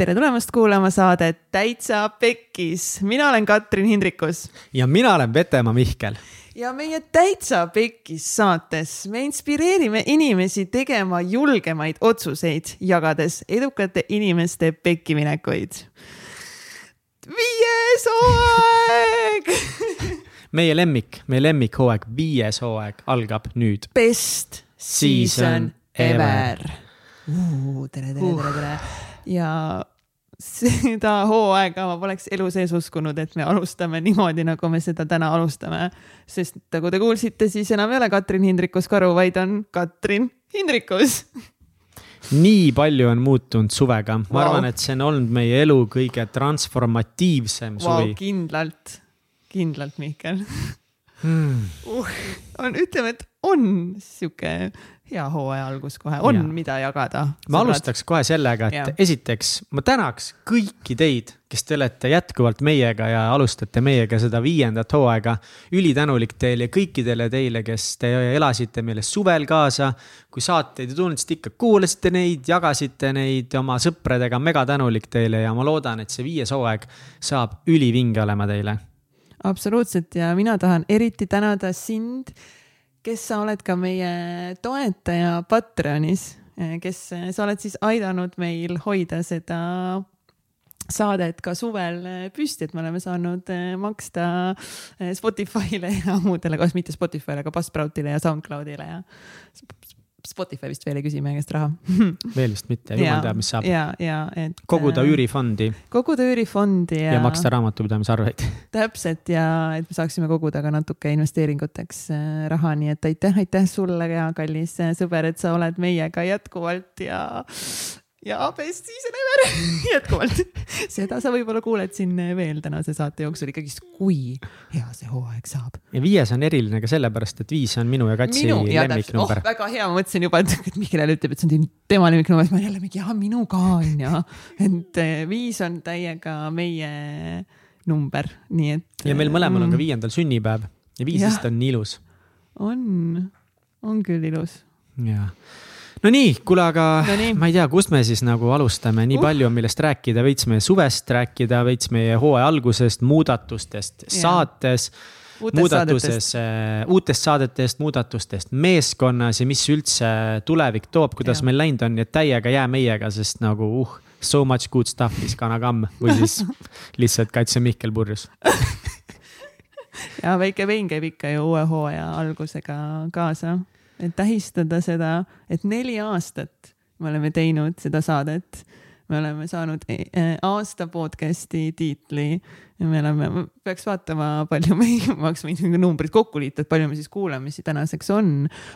tere tulemast kuulama saadet Täitsa Pekkis. mina olen Katrin Hindrikus. ja mina olen Vetemaa Mihkel. ja meie Täitsa Pekkis saates me inspireerime inimesi tegema julgemaid otsuseid, jagades edukate inimeste pekkiminekuid. viies hooaeg meie lemmik, meie lemmikhooaeg, viies hooaeg algab nüüd. Best season, ever, ever.. tere, tere, tere, tere ja seda hooaega ma poleks elu sees uskunud, et me alustame niimoodi, nagu me seda täna alustame. sest nagu te kuulsite, siis enam ei ole Katrin Hindrikus Karu, vaid on Katrin Hindrikus nii palju on muutunud suvega, ma wow. arvan, et see on olnud meie elu kõige transformatiivsem wow, suvi. kindlalt, kindlalt, Mihkel uh, on, ütleme, et on sihuke hea hooaja algus kohe, on ja. mida jagada. ma alustaks kohe sellega, et ja. esiteks ma tänaks kõiki teid, kes te olete jätkuvalt meiega ja alustate meiega seda viiendat hooaega. ülitänulik teile ja kõikidele teile, kes te elasite meile suvel kaasa. kui saateid ei tulnud, siis te ikka kuulasite neid, jagasite neid oma sõpradega, megatänulik teile ja ma loodan, et see viies hooaeg saab ülivinge olema teile. Absoluutselt. Ja mina tahan eriti tänada sind kes sa oled ka meie toetaja Patreonis, kes sa oled siis aidanud meil hoida seda saadet ka suvel püsti, et me oleme saanud maksta Spotify'le ja muudele, kas mitte Spotify'le, aga Buzzsproutile ja SoundCloudile ja Spotify vist veel ei küsi meie käest raha veel vist mitte, jumal teab, mis saab. ja, ja, et. koguda äh, üürifondi. koguda üürifondi ja. ja maksta raamatupidamisarveid täpselt ja et me saaksime koguda ka natuke investeeringuteks äh, raha, nii et aitäh, aitäh sulle ja kallis äh, sõber, et sa oled meiega jätkuvalt ja ja best season ever jätkuvalt. seda sa võib-olla kuuled siin veel tänase saate jooksul ikkagist, kui hea see hooaeg saab. ja viies on eriline ka sellepärast, et viis on minu ja Katsi minu, lemmiknumber oh,. väga hea, ma mõtlesin juba, et Mihkel ütleb, et see on tema lemmiknumber, siis ma jälle mingi, jaa, minu ka on ja. et eh, viis on täiega meie number, nii et. ja meil mõlemal on ka mm. viiendal sünnipäev ja viis vist on nii ilus. on, on küll ilus. jaa no nii, kuule, aga no nii. ma ei tea, kust me siis nagu alustame, nii uh. palju on, millest rääkida, veits meie suvest rääkida, veits meie hooaja algusest, muudatustest yeah. saates Uutest muudatuses, äh, uutest saadetest, muudatustest meeskonnas ja mis üldse tulevik toob, kuidas ja. meil läinud on, et täiega jää meiega, sest nagu uh, so much good stuff is gonna come või siis lihtsalt Katse Mihkel purjus ja väike vein käib ikka ju uue hooaja algusega kaasa et tähistada seda, et neli aastat me oleme teinud seda saadet. me oleme saanud e, e, aasta podcast'i tiitli ja me oleme, peaks vaatama, palju me, ma oleks võinud numbrid kokku liita, et palju me siis kuulamisi tänaseks on.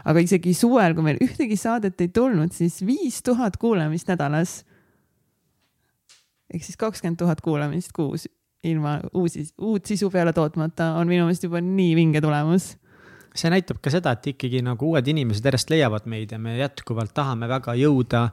aga isegi suvel, kui meil ühtegi saadet ei tulnud, siis viis tuhat kuulamist nädalas. ehk siis kakskümmend tuhat kuulamist kuus ilma uusi, uut sisu peale tootmata on minu meelest juba nii vinge tulemus see näitab ka seda, et ikkagi nagu uued inimesed järjest leiavad meid ja me jätkuvalt tahame väga jõuda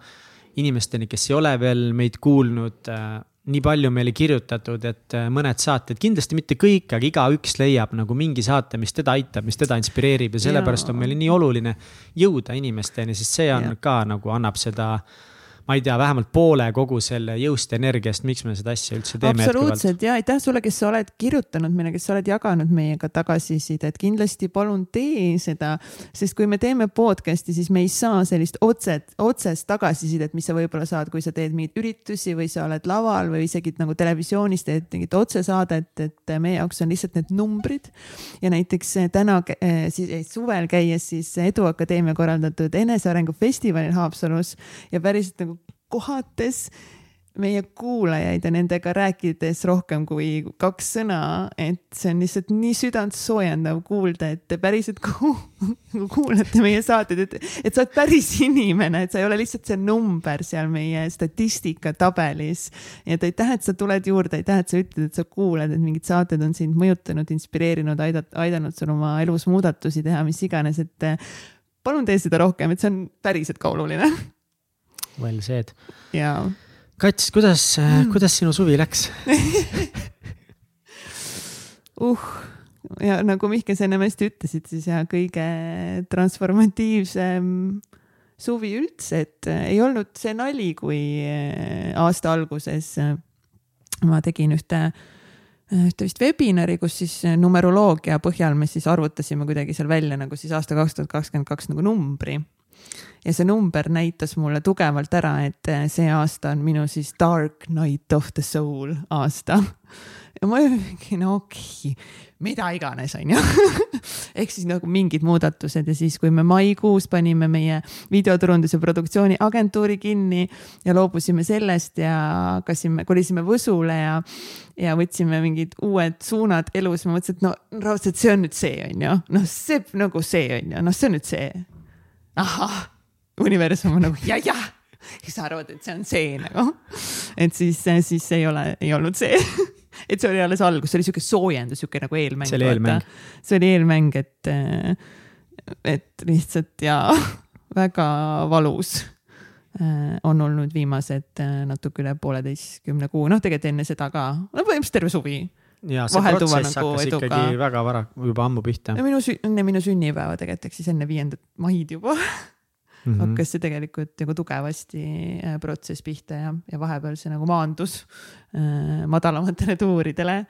inimesteni, kes ei ole veel meid kuulnud. Äh, nii palju meile kirjutatud, et äh, mõned saated, kindlasti mitte kõik, aga igaüks leiab nagu mingi saate, mis teda aitab, mis teda inspireerib ja sellepärast on meile nii oluline jõuda inimesteni, sest see on ja. ka nagu annab seda ma ei tea, vähemalt poole kogu selle jõust energiast, miks me seda asja üldse teeme. absoluutselt ja aitäh sulle, kes sa oled kirjutanud meile, kes sa oled jaganud meiega tagasisidet, kindlasti palun tee seda, sest kui me teeme podcast'i, siis me ei saa sellist otset, otsest tagasisidet, mis sa võib-olla saad, kui sa teed mingeid üritusi või sa oled laval või isegi nagu televisioonis teed mingit otsesaadet, et meie jaoks on lihtsalt need numbrid. ja näiteks täna siis suvel käies siis Edu Akadeemia korraldatud enesearengu festivalil Haapsalus ja päriselt nagu kohates meie kuulajaid ja nendega rääkides rohkem kui kaks sõna, et see on lihtsalt nii südantsoojendav kuulda, et te päriselt ku kuulate meie saateid, et, et sa oled päris inimene, et sa ei ole lihtsalt see number seal meie statistikatabelis. nii et aitäh, et sa tuled juurde, aitäh, et sa ütled, et sa kuulad, et mingid saated on sind mõjutanud, inspireerinud, aidat-, aidanud sul oma elus muudatusi teha, mis iganes, et palun tee seda rohkem, et see on päriselt ka oluline well said. jaa. Kats, kuidas mm., kuidas sinu suvi läks uh, ja nagu Mihkel sa ennem hästi ütlesid, siis ja kõige transformatiivsem suvi üldse, et äh, ei olnud see nali, kui äh, aasta alguses äh, ma tegin ühte ühte vist webinari, kus siis numeroloogia põhjal me siis arvutasime kuidagi seal välja nagu siis aasta kaks tuhat kakskümmend kaks nagu numbri. Ja see number näitas mulle tugevalt ära, et see aasta on minu siis dark night of the soul aasta. ja ma olingi, no okei okay mida iganes, onju. ehk siis nagu mingid muudatused ja siis, kui me maikuus panime meie videoturunduse produktsiooni agentuuri kinni ja loobusime sellest ja hakkasime, kolisime Võsule ja, ja võtsime mingid uued suunad elus, ma mõtlesin, et no raudselt see on nüüd see, onju. noh, see nagu see onju, noh, see on nüüd see. ahah, universum on nagu ja-jah kes arvavad, et see on see nagu. et siis, siis ei ole, ei olnud see et see oli alles algus, see oli sihuke soojendus, sihuke nagu eelmäng. see oli eelmäng. see oli eelmäng, et, et lihtsalt ja väga valus äh, on olnud viimased äh, natuke üle pooleteistkümne kuu, noh, tegelikult enne seda ka, no põhimõtteliselt terve suvi. ja see protsess nagu hakkas eduka. ikkagi väga vara, juba ammu pihta. minu, enne minu sünnipäeva tegelikult, ehk siis enne viiendat maid juba mm -hmm. hakkas see tegelikult nagu tugevasti äh, protsess pihta ja, ja vahepeal see nagu maandus äh, madalamatele tuuridele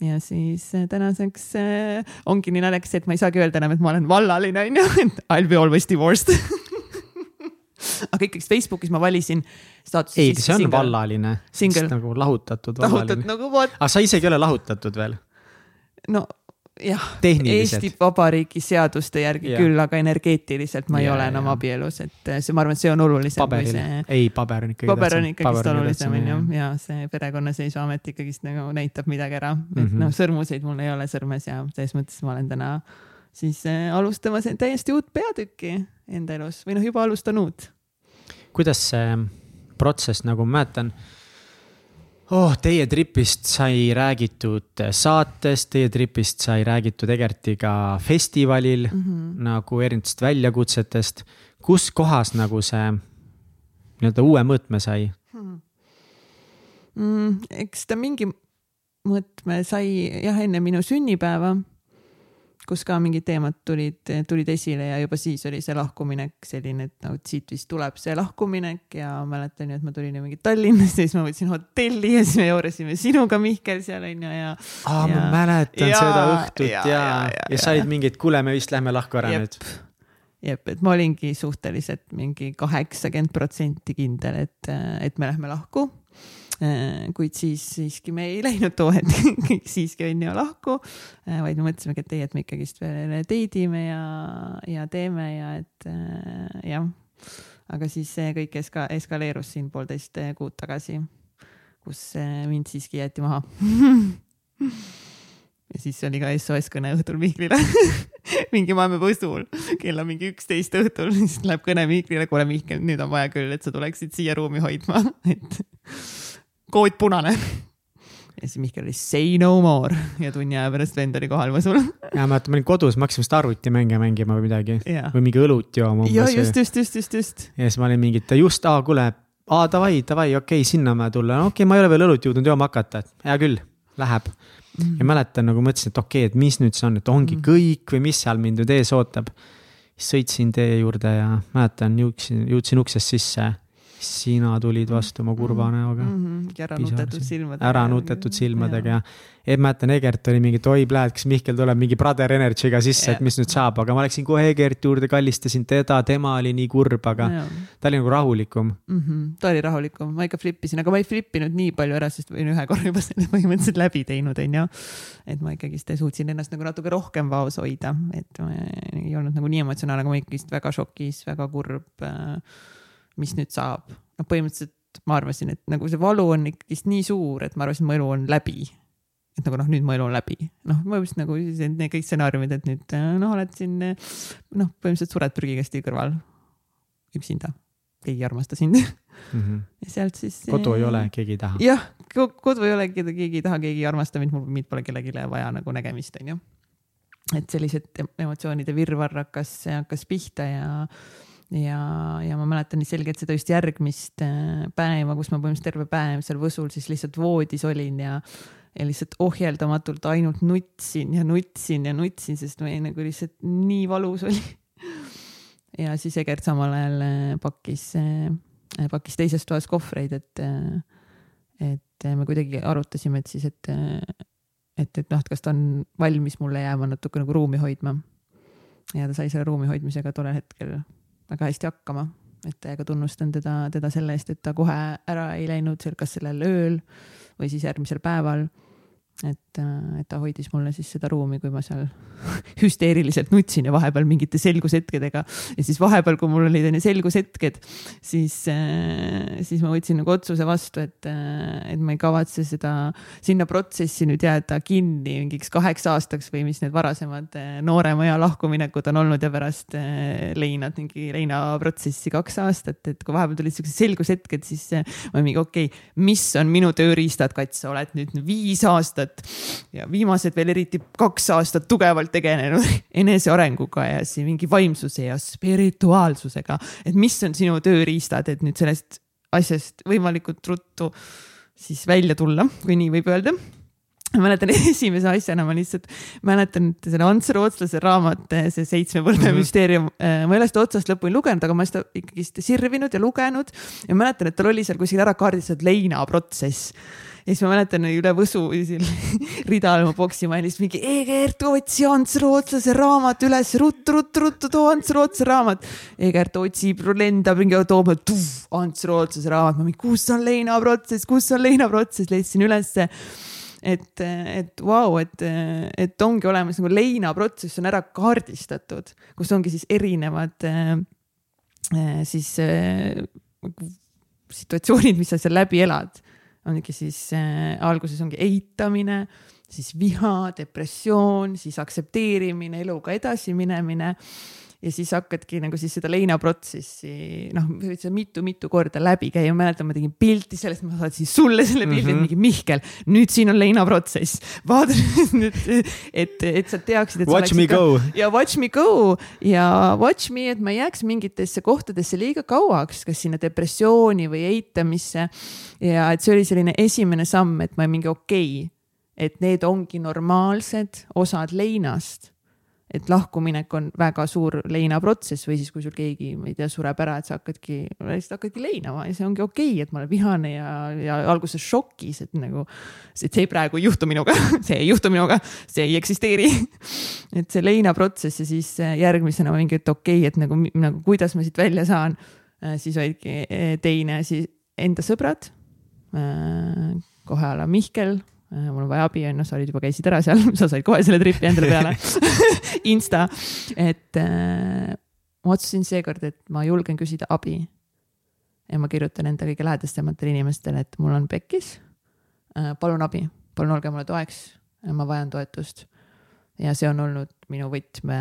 ja siis äh, tänaseks äh, ongi nii naljakas, et ma ei saagi öelda enam, et ma olen vallaline onju, et I will be always divorced aga ikkagist Facebookis ma valisin staatuse. ei, see on single. vallaline. nagu lahutatud. lahutatud nagu vot. aga sa isegi ei ole lahutatud veel? no jah, Eesti Vabariigi seaduste järgi ja. küll, aga energeetiliselt ma ja, ei ole enam abielus, et eh, see, ma arvan, et see on olulisem. paberil see..., ei, paber on ikkagi. paber on ikkagist olulisem, on ju, ja see perekonnaseisuamet ikkagist nagu näitab midagi ära, et mm -hmm. noh, sõrmuseid mul ei ole sõrmes ja selles mõttes ma olen täna siis äh, alustamas täiesti uut peatükki enda elus või noh, juba alustanud. kuidas see protsess, nagu ma mäletan oh, teie tripist sai räägitud saates, teie tripist sai räägitud Egertiga festivalil mm -hmm. nagu erinevatest väljakutsetest. kus kohas nagu see nii-öelda uue mõõtme sai hmm.? Mm, eks ta mingi mõõtme sai jah, enne minu sünnipäeva kus ka mingid teemad tulid, tulid esile ja juba siis oli see lahkuminek selline, et et siit vist tuleb see lahkuminek ja mäletan ju, et ma tulin ju mingi Tallinnasse, siis ma võtsin hotelli ja siis me jooresime sinuga Mihkel seal onju ja. aa, ma mäletan ja, seda õhtut ja, ja, ja, ja, ja said mingi, et kuule, me vist lähme lahku ära jep. nüüd. jep, et ma olingi suhteliselt mingi kaheksakümmend protsenti kindel, et, et me lähme lahku kuid siis siiski me ei läinud too hetk kõik siiski on ju lahku, äh, vaid me mõtlesimegi, et ei, et me ikkagist veel date ime ja, ja teeme ja et äh, jah. aga siis see kõik eska-, eskaleerus siin poolteist kuud tagasi, kus mind siiski jäeti maha. Ja siis oli ka SOS kõne õhtul Mihklile mingi, me oleme Võsul, kell on mingi üksteist õhtul, siis läheb kõne Mihklile, kuule Mihkel, nüüd on vaja küll, et sa tuleksid siia ruumi hoidma, et kood punane. ja siis Mihkel oli say no more ja tunni aja pärast vend oli kohal Võsul. ja ma mäletan, ma olin kodus, ma hakkasin vist arvutimänge mängima või midagi yeah. või mingi õlut jooma. ja just, just, just, just, just. ja siis ma olin mingi, et just, aa, kuule, aa davai, davai, okei okay,, Sinnamaale tulla, no okei okay,, ma ei ole veel õlut jõudnud jooma hakata, et hea küll, läheb mm.. ja mäletan nagu mõtlesin, et okei okay,, et mis nüüd see on, et ongi mm. kõik või mis seal mind nüüd ees ootab. siis sõitsin tee juurde ja mäletan, jõudsin, jõudsin uksest sisse sina tulid vastu oma kurva mhm. näoga mm. -hmm. ära nutetud silmadega. ära nutetud silmadega ja, ja ma mäletan, Egert oli mingi, et oi, pläät, kas Mihkel tuleb mingi brother energy'ga sisse, et mis nüüd saab, aga ma läksin kohe Egerti juurde, kallistasin teda, tema oli nii kurb, aga ja. ta oli nagu rahulikum mm. -hmm. ta oli rahulikum, ma ikka flippisin, aga ma ei flippinud nii palju ära, sest olin ühe korra juba selle põhimõtteliselt läbi teinud, onju. et ma ikkagist suutsin ennast nagu natuke rohkem vaos hoida, et ei olnud nagu nii emotsionaalne, aga ma ikkagist väga šokis, väga kurb äh, mis nüüd saab. noh, põhimõtteliselt ma arvasin, et nagu see valu on ikkagist nii suur, et ma arvasin, et mu elu on läbi. et nagu noh, nüüd mu elu on läbi, noh, ma just nagu need kõik stsenaariumid, et nüüd noh, oled siin noh, põhimõtteliselt sured prügikasti kõrval üksinda, keegi ei armasta sind mm. -hmm. ja sealt siis. kodu ei ole, keegi ei taha. jah, kodu ei ole, keegi ei taha, keegi ei armasta mind, mul mind pole kellelegi vaja nagu nägemist, onju. et sellised emotsioonide virvarr hakkas, hakkas pihta ja ja, ja ma mäletan nii selgelt seda just järgmist äh, päeva, kus ma põhimõtteliselt terve päev seal Võsul siis lihtsalt voodis olin ja, ja lihtsalt ohjeldamatult ainult nutsin ja nutsin ja nutsin, sest meil nagu lihtsalt nii valus oli ja siis Egert samal ajal äh, pakkis, äh, pakkis teises toas kohvreid, et, et me kuidagi arutasime, et siis, et, et, et noh, et kas ta on valmis mulle jääma natuke nagu ruumi hoidma. ja ta sai selle ruumi hoidmisega tollel hetkel väga hästi hakkama, et täiega tunnustan teda, teda selle eest, et ta kohe ära ei läinud seal, kas sellel ööl või siis järgmisel päeval et, äh, et ta hoidis mulle siis seda ruumi, kui ma seal hüsteeriliselt nutsin ja vahepeal mingite selgushetkedega. Ja siis vahepeal, kui mul olid onju selgushetked, siis, äh, siis ma võtsin nagu otsuse vastu, et, äh, et ma ei kavatse seda, sinna protsessi nüüd jääda kinni mingiks kaheks aastaks või mis need varasemad noorema ea lahkuminekud on olnud ja pärast leinad mingi leinaprotsessi kaks aastat, et kui vahepeal tulid siuksed selgushetked, siis ma mingi okei okay,, mis on minu tööriistad, Kats, sa oled nüüd viis aastat aastat ja viimased veel eriti kaks aastat tugevalt tegelenud enesearenguga ja siis mingi vaimsuse ja spirituaalsusega. et mis on sinu tööriistad, et nüüd sellest asjast võimalikult ruttu siis välja tulla, kui nii võib öelda ma mäletan esimese asjana, ma lihtsalt mäletan, et selle Ants Rootslase raamat, see Seitsme põlve mm -hmm. müsteerium, äh, ma ei ole seda otsast lõpuni lugenud, aga ma seda ikkagist sirvinud ja lugenud ja mäletan, et tal oli seal kuskil ära kaardistatud leinaprotsess ja siis ma mäletan üle Võsu rida all ma poksima ja lihtsalt mingi Egert, otsi Ants Rootslase raamat üles, ruttu, ruttu, ruttu, too Ants Rootslase raamat. Egert otsib, lendab, mingi toob, Ants Rootslase raamat, ma mingi, kus on leinaprotsess, kus on leinaprotsess, leidsin ülesse et, et vau wow,, et, et ongi olemas nagu leinaprotsess on ära kaardistatud, kus ongi siis erinevad äh, siis äh, situatsioonid, mis sa seal läbi elad ongi siis äh, alguses ongi eitamine, siis viha, depressioon, siis aktsepteerimine, eluga edasiminemine ja siis hakkadki nagu siis seda leinaprotsessi, noh, mitu-mitu korda läbi käia, ma mäletan, ma tegin pilti sellest, ma saatsin sulle selle pildi mm, -hmm. mingi Mihkel, nüüd siin on leinaprotsess, vaata nüüd, et, et sa teaksid, et. Watch me go. ja watch me go ja watch me, et ma ei jääks mingitesse kohtadesse liiga kauaks, kas sinna depressiooni või eitamisse. ja et see oli selline esimene samm, et ma mingi okei okay,, et need ongi normaalsed osad leinast et lahkuminek on väga suur leinaprotsess või siis, kui sul keegi, ma ei tea, sureb ära, et sa hakkadki, lihtsalt hakkadki leinama ja see ongi okei okay,, et ma olen vihane ja, ja alguses šokis, et nagu, et see praegu ei juhtu minuga see ei juhtu minuga, see ei eksisteeri et see leinaprotsess ja siis äh, järgmisena mingi, et okei okay,, et nagu, nagu kuidas ma siit välja saan. Äh, siis olidki äh, teine, siis enda sõbrad. kohe ala Mihkel Äh, mul on vaja abi, on ju, sa olid juba, käisid ära seal, sa said kohe selle tripi endale peale Insta, et äh, ma otsustasin seekord, et ma julgen küsida abi. ja ma kirjutan enda kõige lähedastematele inimestele, et mul on pekkis äh,. palun abi, palun olge mulle toeks, ma vajan toetust. ja see on olnud minu võtme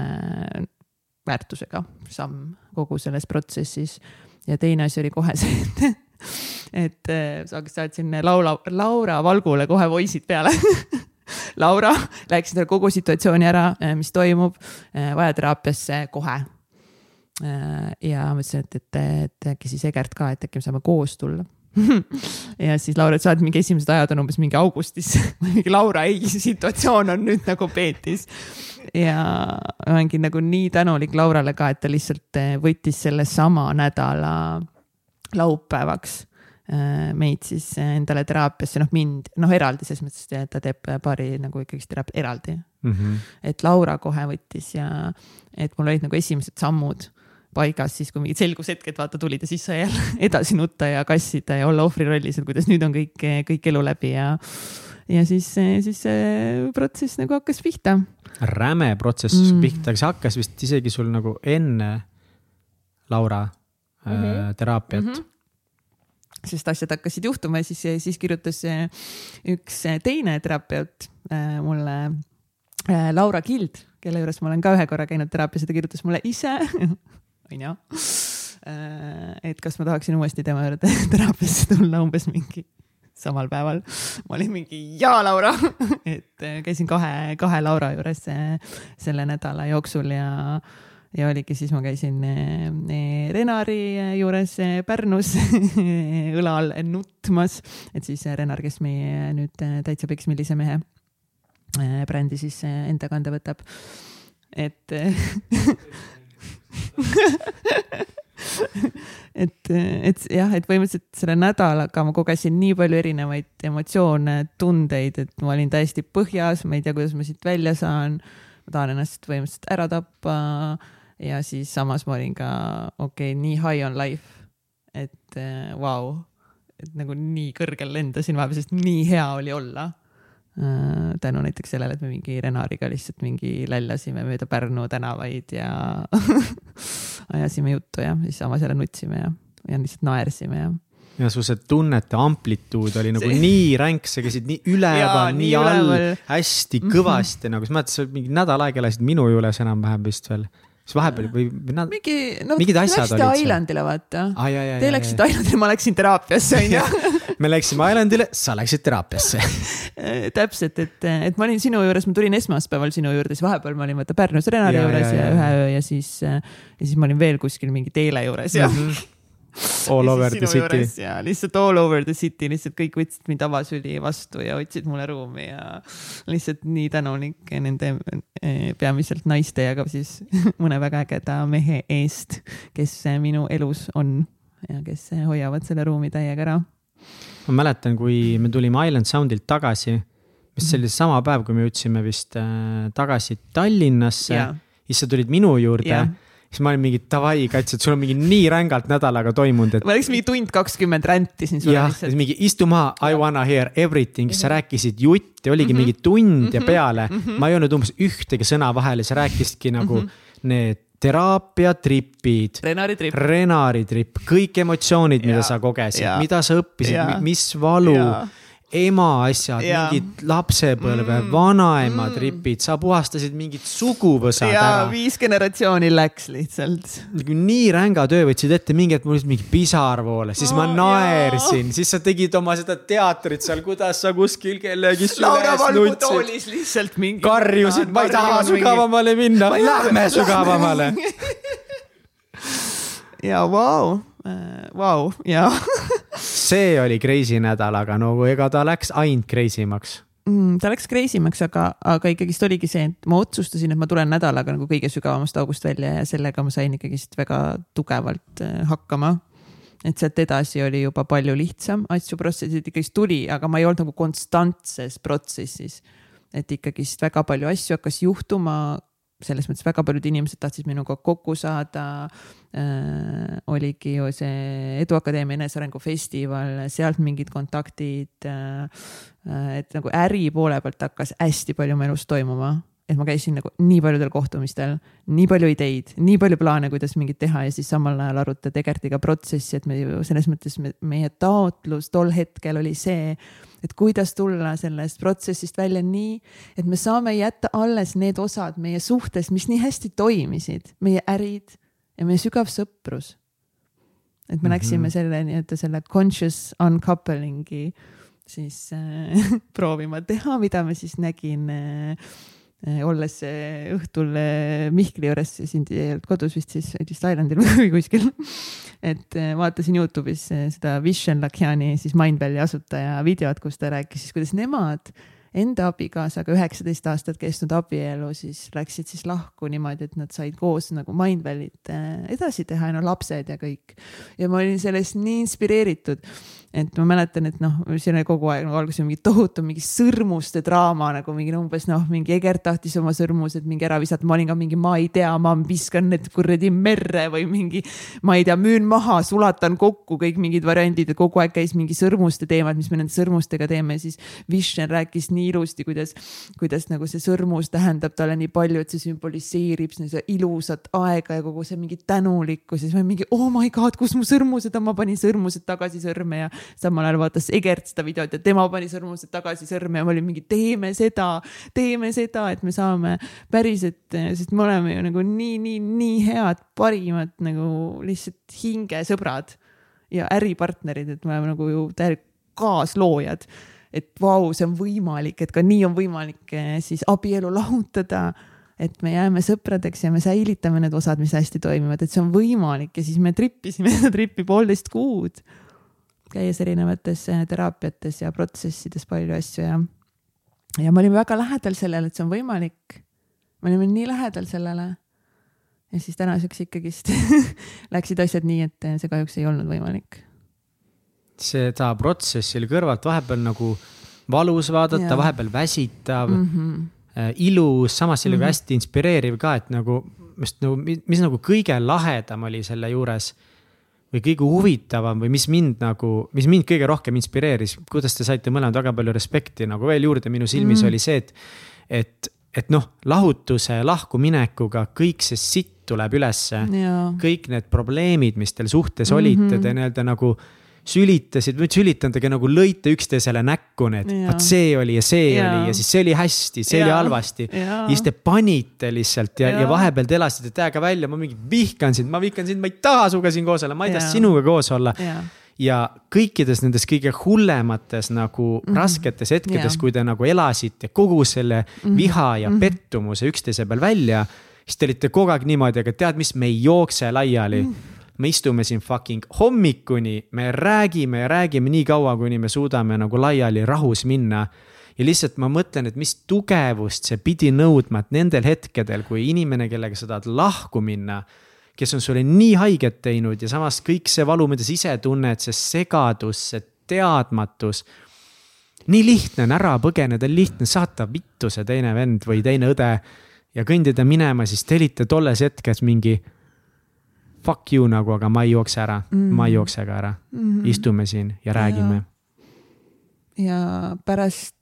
väärtusega samm kogu selles protsessis. ja teine asi oli kohe see, et et äh, saatsin Laura, Laura Valgule kohe voice'id peale Laura, rääkisin talle kogu situatsiooni ära, äh, mis toimub, äh, vaja teraapiasse kohe. ja mõtlesin, et, et, et äkki siis Egert ka, et äkki me saame koos tulla ja siis Laura et mingi esimesed ajad on umbes mingi augustis mingi Laura, ei, situatsioon on nüüd nagu peetis. ja olengi nagu nii tänulik Laurale ka, et ta lihtsalt võttis selle sama nädala laupäevaks meid siis endale teraapiasse, noh mind, noh eraldi selles mõttes, et ta teeb paari nagu ikkagist teraapiat eraldi mm. -hmm. et Laura kohe võttis ja et mul olid nagu esimesed sammud paigas, siis kui mingid selgushetked vaata tulid ja siis sai jälle edasi nutta ja kassida ja olla ohvri rollis, et kuidas nüüd on kõik, kõik elu läbi ja ja siis, siis see protsess nagu hakkas pihta. räme protsess mm. pihta, aga see hakkas vist isegi sul nagu enne Laura mm -hmm. teraapiat mm. -hmm sest asjad hakkasid juhtuma ja siis, siis kirjutas üks teine terapeut äh, mulle, äh, Laura Kild, kelle juures ma olen ka ühe korra käinud teraapias ja ta kirjutas mulle ise, onju, et kas ma tahaksin uuesti tema juurde teraapiasse tulla umbes mingi samal päeval. ma olin mingi jaa, Laura et käisin kahe, kahe Laura juures selle nädala jooksul ja ja oligi, siis ma käisin eh, Renari juures eh, Pärnus õla all nutmas, et siis Renar, kes meie nüüd eh, täitsa peksmillise mehe brändi siis enda kanda võtab. et et, et jah, et põhimõtteliselt selle nädalaga ma kogesin nii palju erinevaid emotsioone, tundeid, et ma olin täiesti põhjas, ma ei tea, kuidas ma siit välja saan. ma tahan ennast põhimõtteliselt ära tappa ja siis samas ma olin ka okei okay,, nii high on life, et vau wow,, et nagu nii kõrgel lendasin vahepeal, sest nii hea oli olla Äh, tänu näiteks sellele, et me mingi Renariga lihtsalt mingi lällasime mööda Pärnu tänavaid ja ajasime juttu ja siis samas jälle nutsime ja, ja lihtsalt naersime ja ja su see tunnete amplituud oli nagu see... nii ränk, sa käisid nii üleval, nii, nii all, hästi mhm. kõvasti mm -hmm. nagu, sa mäletad, sa mingi nädal aega elasid minu juures enam-vähem vist veel siis vahepeal või, või nad. mingi, no mingid asjad olid seal. Islandile vaata ah,. Te läksite Islandile, ma läksin teraapiasse onju me läksime Islandile, sa läksid teraapiasse täpselt, et, et ma olin sinu juures, ma tulin esmaspäeval sinu juurde, siis vahepeal ma olin vaata Pärnus Renari juures ja, ja, ja ühe öö ja siis, ja siis ma olin veel kuskil mingi Teele juures ja. -hmm All over the city. ja lihtsalt all over the city, lihtsalt kõik võtsid mind avasüli vastu ja hoidsid mulle ruumi ja lihtsalt nii tänulik nende eh, peamiselt naiste ja ka siis mõne väga ägeda mehe eest, kes minu elus on ja kes hoiavad selle ruumi täiega ära. ma mäletan, kui me tulime Island Soundilt tagasi, mis oli sama päev, kui me jõudsime vist äh, tagasi Tallinnasse, siis sa tulid minu juurde ja siis ma olin mingi davai, kats, et sul on mingi nii rängalt nädalaga toimunud, et. ma läks mingi tund kakskümmend räntisin sulle jah, lihtsalt. mingi istu maha, I wanna hear everything, sa mhm. rääkisid jutti, oligi mm -hmm. mingi tund ja mhm. peale mm. -hmm. ma ei öelnud umbes ühtegi sõna vahele, sa rääkisidki nagu mm -hmm. need teraapiatripid. Renari tripp. Renari tripp, kõik emotsioonid, mida sa kogesid, mida sa õppisid, mis valu ema asjad, mingid lapsepõlve mm., vanaema mm. tripid, sa puhastasid mingid suguvõsad ja, ära. viis generatsiooni läks lihtsalt. nii ränga töö võtsid ette, mingi hetk mul lihtsalt mingi pisar vooles, siis oh, ma naersin, siis sa tegid oma seda teatrit seal, kuidas sa kuskil kellegi süles nutsid. lihtsalt mingi. karjusid, ma ei taha sügavamale minna, lähme sügavamale ja vau, vau ja see oli crazy nädal, aga no ega ta läks ainult crazy maks mm,. ta läks crazy maks, aga, aga ikkagist oligi see, et ma otsustasin, et ma tulen nädalaga nagu kõige sügavamast august välja ja sellega ma sain ikkagist väga tugevalt äh, hakkama et sealt edasi oli juba palju lihtsam, asju, protsessid ikkagist tuli, aga ma ei olnud nagu konstantses protsessis. et ikkagist väga palju asju hakkas juhtuma selles mõttes väga paljud inimesed tahtsid minuga kokku saada äh,. oligi ju see Eduakadeemia enesearengu festival, sealt mingid kontaktid äh,. et nagu äri poole pealt hakkas hästi palju mu elus toimuma et ma käisin nagu nii paljudel kohtumistel, nii palju ideid, nii palju plaane, kuidas mingit teha ja siis samal ajal arutada Egertiga protsessi, et me ju selles mõttes me, meie taotlus tol hetkel oli see, et kuidas tulla sellest protsessist välja nii, et me saame jätta alles need osad meie suhtest, mis nii hästi toimisid, meie ärid ja meie sügav sõprus. et me mm -hmm. läksime selle nii-öelda selle conscious uncoupleing'i siis äh, proovima teha, mida ma siis nägin äh, olles eh, õhtul eh, Mihkli juures, olnud kodus vist siis, vist Islandil või kuskil. et vaatasin Youtube'is seda Vishen Lakiani siis Mindvalley asutaja videot, kus ta rääkis siis, kuidas nemad enda abikaasaga üheksateist aastat kestnud abielu, siis läksid siis lahku niimoodi, et nad said koos nagu Mindvalley't edasi teha ja no lapsed ja kõik. ja ma olin sellest nii inspireeritud et ma mäletan, et noh, siin oli kogu aeg nagu alguses mingi tohutu mingi sõrmuste draama nagu mingi umbes noh, mingi Egert tahtis oma sõrmused mingi ära visata, ma olin ka mingi, ma ei tea, ma viskan need kuradi merre või mingi, ma ei tea, müün maha, sulatan kokku kõik mingid variandid. Ja kogu aeg käis mingi sõrmuste teemad, mis me nende sõrmustega teeme, siis Vishner rääkis nii ilusti, kuidas, kuidas nagu see sõrmus tähendab talle nii palju, et see sümboliseerib seda ilusat aega ja kogu see mingi tänulikkus. Ja siis ma mingi oh my god, kus mu sõrmused on, ma panin sõrmused tagasi sõrme ja samal ajal vaatas Egert seda videot ja tema pani sõrmused tagasi sõrme ja ma olin mingi, teeme seda, teeme seda, et me saame päriselt, sest me oleme ju nagu nii, nii, nii head, parimad nagu lihtsalt hingesõbrad ja äripartnerid, et me oleme nagu ju täielik kaasloojad. et vau, see on võimalik, et ka nii on võimalik eh, siis abielu lahutada et me jääme sõpradeks ja me säilitame need osad, mis hästi toimivad, et see on võimalik ja siis me trippisime seda trippi poolteist kuud käies erinevates eh, teraapiates ja protsessides palju asju ja, ja me olime väga lähedal sellele, et see on võimalik. me olime nii lähedal sellele. ja siis tänaseks ikkagist läksid asjad nii, et see kahjuks ei olnud võimalik. seda protsessi oli kõrvalt vahepeal nagu valus vaadata, vahepeal väsitav mm, -hmm. ilus, samas see oli mm -hmm. hästi inspireeriv ka, et nagu, just nagu, mis nagu kõige lahedam oli selle juures või kõige huvitavam või mis mind nagu, mis mind kõige rohkem inspireeris, kuidas te saite mõlemad väga palju respekti nagu veel juurde minu silmis mm. oli see, et, et, et noh, lahutuse lahkuminekuga kõik see sitt tuleb ülesse. kõik need probleemid, mis teil suhtes mm -hmm. olite, te nii-öelda nagu sülitasid, või sülitanud, aga nagu lõite üksteisele näkku need, vot see oli ja see ja. oli ja siis see oli hästi, see ja. oli halvasti. ja siis te panite lihtsalt ja, ja., ja vahepeal te elasite täiega välja, ma mingi vihkan sind, ma vihkan sind, ma ei taha sinuga siin koos olla, ma ei taha sinuga koos olla ja kõikides nendes kõige hullemates nagu mm -hmm. rasketes hetkedes, kui te nagu elasite kogu selle mm -hmm. viha ja mm -hmm. pettumuse üksteise peal välja siis te olite kogu aeg niimoodi, aga tead, mis, me ei jookse laiali mm me istume siin fucking hommikuni, me räägime ja räägime nii kaua, kuni me suudame nagu laiali rahus minna. ja lihtsalt ma mõtlen, et mis tugevust see pidi nõudma, et nendel hetkedel, kui inimene, kellega sa tahad lahku minna, kes on sulle nii haiget teinud ja samas kõik see valu, mida sa ise tunned, see segadus, see teadmatus. nii lihtne on ära põgeneda, lihtne saata vittu see teine vend või teine õde ja kõndida minema, siis te olite tolles hetkes mingi fuck you nagu, aga ma ei jookse ära mm, ma ei jookse ka ära mm. -hmm. istume siin ja räägime. ja pärast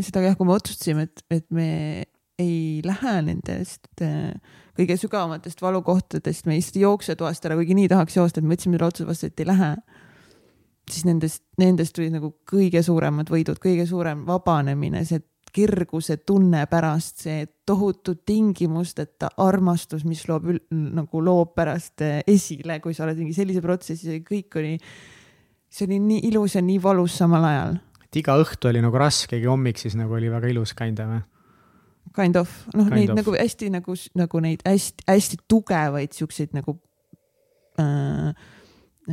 seda jah, kui me otsustasime, et, et me ei lähe nendest äh, kõige sügavamatest valukohtadest, me lihtsalt ei jookse toast ära, kuigi nii tahaks joosta, et me võtsime selle otsuse vastu, et ei lähe. siis nendest, nendest tulid nagu kõige suuremad võidud, kõige suurem vabanemine, see kirguse tunne pärast, see tohutu tingimusteta armastus, mis loob nagu loob pärast eh, esile, kui sa oled mingi sellise protsessi, kõik oli, see oli nii ilus ja nii valus samal ajal. et iga õhtu oli nagu raske, iga hommik siis nagu oli väga ilus kind of või? Kind of, noh, neid of. nagu hästi nagu, nagu neid hästi-hästi tugevaid siukseid nagu äh,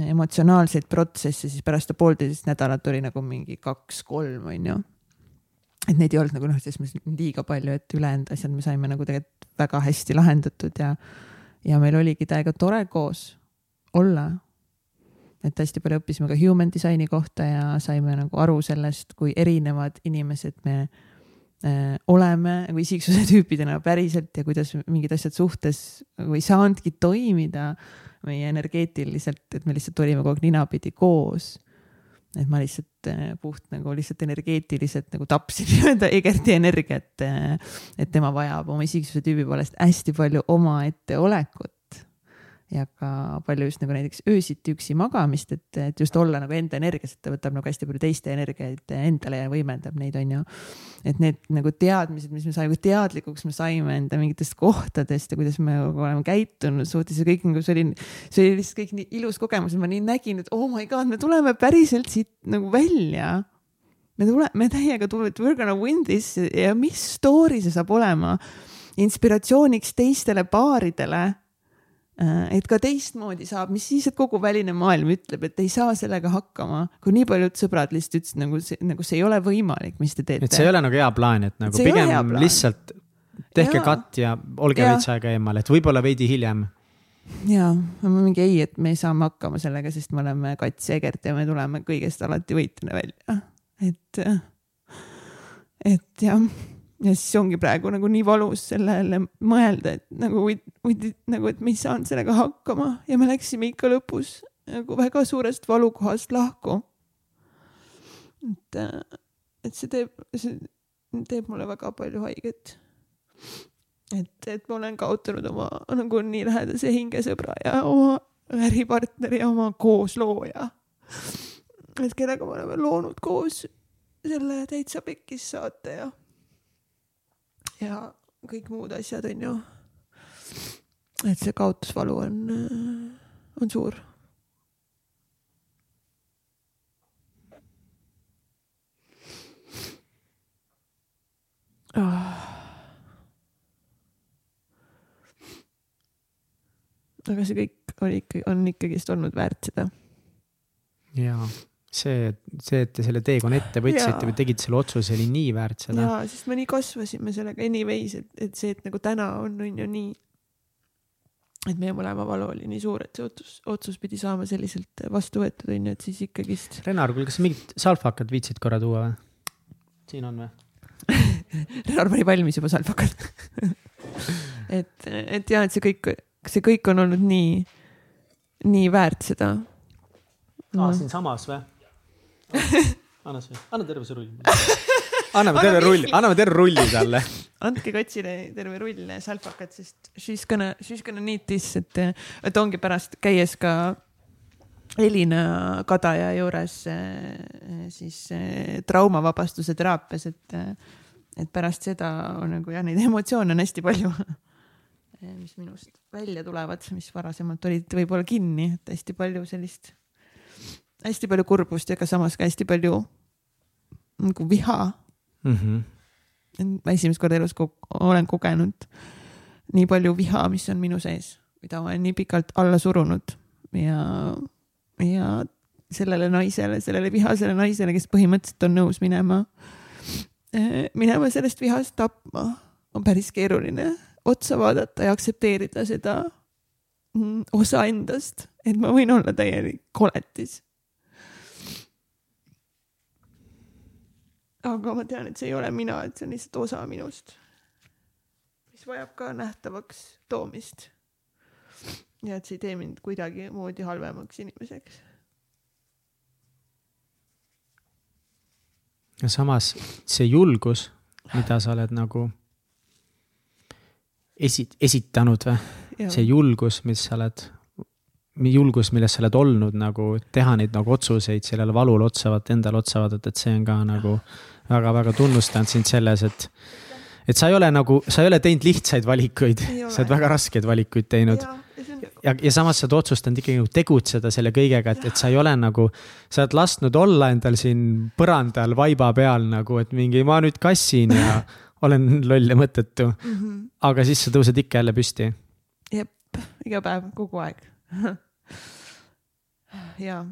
emotsionaalseid protsesse, siis pärast poolteist nädalat oli nagu mingi kaks-kolm, onju et neid ei olnud nagu noh, selles mõttes liiga palju, et ülejäänud asjad me saime nagu tegelikult väga hästi lahendatud ja, ja meil oligi täiega tore koos olla. et hästi palju õppisime ka human design'i kohta ja saime nagu aru sellest, kui erinevad inimesed me äh, oleme nagu isiksuse tüüpidena päriselt ja kuidas mingid asjad suhtes nagu ei saanudki toimida meie energeetiliselt, et me lihtsalt olime kogu aeg ninapidi koos et ma lihtsalt äh, puht nagu lihtsalt energeetiliselt nagu tapsin nii-öelda Egerti energiat. Äh, et tema vajab oma isiksuse tüübi poolest hästi palju omaette olekut ja ka palju just nagu näiteks öösiti üksi magamist, et, et just olla nagu enda energias, et ta võtab nagu hästi palju teiste energiaid endale ja võimendab neid, on ju. et need nagu teadmised, mis me saime, kui teadlikuks me saime enda mingitest kohtadest ja kuidas me nagu oleme käitunud suhtes ja kõik nagu see oli, see oli lihtsalt kõik nii ilus kogemus, ma nii nägin, et oh my god, me tuleme päriselt siit nagu välja. Me tule-, me täiega tuleme, we are gonna win this ja mis story see saab olema? Inspiratsiooniks teistele paaridele et ka teistmoodi saab, mis siis, et kogu väline maailm ütleb, et ei saa sellega hakkama, kui nii paljud sõbrad lihtsalt ütlesid nagu see, nagu see ei ole võimalik, mis te teete. et see ei ole nagu hea plaan, et nagu pigem lihtsalt tehke katt ja olge veits aega eemal, et võib-olla veidi hiljem. ja, ma mingi ei, et me saame hakkama sellega, sest me oleme Kats ja Egert ja me tuleme kõigest alati võitjana välja, et, et jah ja siis ongi praegu nagu nii valus sellele mõelda, et nagu, nagu, et me ei saanud sellega hakkama ja me läksime ikka lõpus nagu väga suurest valukohast lahku. et, et see teeb, see teeb mulle väga palju haiget. et, et ma olen kaotanud oma nagu nii lähedase hingesõbra ja oma äripartneri ja oma kooslooja. et kellega me oleme loonud koos selle Täitsa Pekkis saate ja ja kõik muud asjad, on ju. et see kaotusvalu on, on suur. Oh. aga see kõik oli ikka, on ikkagist olnud väärt seda. jaa see, see, et te selle teekonna ette võtsite või tegite selle otsuse, oli nii väärt seda. jaa, sest me nii kasvasime sellega anyways, et, et see, et nagu täna on, on ju nii, et meie mõlema valu oli nii suur, et see otsus, otsus pidi saama selliselt vastu võetud, onju, et siis ikkagist. Renar, kuule, kas sa mingit salfakat viitsid korra tuua või? siin on või Renar pani valmis juba salfakad et, et ja, et see kõik, see kõik on olnud nii, nii väärt seda. aa, siinsamas või? anna see, anna terve see rull anname terve rulli, anname terve rulli talle. andke katsile terve rull salfakat, sest she's gonna, she's gonna need this, et, et ongi pärast käies ka Elina Kadaja juures siis traumavabastuse teraapias, et, et pärast seda on nagu jah, neid emotsioone on hästi palju, mis minust välja tulevad, mis varasemalt olid võib-olla kinni, et hästi palju sellist, hästi palju kurbust ja ka samas ka hästi palju nagu viha mm. -hmm. ma esimest korda elus ko olen kogenud nii palju viha, mis on minu sees, mida ma olen nii pikalt alla surunud ja, ja sellele naisele, sellele vihasele naisele, kes põhimõtteliselt on nõus minema, eh, minema sellest vihast tapma, on päris keeruline otsa vaadata ja aktsepteerida seda mm, osa endast, et ma võin olla täielik koletis aga ma tean, et see ei ole mina, et see on lihtsalt osa minust, mis vajab ka nähtavaks toomist. ja et see ei tee mind kuidagimoodi halvemaks inimeseks. ja samas see julgus, mida sa oled nagu esi-, esitanud või, see julgus, mis sa oled julgus, milles sa oled olnud nagu teha neid nagu otsuseid sellele valule otsa vaata, endale otsa vaadata, et see on ka nagu väga-väga tunnustan sind selles, et, et sa ei ole nagu, sa ei ole teinud lihtsaid valikuid, sa oled väga raskeid valikuid teinud. ja, ja samas sa oled otsustanud ikkagi nagu tegutseda selle kõigega, et, et sa ei ole nagu, sa oled lasknud olla endal siin põrandal vaiba peal nagu, et mingi ma nüüd kassin ja olen loll ja mõttetu mm. -hmm. aga siis sa tõused ikka jälle püsti. jep, iga päev, kogu aeg ja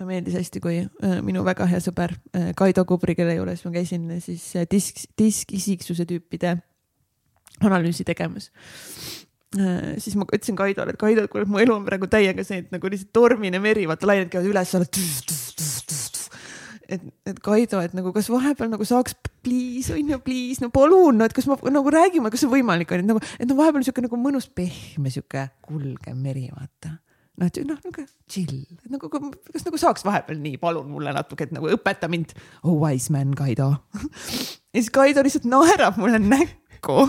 mulle meeldis hästi, kui äh, minu väga hea sõber äh, Kaido Kubri, kelle juures ma käisin siis äh, disk, diskisiksuse tüüpide analüüsi tegemas. siis ma ütlesin Kaidole, et Kaido, kuule, mu elu on praegu täiega see, et nagu lihtsalt tormine meri, vaata lained käivad üles, sa oled et, et Kaido, et nagu kas vahepeal nagu saaks please, on ju, please, no palun, no et kas ma nagu räägime, kas see võimalik on, et nagu, et no vahepeal sihuke nagu mõnus pehme sihuke kulgev meri, vaata noh, et noh, nagu chill, nagu kas nagu saaks vahepeal nii, palun mulle natuke, et nagu õpeta mind. Oh wise man, Kaido ja siis Kaido lihtsalt naerab mulle näkku.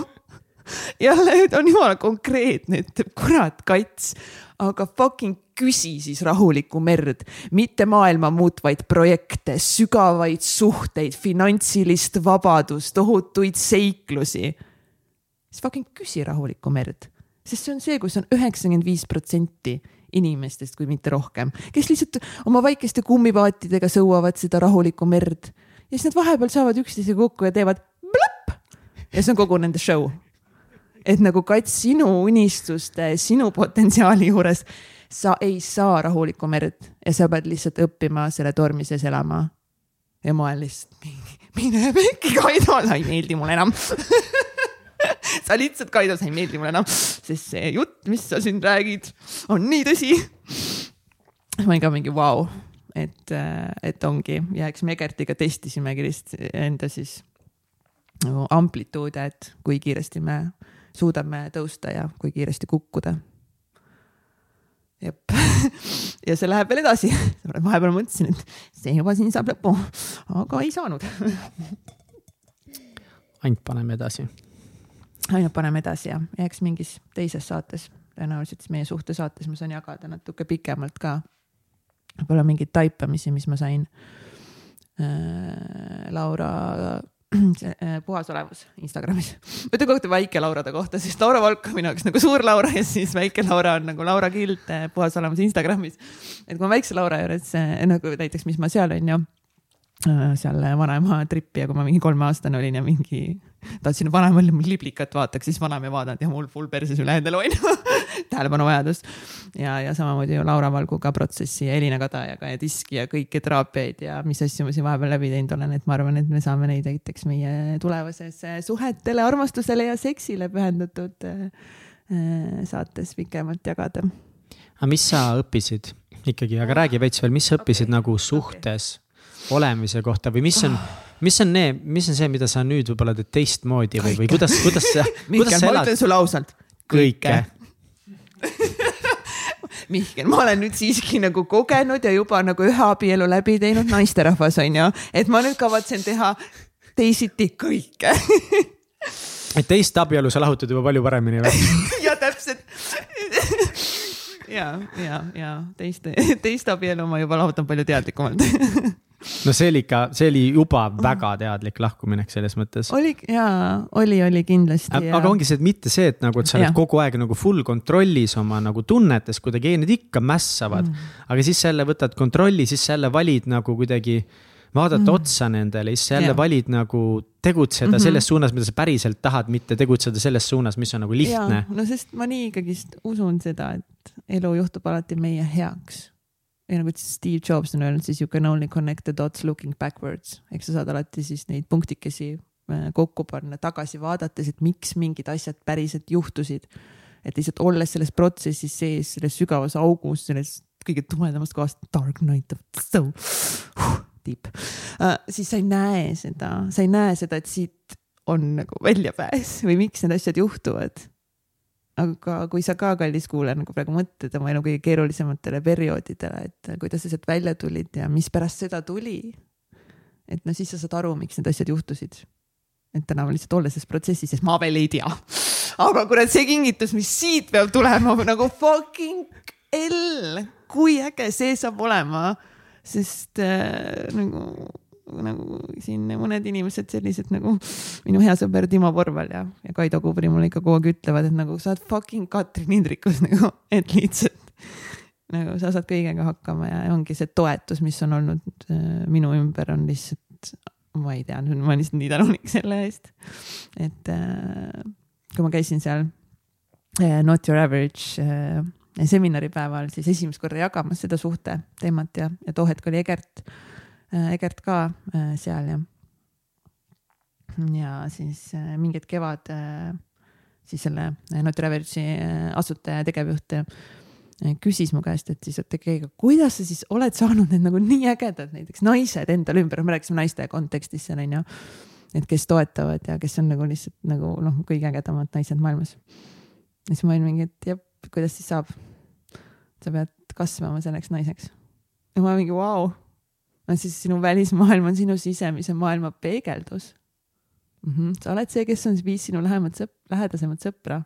jälle on jumala konkreetne, ütleb kurat, kats, aga fucking küsi siis rahulikku merd, mitte maailma muutvaid projekte, sügavaid suhteid, finantsilist vabadust, tohutuid seiklusi. siis fucking küsi rahulikku merd, sest see on see, kus on üheksakümmend viis protsenti inimestest, kui mitte rohkem, kes lihtsalt oma väikeste kummipaatidega sõuavad seda rahulikku merd ja siis nad vahepeal saavad üksteisega kokku ja teevad blõpp ja see on kogu nende show. Et nagu kats sinu unistuste, sinu potentsiaali juures sa ei saa rahulikku merd ja sa pead lihtsalt õppima selle tormi sees elama. ja ma olen lihtsalt, mine pekki, Kaido, sa ei meeldi mulle enam sa lihtsalt, Kaido, sa ei meeldi mulle enam, sest see jutt, mis sa siin räägid, on nii tõsi. ma olin ka mingi vau wow., et, et ongi ja eks me Egertiga testisimegi lihtsalt enda siis nagu amplituude, et kui kiiresti me suudame tõusta ja kui kiiresti kukkuda. jep ja see läheb veel edasi. vahepeal mõtlesin, et see juba siin saab lõpu, aga ei saanud ainult paneme edasi ainult paneme edasi ja eks mingis teises saates, tõenäoliselt siis meie suhtesaates ma saan jagada natuke pikemalt ka. võib-olla mingeid taipamisi, mis ma sain äh, Laura puhas olevus Instagramis. ma ütlen kogu aeg väike Laurade kohta, sest Laura Valk on minu jaoks nagu suur Laura ja siis väike Laura on nagu Laura Kild äh, puhas olevus Instagramis. et kui ma väikse Laura juures äh, nagu näiteks, mis ma seal on ju Äh, seal vanaema tripi ja kui ma mingi kolmeaastane olin ja mingi tahtsin vanaemal mul liblikat vaataks, siis vanaema ei vaadanud ja mul full perses üle endale onju tähelepanuvajadus. ja, ja samamoodi ju Laura Valguga protsessi ja Elina Kadajaga ja diski ja kõiki teraapiaid ja mis asju ma siin vahepeal läbi teinud olen, et ma arvan, et me saame neid näiteks meie tulevases suhetele, armastusele ja seksile pühendatud äh, äh, saates pikemalt jagada. aga mis sa õppisid ikkagi, aga räägi veits veel, mis sa õppisid okay. nagu suhtes okay. Olemise kohta või mis on, mis on need, mis on see, mida sa nüüd võib-olla teed teistmoodi või, või kuidas, kuidas sa, kuidas sa elad? ma ütlen sulle ausalt. kõike, kõike. Mihkel, ma olen nüüd siiski nagu kogenud ja juba nagu ühe abielu läbi teinud naisterahvas on ju, et ma nüüd kavatsen teha teisiti kõike et teist abielu sa lahutad juba palju paremini või? ja täpselt ja, ja, ja teist, teist abielu ma juba lahutan palju teadlikumalt no see oli ikka, see oli juba väga teadlik lahkuminek selles mõttes. oli jaa, oli, oli kindlasti. aga ongi see, et mitte see, et nagu, et sa oled kogu aeg nagu full kontrollis oma nagu tunnetes, kuidagi need ikka mässavad mm.. aga siis jälle võtad kontrolli, siis jälle valid nagu kuidagi vaadata mm. otsa nendele, siis sa jälle ja. valid nagu tegutseda mm -hmm. selles suunas, mida sa päriselt tahad, mitte tegutseda selles suunas, mis on nagu lihtne. no sest ma nii ikkagist usun seda, et elu juhtub alati meie heaks. Ja nagu Steve Jobs on öelnud, siis you can only connect the dots looking backwards, ehk sa saad alati siis neid punktikesi äh, kokku panna tagasi vaadates, et miks mingid asjad päriselt juhtusid. et lihtsalt olles selles protsessis sees, selles sügavas augus, selles kõige tumedamast kohast, dark night of the soul huh,, deep uh,, siis sa ei näe seda, sa ei näe seda, et siit on nagu väljapääs või miks need asjad juhtuvad aga kui sa ka, kallis kuulaja, nagu praegu mõtled oma elu kõige keerulisematele perioodidele, et kuidas sa sealt välja tulid ja mispärast seda tuli. et no siis sa saad aru, miks need asjad juhtusid. et täna ma lihtsalt olles selles protsessis, sest ma veel ei tea. aga kurat, see kingitus, mis siit peab tulema nagu fucking L, kui äge see saab olema. sest äh, nagu nagu siin mõned inimesed sellised nagu minu hea sõber Timo Porval ja, ja Kaido Kubri mulle ikka kogu aeg ütlevad, et nagu sa oled fucking Katrin Hindrikus nagu, et lihtsalt nagu sa saad kõigega hakkama ja ongi see toetus, mis on olnud äh, minu ümber, on lihtsalt, ma ei tea, ma olen lihtsalt nii tänulik selle eest. et äh, kui ma käisin seal äh, Not your average äh, seminaripäeval, siis esimest korda jagamas seda suhte teemat ja, ja too hetk oli Egert Egert ka äh, seal ja. ja siis äh, mingi hetk kevad siis selle Not Reversi asutaja ja tegevjuht küsis mu käest, et siis, et aga kuidas sa siis oled saanud need nagu nii ägedad näiteks naised endale ümber, me rääkisime naiste kontekstis seal onju. et kes toetavad ja kes on nagu lihtsalt nagu noh, kõige ägedamad naised maailmas. ja siis ma olin mingi, et jah, kuidas siis saab? sa pead kasvama selleks naiseks. ja ma mingi vau wow no siis sinu välismaailm on sinu sisemise maailma peegeldus mm. -hmm. sa oled see, kes on viis sinu lähemat sõp-, lähedasemat sõpra.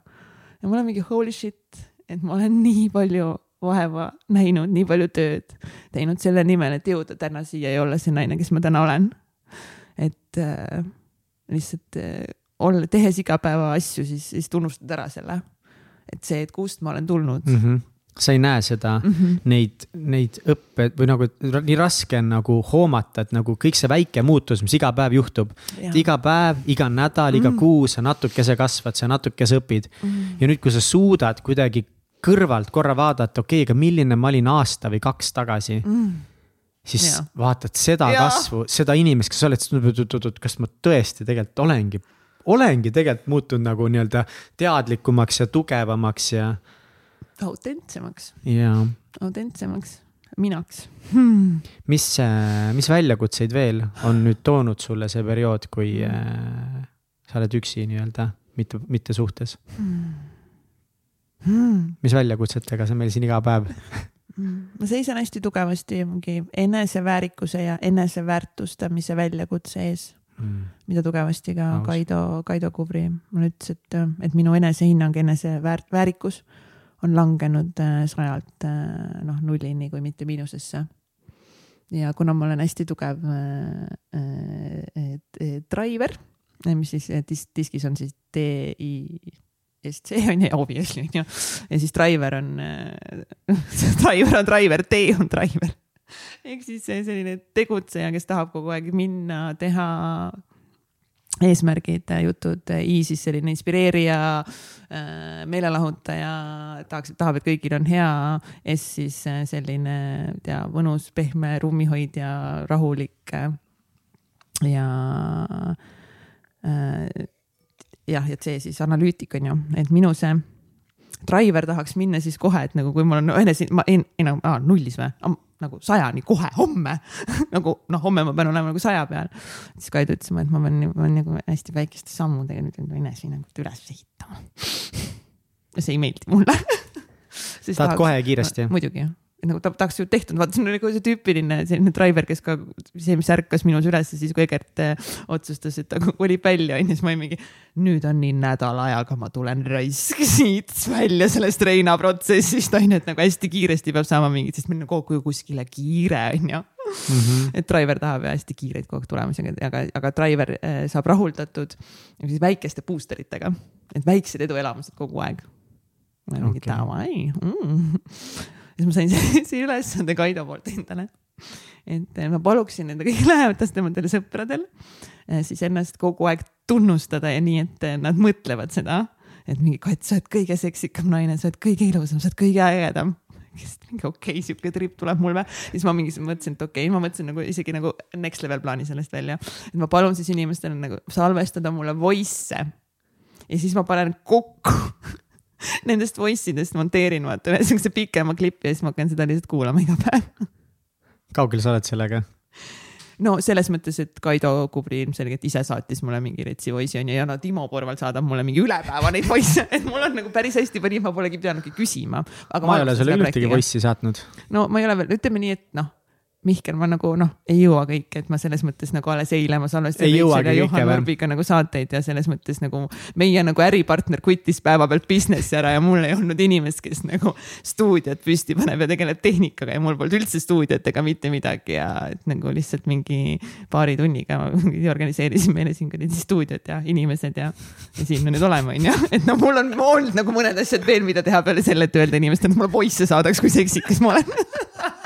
ja mul on mingi holy shit, et ma olen nii palju vaeva näinud, nii palju tööd teinud selle nimel, et jõuda täna siia ja olla see naine, kes ma täna olen. et äh, lihtsalt äh, olla, tehes igapäeva asju, siis, siis tunnustad ära selle. et see, et kust ma olen tulnud mm. -hmm sa ei näe seda mm, -hmm. neid, neid õppe või nagu nii raske on nagu hoomata, et nagu kõik see väike muutus, mis iga päev juhtub. iga päev, iga nädal mm, -hmm. iga mhm. kuu sa natukese kasvad, sa natukese õpid mm. -hmm. ja nüüd, kui sa suudad kuidagi kõrvalt korra vaadata, okei okay,, aga milline ma olin aasta või kaks tagasi mm. -hmm siis ja. vaatad seda ja. kasvu, seda inimest, kes sa oled, siis kas ma tõesti tegelikult olengi, olengi tegelikult muutunud nagu nii-öelda teadlikumaks ja tugevamaks ja autentsemaks autentsemaks, minaks hmm.. mis, äh, mis väljakutseid veel on nüüd toonud sulle see periood, kui äh, sa oled üksi nii-öelda, mitte, mitte suhtes hmm.? Hmm. mis väljakutsetega sa meil siin iga päev ma seisan hästi tugevasti mingi eneseväärikuse ja eneseväärtustamise väljakutse ees mm., mida tugevasti ka Aus. Kaido, Kaido Kubri mulle ütles, et, et minu enesehinnang, eneseväärt-, väärikus on langenud äh, sajalt äh, noh nullini, kui mitte miinusesse. ja kuna ma olen hästi tugev äh, driver, mis siis dis diskis on siis D-I-S-C on ju, obviously on ju. ja siis driver on driver on driver, D on driver ehk siis selline tegutseja, kes tahab kogu aeg minna, teha eesmärgid, jutud, I siis selline inspireerija, äh, meelelahutaja, tahaks, tahab, et kõigil on hea. S siis äh, selline, tea, mõnus, pehme ruumihoidja, rahulik. ja äh, jah, ja C siis analüütik on ju, et minu see driver tahaks minna siis kohe, et nagu kui mul on enese, ma ei, ei nagu ah, nullis või, nagu sajani kohe, homme! Nagu noh, homme ma pean olema nagu saja peal. siis Kaido ütles et ma pean, ma pean nagu hästi väikeste sammudega nüüd enesehinnangut üles ehitama. Ja see ei meeldi mulle. Tahad tahaks, kohe ja kiiresti? muidugi jah et nagu ta tahaks ju tehtud, vaata see on nagu see tüüpiline selline driver, kes ka see, mis ärkas minus üles siis, kui Egert äh, otsustas, et ta kolib välja onju, siis ma olin mingi. nüüd on nii nädala ajaga, ma tulen raisk siit välja sellest Reina protsessist onju, et nagu hästi kiiresti peab saama mingit, sest meil on kogu aeg kuskile kiire onju. -hmm. et driver tahab hästi kiireid kogu aeg tulemusi, aga, aga driver äh, saab rahuldatud siis väikeste booster itega, et väiksed eduelamused kogu aeg. mingi okay. davai mm siis ma sain sellise ülesande Kaido poolt endale. et eh, ma paluksin nende kõige lähedastematele sõpradel eh, siis ennast kogu aeg tunnustada ja nii, et eh, nad mõtlevad seda, et mingi Kat, sa oled kõige seksikam naine, sa oled kõige ilusam, sa oled kõige ägedam siis mingi okei okay,, sihuke trip tuleb mul või. siis ma mingi mõtlesin, et okei okay,, ma mõtlesin nagu isegi nagu next level plaani sellest välja. et ma palun siis inimestele nagu salvestada mulle voice'e. ja siis ma panen kokku nendest voice idest monteerin vaata ühe siukse pikema klipi ja siis ma hakkan seda lihtsalt kuulama iga päev. kaugel sa oled sellega? no selles mõttes, et Kaido Kubri ilmselgelt ise saatis mulle mingi retsi voice'i onju ja no Timo Porval saadab mulle mingi üle päeva neid voice'e, et mul on nagu päris hästi parim, ma polegi pidanudki küsima. ma ei ole sulle ühtegi voice'i saatnud. no ma ei ole veel, ütleme nii, et noh Mihkel, ma nagu noh, ei jõua kõike, et ma selles mõttes nagu alles eile ma salvestasin Juhan Urbiga nagu saateid ja selles mõttes nagu meie nagu äripartner kutis päevapealt business'i ära ja mul ei olnud inimest, kes nagu stuudiot püsti paneb ja tegeleb tehnikaga ja mul polnud üldse stuudiot ega mitte midagi ja et nagu lihtsalt mingi paari tunniga organiseerisin meile siin kuradi stuudiot ja inimesed ja, ja siin me nüüd oleme, onju. et no mul on olnud nagu mõned asjad veel, mida teha peale selle, et öelda inimestele, et mulle poisse saadaks, kui seksikas ma olen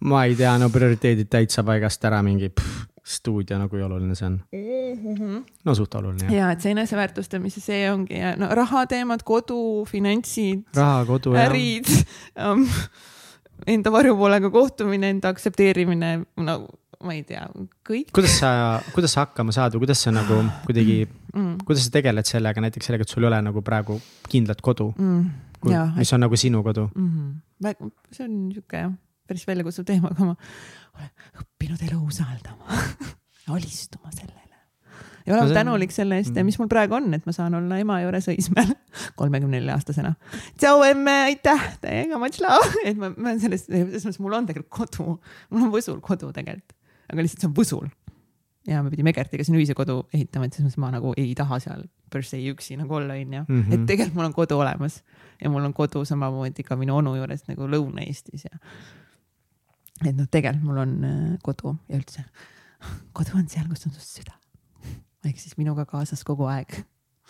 ma ei tea, no prioriteedid täitsa paigast ära, mingi pff, stuudio nagu kui oluline see on mm. -hmm. no suht oluline. ja, et see eneseväärtustamise, see ongi ja no rahateemad, kodu, finantsid. raha, kodu, ärid um, enda varjupoolega kohtumine, enda aktsepteerimine, no ma ei tea, kõik. kuidas sa, kuidas sa hakkama saad või kuidas sa nagu kuidagi mm., kuidas sa tegeled sellega, näiteks sellega, et sul ei ole nagu praegu kindlat kodu mm,? mis on nagu sinu kodu mm? -hmm. see on sihuke jah päris väljakutsuv teema, aga ma olen õppinud elu usaldama alistuma sellele ja olen no tänulik selle eest ja mm. mis mul praegu on, et ma saan olla ema juures Õismäel kolmekümne nelja aastasena. tšau emme, aitäh, täiega much love, et ma, ma olen selles, selles mõttes mul on tegelikult kodu, mul on Võsul kodu tegelikult, aga lihtsalt see on Võsul. ja me pidime Egertiga siin ühise kodu ehitama, et selles mõttes ma nagu ei taha seal per se üksi nagu olla, onju. Mhm. et tegelikult mul on kodu olemas ja mul on kodu samamoodi ka minu onu juures nagu Lõuna-Eestis ja et noh, tegelikult mul on äh, kodu ja üldse kodu on seal, kus on su süda. ehk siis minuga kaasas kogu aeg.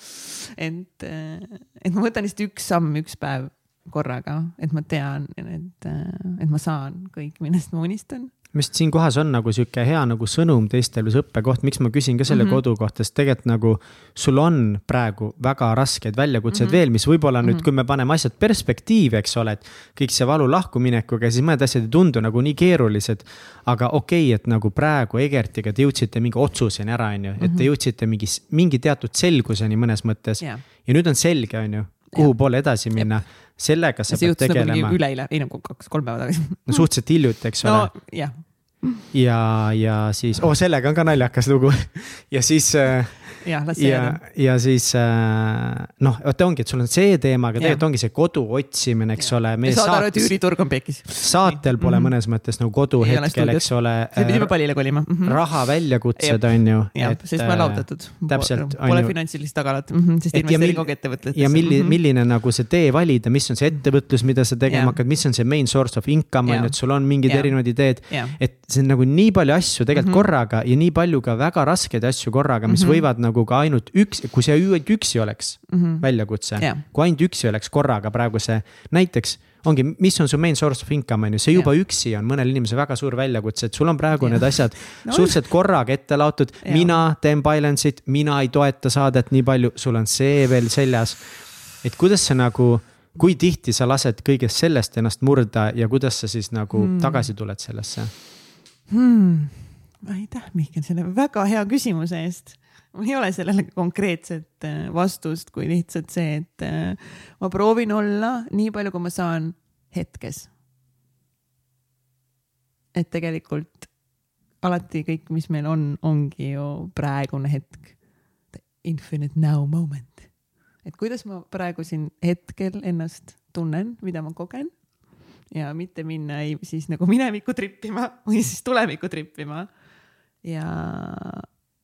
et, äh, et ma võtan lihtsalt üks samm, üks päev korraga, et ma tean, et, äh, et ma saan kõik, millest ma unistan minu arust siin kohas on nagu sihuke hea nagu sõnum teistele, see õppekoht, miks ma küsin ka selle mm -hmm. kodu kohta, sest tegelikult nagu sul on praegu väga raskeid väljakutseid mm -hmm. veel, mis võib-olla nüüd mm, -hmm. kui me paneme asjad perspektiivi, eks ole, et kõik see valu lahkuminekuga, siis mõned asjad ei tundu nagu nii keerulised. aga okei okay,, et nagu praegu Egertiga te jõudsite mingi otsuseni ära, on ju, et te mhm. jõudsite mingi, mingi teatud selguseni mõnes mõttes yeah. ja nüüd on selge, on ju kuhu poole edasi minna. Sellega sa pead nagu tegelema üleeile, ei nagu kaks-kolm päeva tagasi. no suhteliselt hiljuti, eks ole no,. jah. ja, ja siis, oh sellega on ka naljakas lugu ja siis äh, jah, las see jääda. ja siis äh, noh, vot ongi, et sul on see teema, aga tegelikult ongi see kodu otsimine, eks ja. ole. saad aru, et üüriturg on pekis. saatel pole mm -hmm. mõnes mõttes nagu kodu ei hetkel, eks ole. me pidime palile kolima mm. -hmm. raha väljakutsed on ju. jah, sest ma olen lahutatud. täpselt. Pole finantsilist tagalat mm, -hmm, sest investeerin kogu ettevõtetesse. ja milli- -hmm. milline nagu see tee valida, mis on see ettevõtlus, mida sa tegema hakkad, mis on see main source of income on ju, et sul on mingid erinevad ideed. et see on nagu nii palju asju tegelikult -hmm. korraga ja nii palju ka väga raskeid asju korraga, mis mm võivad nagu ka ainult üks kui see ainult üksi oleks mm -hmm. väljakutse yeah., kui ainult üksi oleks korraga praegu see, näiteks ongi, mis on su main source of income on ju, see juba yeah. üksi on mõnel inimesel väga suur väljakutse, et sul on praegu yeah. need asjad no, suhteliselt korraga ette laotud yeah.. mina teen Bilance'it, mina ei toeta saadet nii palju, sul on see veel seljas. et kuidas sa nagu, kui tihti sa lased kõigest sellest ennast murda ja kuidas sa siis nagu hmm. tagasi tuled sellesse hmm.? aitäh, Mihkel, selle väga hea küsimuse eest mul ei ole sellele konkreetset äh, vastust, kui lihtsalt see, et äh, ma proovin olla nii palju, kui ma saan hetkes. et tegelikult alati kõik, mis meil on, ongi ju praegune hetk. Infinite now moment. et kuidas ma praegu siin hetkel ennast tunnen, mida ma kogen ja mitte minna ei siis nagu minevikku trippima või siis tulevikku trippima. ja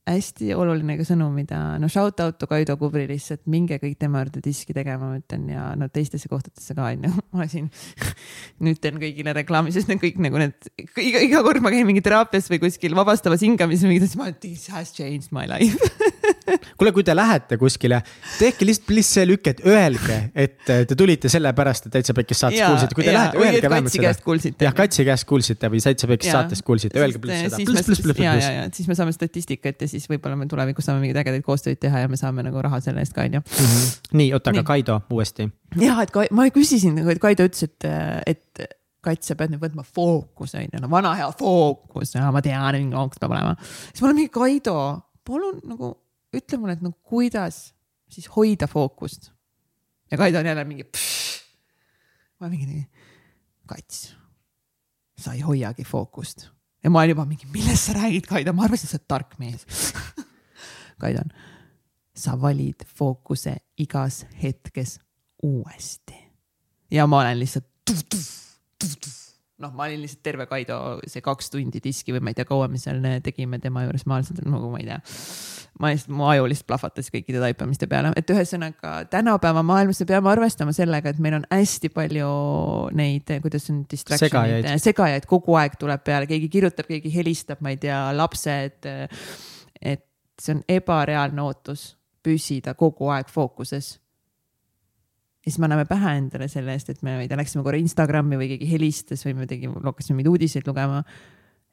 hästi oluline ka sõnum, mida no shout out to Kaido Kubri lihtsalt, minge kõik tema juurde diski tegema, ma ütlen ja no teistesse kohtadesse ka onju. ma siin nüüd teen kõigile reklaami, sest need kõik nagu need iga, iga kord ma käin mingi teraapias või kuskil vabastavas hingamises, mingi ma this has changed my life kuule, kui te lähete kuskile, tehke lihtsalt please see lükk, et öelge, et te tulite sellepärast, et Täitsa Pekkis saates kuulsite, kui te ja, lähete, öelge vähemalt seda. jah, Katsi käest kuulsite või Täitsa Pekkis saates kuulsite, öelge please seda. pluss, pluss, pluss, pluss. ja, ja, et siis me saame statistikat ja siis võib-olla me tulevikus saame mingeid ägedaid koostöid teha ja me saame nagu raha selle eest ka onju. Mhm. nii, oota, aga Kaido uuesti. jah, et ma küsisin, et Kaido ütles, et, et Kats, sa pead nüüd võtma fookuse onju, no vana hea fookus, ma tean, mingi fookus peab olema. siis ma olen mingi Kaido, palun nagu ütle mulle, et no kuidas siis hoida fookust. ja Kaido on jälle mingi. ma mingi nii, Kats, sa ei hoiagi fookust ja ma olen juba mingi, millest sa räägid, Kaido, ma arvasin, sa oled tark mees Kaidon, sa valid fookuse igas hetkes uuesti. ja ma olen lihtsalt noh, ma olin lihtsalt terve Kaido see kaks tundi diski või ma ei tea, kaua me seal tegime tema juures, ma lihtsalt nagu ma ei tea ma lihtsalt, mu aju lihtsalt plahvatas kõikide taipamiste peale, et ühesõnaga tänapäeva maailmas me peame arvestama sellega, et meil on hästi palju neid, kuidas on segajaid. segajaid kogu aeg tuleb peale, keegi kirjutab, keegi helistab, ma ei tea, lapsed. et see on ebareaalne ootus püsida kogu aeg fookuses. Ja siis me anname pähe endale selle eest, et me, ma ei tea, läksime korra Instagrami või keegi helistas või me tegime, hakkasime mingeid uudiseid lugema.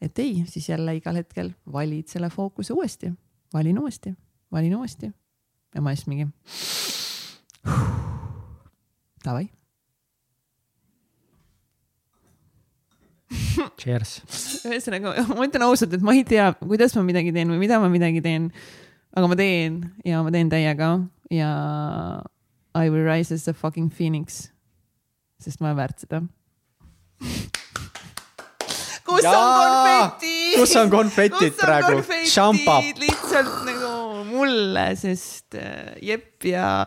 et ei, siis jälle igal hetkel valid selle fookuse uuesti valin uuesti, valin uuesti. ja ma siis mingi. Davai. Cheers. ühesõnaga, ma ütlen ausalt, et ma ei tea, kuidas ma midagi teen või mida ma midagi teen. aga ma teen ja ma teen täiega ja I will rise as a fucking phoenix. sest ma olen väärt seda kus ja, on konfetid? kus on konfetid kus praegu? šampab. lihtsalt nagu mulle, sest äh, Jepp ja,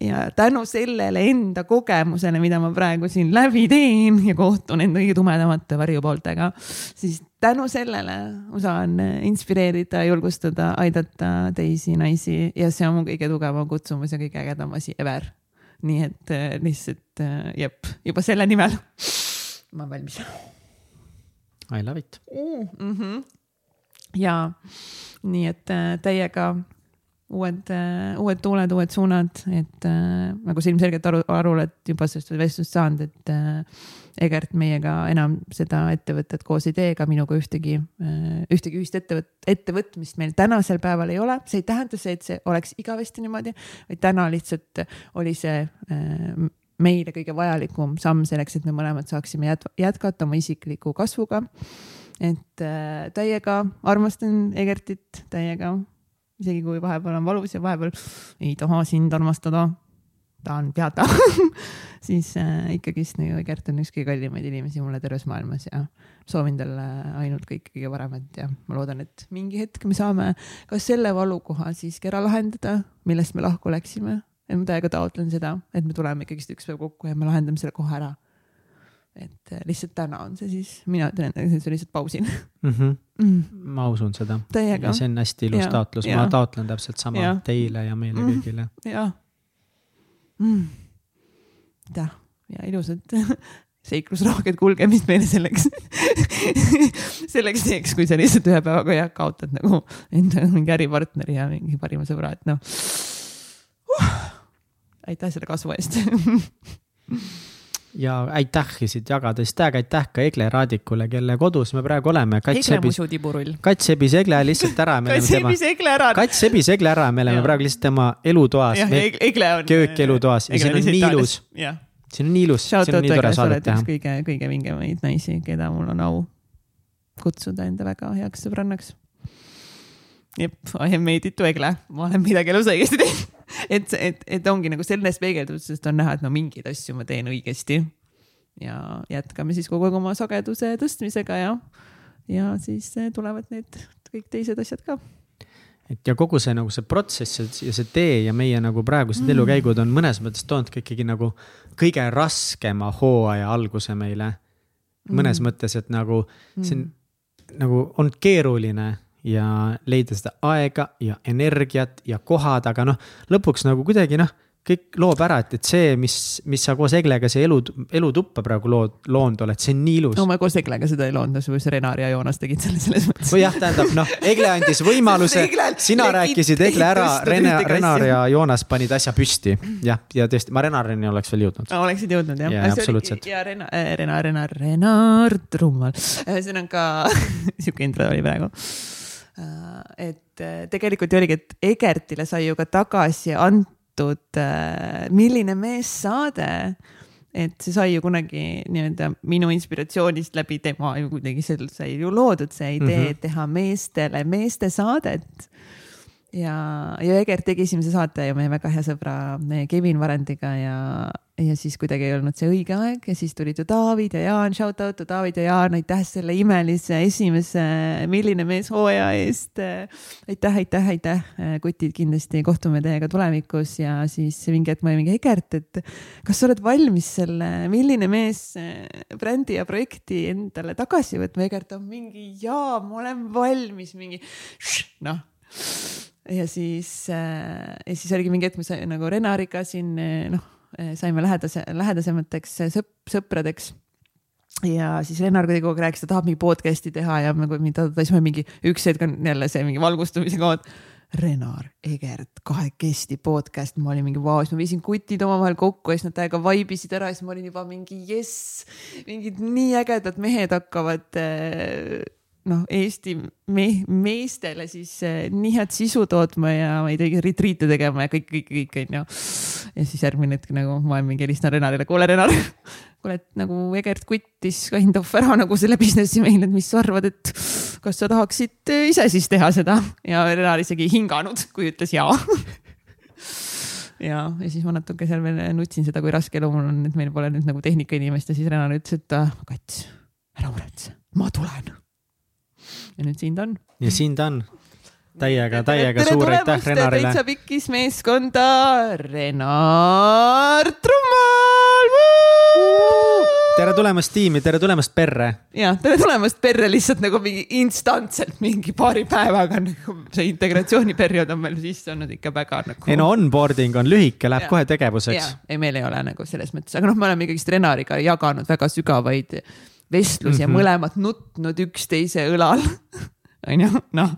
ja tänu sellele enda kogemusele, mida ma praegu siin läbi teen ja kohtun enda kõige tumedamate varjupooltega, siis tänu sellele ma saan inspireerida, julgustada, aidata teisi naisi ja see on mu kõige tugevam kutsumus ja kõige ägedam asi ever. nii et äh, lihtsalt äh, jep, juba selle nimel ma olen valmis I love it mm. -hmm. ja nii, et äh, teiega uued, uued tuuled, uued suunad, et nagu sa ilmselgelt aru, aru oled juba sellest vestlust saanud, et Egert meiega enam seda ettevõtet koos ei tee, ega minuga ühtegi äh,, ühtegi ühist ettevõt-, ettevõtmist meil tänasel päeval ei ole. see ei tähenda see, et see oleks igavesti niimoodi, vaid täna lihtsalt oli see äh, meile kõige vajalikum samm selleks, et me mõlemad saaksime jät jätkata oma isikliku kasvuga. et äh, täiega armastan Egertit, täiega, isegi kui vahepeal on valus ja vahepeal ei taha sind armastada, tahan teada siis äh, ikkagist nagu Egert on üks kõige kallimaid inimesi mulle terves maailmas ja soovin talle ainult kõike kõige paremat ja ma loodan, et mingi hetk me saame ka selle valukoha siiski ära lahendada, millest me lahku läksime et ma täiega taotlen seda, et me tuleme ikkagist üks päev kokku ja me lahendame selle kohe ära. et äh, lihtsalt täna on see siis, mina ütlen endale, et see lihtsalt pausin mm. -hmm. Mm. ma usun seda. ja see on hästi ilus ja, taotlus, ma taotlen täpselt sama ja. teile ja meile mm. kõigile. jah mm.. jah, ja ilusat seiklusrohket kulgemist meile selleks. Selleks teeks, kui sa lihtsalt ühe päevaga jah, kaotad nagu enda mingi äripartneri ja mingi parima sõbra, et noh. Uh aitäh selle kasvu eest ja aitähisid jagades, täiega aitäh ka Egle Raadikule, kelle kodus me praegu oleme. Egle sebis, kats sebis Egle lihtsalt ära. kats sebis Egle ära. kats sebis Egle ära, me oleme praegu lihtsalt tema elutoas. Egle on. köökelutoas ja siin on nii ilus. siin on nii ilus, tore saadet teha. kõige, kõige vingemaid naisi, keda mul on au kutsuda enda väga heaks sõbrannaks. Jep, I have made it to Egle, ma olen midagi elus õigesti teinud. et, et, et ongi nagu selles peegeldusest on näha, et no mingeid asju ma teen õigesti. ja jätkame siis kogu aeg oma sageduse tõstmisega ja, ja siis tulevad need kõik teised asjad ka et ja kogu see nagu see protsess ja see tee ja meie nagu praegused mm. elukäigud on mõnes mõttes toonud ka ikkagi nagu kõige raskema hooaja alguse meile. mõnes mm. mõttes, et nagu see on mm. nagu olnud keeruline ja leida seda aega ja energiat ja kohad, aga noh, lõpuks nagu kuidagi noh kõik loob ära, et, et see, mis, mis sa koos Eglega see elu, elutuppa praegu lood, loonud oled, see on nii ilus. no ma koos Eglega seda ei loonud, see Renar ja Joonas tegid selle selles mõttes. või jah, tähendab noh, Egle andis võimaluse sina rääkisid Egle ära, Rene, Renar ja Joonas panid asja püsti. jah, ja tõesti, ma Renarini oleks veel jõudnud. oleksid jõudnud jah ja,? absoluutselt. ja Renar, äh, Renar, Renar, Renar Trummal, ühesõnaga sihuke intro oli praegu äh, et äh, tegelikult ju oligi, et Egertile sai ju ka tagasi antud äh, Milline mees saade. et see sai ju kunagi nii-öelda minu inspiratsioonist läbi tema ju kuidagi seal sai ju loodud see idee mm -hmm. teha meestele meestesaadet ja, ja Egert tegi esimese saate ju meie väga hea sõbra Kevin Varendiga ja, ja siis kuidagi ei olnud see õige aeg ja siis tulid ju David ja Jaan, shout out to David ja Jaan, aitäh selle imelise esimese Milline mees hooaja eest. aitäh, aitäh, aitäh, kutid, kindlasti kohtume teiega tulevikus ja siis mingi hetk ma olin mingi Egert, et kas sa oled valmis selle Milline mees brändi ja projekti endale tagasi võtma? Egert on mingi jaa, ma olen valmis, mingi noh ja siis ja siis oligi mingi hetk, me sai nagu Renariga siin noh saime lähedase, lähedasemateks sõp-, sõpradeks ja siis Rennar kuidagi kogu aeg rääkis, ta tahab mingi podcast'i teha ja me, siis me mingi üks hetk on jälle see mingi valgustamise koht. Renar, Egert, kahekesti podcast, ma olin mingi vau, siis ma viisin kutid omavahel kokku ja siis nad täiega vaibisid ära ja siis ma olin juba mingi jess, mingid nii ägedad mehed hakkavad äh, noh, Eesti me meestele siis eh, nii head sisu tootma ja ma ei tea, retriite tegema ja kõik, kõik, kõik onju. ja siis järgmine hetk nagu ma mingi helistan Renarile, kuule Renar, kuule, et nagu Egert kuttis kind of ära nagu selle business'i meil, et mis sa arvad, et kas sa tahaksid eh, ise siis teha seda? Ja Renar isegi ei hinganud, kui ütles jaa. Ja, ja siis ma natuke seal veel nutsin seda, kui raske elu mul on, et meil pole nüüd nagu tehnikainimest ja siis Renar ütles, et ah, kats, ära muretse, ma tulen ja nüüd siin ta on. ja siin ta on. täiega, täiega suur aitäh Renarile. täitsa pikkis meeskonda, Renar Trummal. tere tulemast tiimi, tere tulemast perre. ja tere tulemast perre lihtsalt nagu mingi instantselt mingi paari päevaga nagu see integratsiooniperiood on meil sisse olnud ikka väga nagu. ei no onboarding on lühike, läheb ja. kohe tegevuseks. ei, meil ei ole nagu selles mõttes, aga noh, me oleme ikkagist Renariga jaganud väga sügavaid vestlusi mm -hmm. ja mhm. mõlemad nutnud üksteise õlal onju, noh,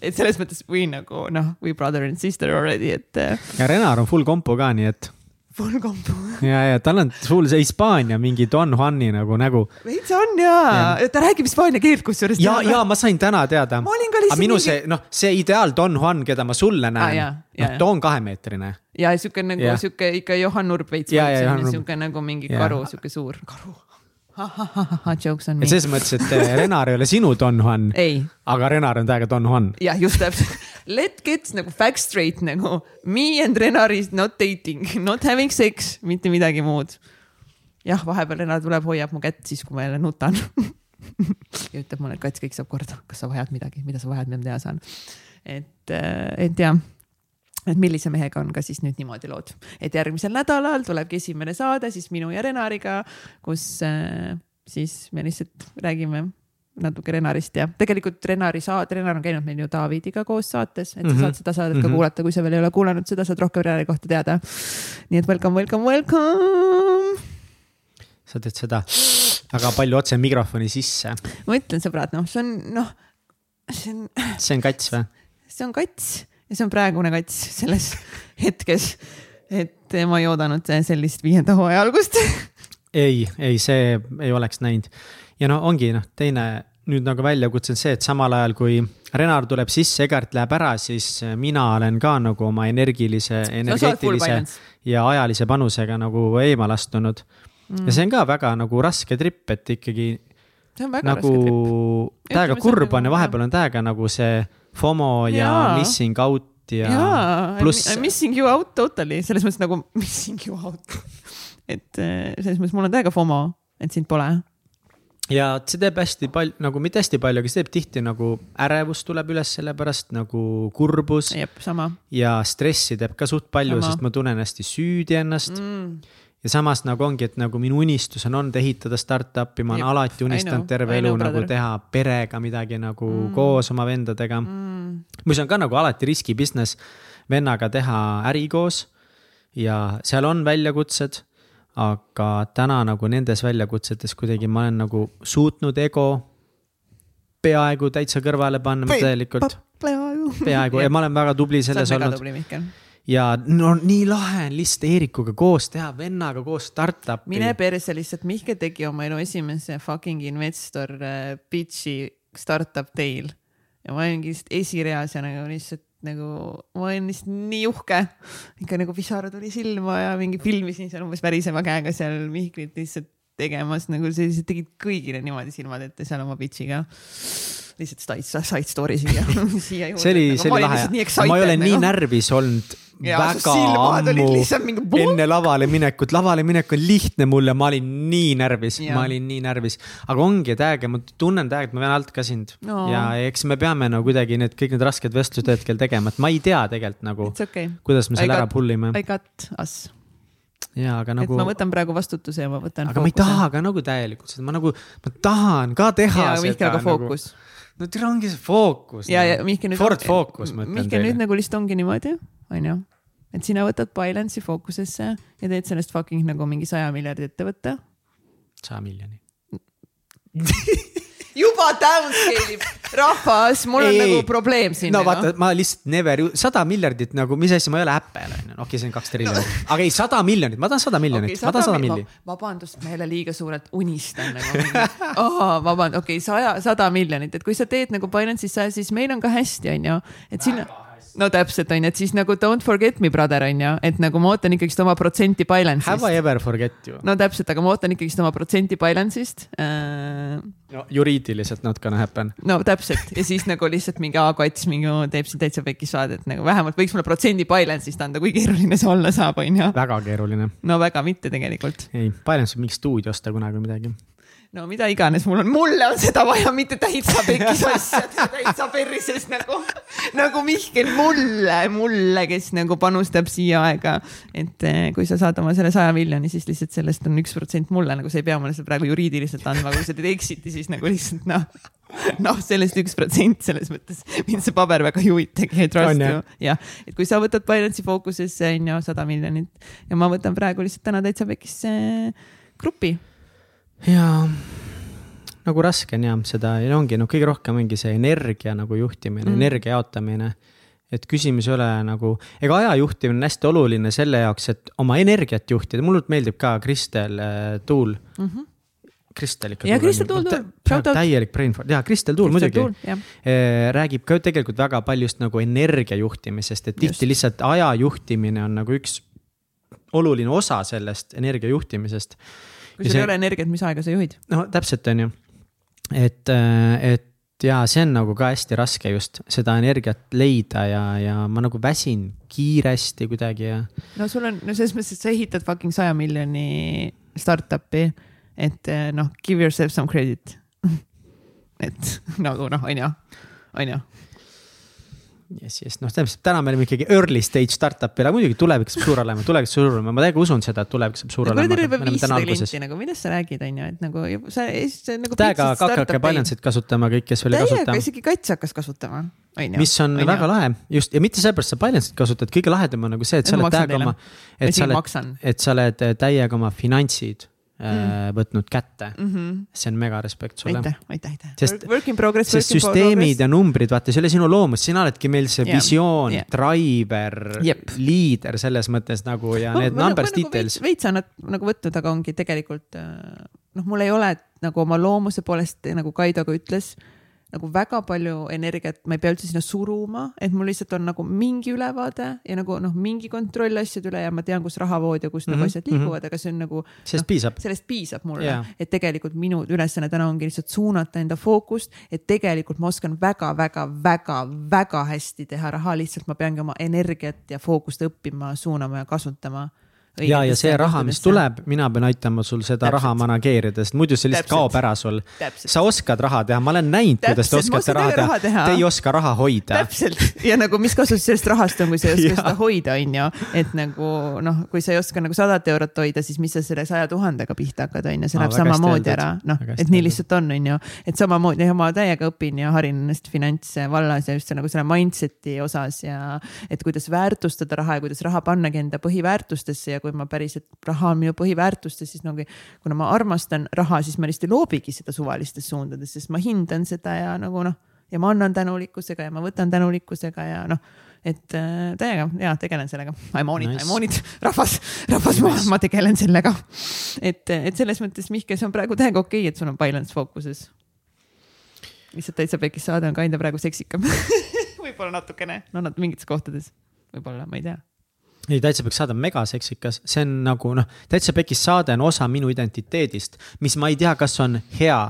et selles mõttes we nagu noh, we brother and sister already, et. Äh, ja Renar on full kompo ka, nii et. Full kompo. ja, ja tal on full see Hispaania mingi Don Juani nagu nägu. veits on ja, ja., ta räägib hispaania keelt kusjuures. ja, ja ma sain täna teada. aga minu mingi... see, noh, see ideaal Don Juan, keda ma sulle näen ah,, noh, too on kahemeetrine. ja sihuke nagu sihuke ikka Johan Nurb veits, sihuke nagu mingi karu, sihuke suur karu Jokes on me. selles mõttes, et eh, Renar ei ole sinu Don Juan. aga Renar on täiega Don Juan. jah, just täpselt. Let get nagu fact straight nagu me and Renar is not dating, not having sex, mitte midagi muud. jah, vahepeal Renar tuleb, hoiab mu kätt siis, kui ma jälle nutan ja ütleb mulle, et kats, kõik saab korda, kas sa vajad midagi, mida sa vajad, mida ma teha saan. et, eh, et jah et millise mehega on ka siis nüüd niimoodi lood, et järgmisel nädalal tulebki esimene saade siis minu ja Renariga, kus äh, siis me lihtsalt räägime natuke Renarist ja tegelikult Renari saade, Renar on käinud meil ju Davidiga koos saates, et sa mm -hmm. saad seda saadet ka mm -hmm. kuulata, kui sa veel ei ole kuulanud seda, saad rohkem Renari kohta teada. nii et welcome, welcome, welcome. sa teed seda väga palju otse mikrofoni sisse. ma ütlen, sõbrad, noh, see on noh, see on. see on kats või? see on kats ja see on praegune kats selles hetkes. et ma ei oodanud sellist viienda hooaja algust ei, ei, see ei oleks näinud. ja no ongi noh, teine nüüd nagu väljakutse on see, et samal ajal kui Renar tuleb sisse, Egert läheb ära, siis mina olen ka nagu oma energilise, energeetilise ja ajalise panusega nagu eemale astunud mm.. ja see on ka väga nagu raske tripp, et ikkagi see on väga nagu raske trip. täiega kurb on ja vahepeal on täiega nagu see FOMO ja Jaa. missing out ja jaa, pluss I m missing you out totally, selles mõttes nagu missing you out. et eh, selles mõttes mul on täiega FOMO, et sind pole. ja see teeb hästi palju, nagu mitte hästi palju, aga see teeb tihti nagu ärevus tuleb üles selle pärast nagu kurbus ja stressi teeb ka suht palju, sest ma tunnen hästi süüdi ennast mm.. Ja samas nagu ongi, et nagu minu unistus on olnud ehitada startup'i, ma olen alati unistanud terve elu know, nagu teha perega midagi nagu Mm. koos oma vendadega mm.. mis on ka nagu alati riski business, vennaga teha äri koos ja seal on väljakutsed. aga täna nagu nendes väljakutsetes kuidagi ma olen nagu suutnud ego peaaegu täitsa kõrvale panna, täielikult, peaaegu. ja ma olen väga tubli selles olnud. Ja no nii lahe on lihtsalt Eerikuga koos teha, vennaga koos startup'i. mine perse lihtsalt, Mihkel tegi oma elu esimese fucking investor äh, pitch'i startup teil ja ma olingi lihtsalt esireas ja nagu lihtsalt nagu ma olin lihtsalt nii uhke. ikka nagu pisara tuli silma ja mingi filmisin seal umbes väriseva käega seal Mihklit lihtsalt tegemas nagu sa lihtsalt tegid kõigile niimoodi silmad ette seal oma pitch'iga. lihtsalt side, side story siia, siia juurde. see oli, see oli lahe, ma ei ole nii närvis olnud väga ammu. enne lavale minekut, lavale minek on lihtne mulle, ma olin nii närvis, ma olin nii närvis, aga ongi täiega, ma tunnen täiega, et ma vean alt ka sind. No. ja eks me peame no kuidagi need kõik need rasked vestlused hetkel tegema, et ma ei tea tegelikult nagu, okay, kuidas me selle ära pull ime I got us, ja aga et nagu ma, võtan praegu vastutuse ja ma võtan. aga ma ei taha ka nagu täielikult seda, ma nagu, ma tahan ka teha ja Mihkel, aga nagu, fookus. no teil ongi see fookus. ja, ja Mihkel nüüd. Ford Focus, ma ütlen Mihkel nüüd teile. nagu lihtsalt ongi niimoodi, onju, et sina võtad Binance'i fookusesse ja teed sellest fucking nagu mingi saja miljardi ettevõtte. saja miljoni. juba downscale ib, rahvas, mul on Ei, nagu probleem siin. no vaata, ma lihtsalt never, sada miljardit nagu, mis asja, ma ei ole Apple on ju, okei okay,, see on kaks triljonit no., aga ei, sada miljonit, ma tahan sada miljonit okay,, ma tahan sada milli. vabandust, ma jälle liiga suurelt unistan nagu. oh, vabandust, okei okay,, saja, sada miljonit, et kui sa teed nagu Binance'is saja, siis meil on ka hästi, onju, et siin no täpselt onju, et siis nagu don't forget me brother onju, et nagu ma ootan ikkagist oma protsenti Binance'ist Have I ever forget you? no täpselt, aga ma ootan ikkagist oma protsenti Binance'ist äh,. no juriidiliselt not gonna happen. no täpselt ja siis nagu lihtsalt mingi A-kats mingi teeb siin täitsa pekis saadet nagu vähemalt võiks mulle protsendi Binance'ist anda, kui keeruline see olla saab, onju. väga keeruline. no väga mitte tegelikult. ei, Binance võib mingi stuudio osta kunagi midagi. No mida iganes mul on, mulle on seda vaja, mitte täitsa pekis asjad, täitsa perses nagu, nagu Mihkel mulle, mulle, kes nagu panustab siia aega. et eh, kui sa saad oma selle saja miljoni, siis lihtsalt sellest on üks protsent mulle, nagu sa ei pea mulle seda praegu juriidiliselt andma, kui sa teed exit'i, siis nagu lihtsalt noh, noh, sellest üks protsent selles mõttes mind see paber väga ei huvitagi, On, trust you. jah, et kui sa võtad Binance'i fookusesse on ju sada miljonit ja ma võtan praegu lihtsalt täna täitsa pekis eh, grupi jaa, nagu raske on jah seda ja ongi noh, kõige rohkem ongi see energia nagu juhtimine Mm. energia jaotamine. et küsimus ei ole nagu, ega aja juhtimine on hästi oluline selle jaoks, et oma energiat juhtida, mulle meeldib ka Kristel äh, Tuul. mm. -hmm. Kristel ikka. Ja Kristel Tuul, täielik brain fart, jaa, Kristel Tuul muidugi. jah, räägib ka tegelikult väga palju just nagu energia juhtimisest, et tihti Just. lihtsalt aja juhtimine on nagu üks oluline osa sellest energia juhtimisest. Kui sul ei ole energiat, mis aega sa juhid? no täpselt on ju, et, et ja see on nagu ka hästi raske just seda energiat leida ja, ja ma nagu väsin kiiresti kuidagi ja no sul on, no selles mõttes, et sa ehitad fucking saja miljoni startup'i, et eh, noh, give yourself some credit. et nagu noh, onju, onju. yes, yes, noh, täpselt täna me oleme ikkagi early stage startup'il, aga muidugi tulevik saab suur olema, tulevik saab suur olema, ma täiega usun seda, et tulevik saab suur olema. juba viissada klienti nagu, millest sa räägid, onju, et nagu sa, nagu. täiega hakake Binance'it kasutama, kõik, kes veel ei täiega kasuta. isegi kats hakkas kasutama, onju. mis on Onja. väga lahe just ja mitte sellepärast sa Binance'it kasutad, kõige lahedam on nagu see, et sa oled täiega oma, ma et sa oled, et sa oled täiega oma finantsid mm. võtnud kätte. mm. -hmm. see on mega respekt sulle. aitäh, aitäh, aitäh. Sest- Work in progress, sest süsteemid progress. ja numbrid, vaata, see ei ole sinu loomus, sina oledki meil see Jah, visioon jah. driver Jep., liider selles mõttes nagu ja need numbers details. veits on nad nagu võtnud, aga ongi tegelikult äh, noh, mul ei ole nagu oma loomuse poolest nagu Kaido ka ütles nagu väga palju energiat, ma ei pea üldse sinna suruma, et mul lihtsalt on nagu mingi ülevaade ja nagu noh, mingi kontroll asjade üle ja ma tean, kus rahavood ja kus mm -hmm. nagu Mhm, asjad liiguvad, aga see on nagu. sellest piisab. sellest piisab mulle Jaa. et tegelikult minu ülesanne täna ongi lihtsalt suunata enda fookust, et tegelikult ma oskan väga-väga-väga-väga hästi teha raha, lihtsalt ma peangi oma energiat ja fookust õppima, suunama ja kasutama. Ja, ja see raha, mis tuleb, mina pean aitama sul seda Täpselt. raha manageerida, sest muidu see lihtsalt Täpselt. kaob ära sul. Sa oskad raha teha, ma olen näinud, kuidas te oskate raha täiega raha teha, teha. te ei oska raha hoida. täpselt. Ja nagu mis kasu sellest rahast on, kui sa ei oska seda hoida, on ju, et nagu noh, kui sa ei oska nagu sadat eurot hoida, siis mis sa selle saja tuhandega pihta hakkad, on ju, see läheb samamoodi ära, noh, et nii lihtsalt on, on ju, et samamoodi ma täiega õpin ja harin ennast finantsvallas ja just see, nagu selle mindset'i osas ja et kuidas väärtustada raha ja kuidas raha pannagi enda põhiväärtustesse ja kui ma päriselt, raha on minu põhiväärtustes, siis nagu kuna ma armastan raha, siis ma lihtsalt ei loobigi seda suvalistes suundades, sest ma hindan seda ja nagu noh, ja ma annan tänulikkusega ja ma võtan tänulikkusega ja noh, et äh, täiega ja tegelen sellega. I m on it nice., I m on it, rahvas, rahvas nice., ma, ma tegelen sellega. et, et selles mõttes, Mihkel, see on praegu täiega okei okay,, et sul on balance fookuses. lihtsalt täitsa pekis saade on kinda praegu seksikam võib-olla natukene, no nad mingites kohtades, võib-olla, ma ei tea ei, täitsa pekis saade on megaseksikas, see on nagu noh, täitsa pekis saade on osa minu identiteedist, mis ma ei tea, kas on hea.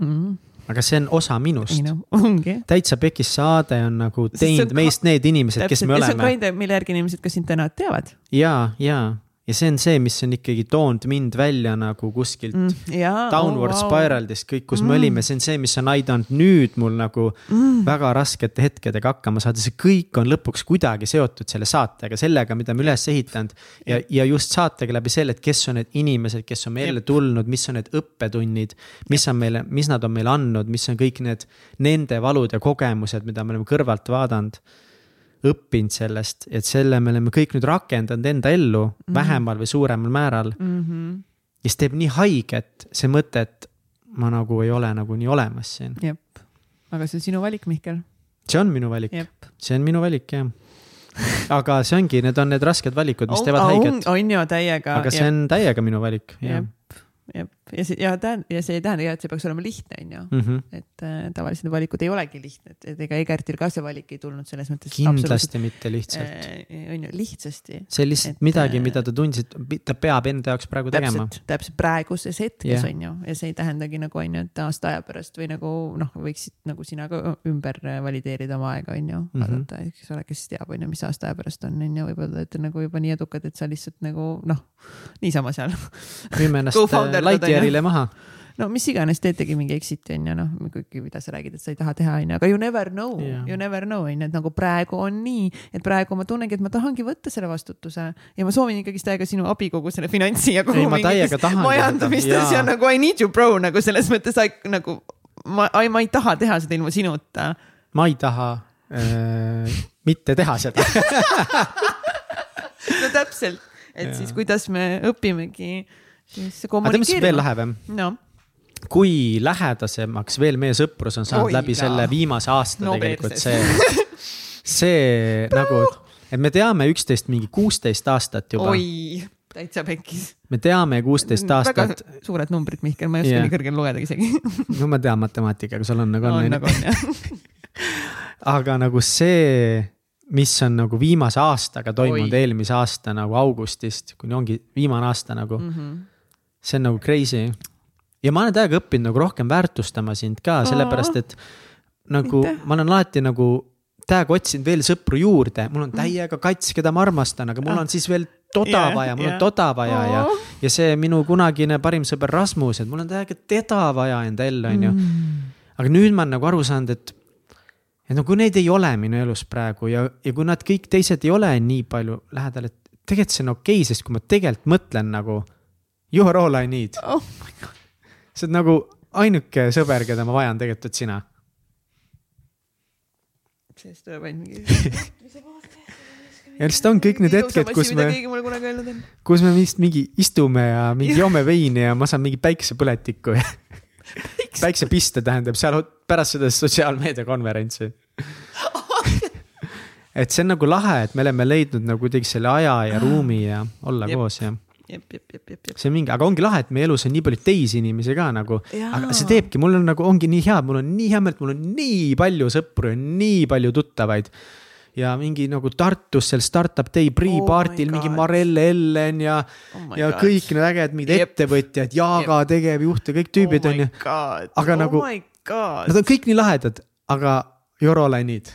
Mm,. aga see on osa minust. Noh, ongi. täitsa pekis saade on nagu teinud on meist need inimesed, kes me see on oleme. kinda, mille järgi inimesed ka sind täna teavad. Ja, ja, ja see on see, mis on ikkagi toonud mind välja nagu kuskilt mm. jaa. downward oh, wow. spiral'ist kõik, kus mm. me olime, see on see, mis on aidanud nüüd mul nagu mm. väga raskete hetkedega hakkama saada, see kõik on lõpuks kuidagi seotud selle saatega, sellega, mida me üles ehitanud. ja, ja just saatega läbi selle, et kes on need inimesed, kes on meile tulnud, mis on need õppetunnid, mis on meile, mis nad on meile andnud, mis on kõik need nende valud ja kogemused, mida me oleme kõrvalt vaadanud õppinud sellest, et selle me oleme kõik nüüd rakendanud enda ellu mm -hmm. vähemal või suuremal määral mm. -hmm. ja siis teeb nii haiget see mõte, et ma nagu ei ole nagu nii olemas siin. jep, aga see on sinu valik, Mihkel. see on minu valik, jep. see on minu valik jah. aga see ongi, need on need rasked valikud, mis teevad haiget. on ju täiega. aga see on täiega minu valik, jep, jep ja see ja tähendab ja see ei tähenda ka, et see peaks olema lihtne, on ju. mm -hmm. et äh, tavaliselt need valikud ei olegi lihtne, et, ega Egertil ka see valik ei tulnud selles mõttes. kindlasti mitte lihtsalt. äh, on ju, lihtsasti. see lihtsalt et, midagi, äh, mida ta tundis, et ta peab enda jaoks praegu tegema. täpselt, täpselt praeguses hetkes yeah. on ju, ja see ei tähendagi nagu on ju, et aasta aja pärast või nagu noh, võiksid nagu sina ka ümber valideerida oma aega, on ju Mhm. vaadata, eks ole, kes teab, on ju, mis aasta aja pärast on, on ju, võib-olla olete nagu juba nii edukad, et sa lihtsalt nagu noh, niisama seal. müüme ennast Co-founder Lightyearile maha. no mis iganes, teetegi mingi exit'i on ju noh, kuigi mida sa räägid, et sa ei taha teha, on ju, aga you never know yeah., you never know on ju, et nagu praegu on nii, et praegu ma tunnengi, et ma tahangi võtta selle vastutuse ja ma soovin ikkagist täiega sinu abi kogu selle finantsi ja kogu tahangi majandamistes ja nagu I need you bro nagu selles mõttes I, nagu ma, ma ei taha teha seda ilma sinuta. ma ei taha äh, mitte teha seda. no täpselt, et Jaa. siis kuidas me õpimegi aga tead, mis veel lähevem? no kui lähedasemaks veel meie sõprus on saanud Oi läbi jaa. selle viimase aasta No tegelikult perses. see, see nagu, et me teame üksteist mingi kuusteist aastat juba, oi, täitsa pekkis. me teame kuusteist aastat, suured numbrid, Mihkel, ma ei oska yeah. nii kõrgel lugeda isegi. no ma tean matemaatikaga, sul on nagu on, on nagu on jah. aga nagu see, mis on nagu viimase aastaga toimunud, Oi. eelmise aasta nagu augustist kuni ongi viimane aasta nagu mm, Mhm. See on nagu crazy. ja ma olen täiega õppinud nagu rohkem väärtustama sind ka, sellepärast et nagu Aitäh. ma olen alati nagu täiega otsinud veel sõpru juurde, mul on täiega kats, keda ma armastan, aga mul on siis veel toda yeah, vaja, mul jah. on toda vaja ja Oo., ja see minu kunagine parim sõber Rasmus, et mul on täiega teda vaja enda ellu, onju. aga nüüd ma olen nagu aru saanud, et, et no kui neid ei ole minu elus praegu ja, ja kui nad kõik teised ei ole nii palju lähedal, et tegelikult see on okei okay,, sest kui ma tegelikult mõtlen nagu you are all I need, oh sa oled nagu ainuke sõber, keda ma vajan, tegelikult oled sina. sellest tuleb ainult mingi. ja lihtsalt on kõik need hetked, kus me, kus me vist mingi istume ja mingi joome veini ja ma saan mingi päiksepõletikku ja päiksepiste tähendab seal pärast seda sotsiaalmeediakonverentsi. et see on nagu lahe, et me oleme leidnud nagu kuidagi selle aja ja ruumi ja olla Jep. koos ja see on mingi, aga ongi lahe, et meie elus on nii palju teisi inimesi ka nagu, aga see teebki, mul on nagu ongi nii hea, mul on nii hea meel, et mul on nii palju sõpru ja nii palju tuttavaid ja mingi nagu Tartus seal startup day Oh pre-party'l my mingi. Marelle Ellen ja Oh ja God. kõik need ägedad mingid Jep. ettevõtjad, Jaaga tegevjuht ja kõik tüübid oh onju. god, Aga oh nagu- Nad on kõik nii lahedad, aga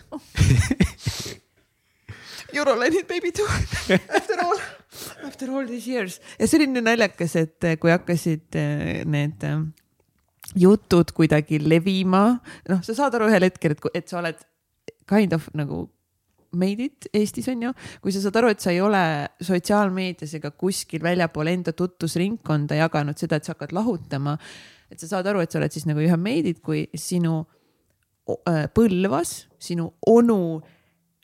Eurolinid. Eurolined baby too after all, after all these years ja see oli nii naljakas, et eh, kui hakkasid eh, need eh, jutud kuidagi levima, noh, sa saad aru ühel hetkel, et, et sa oled kind of nagu made it Eestis on ju, kui sa saad aru, et sa ei ole sotsiaalmeedias ega kuskil väljapool enda tutvusringkonda jaganud seda, et sa hakkad lahutama. et sa saad aru, et sa oled siis nagu you have made it, kui sinu Põlvas sinu onu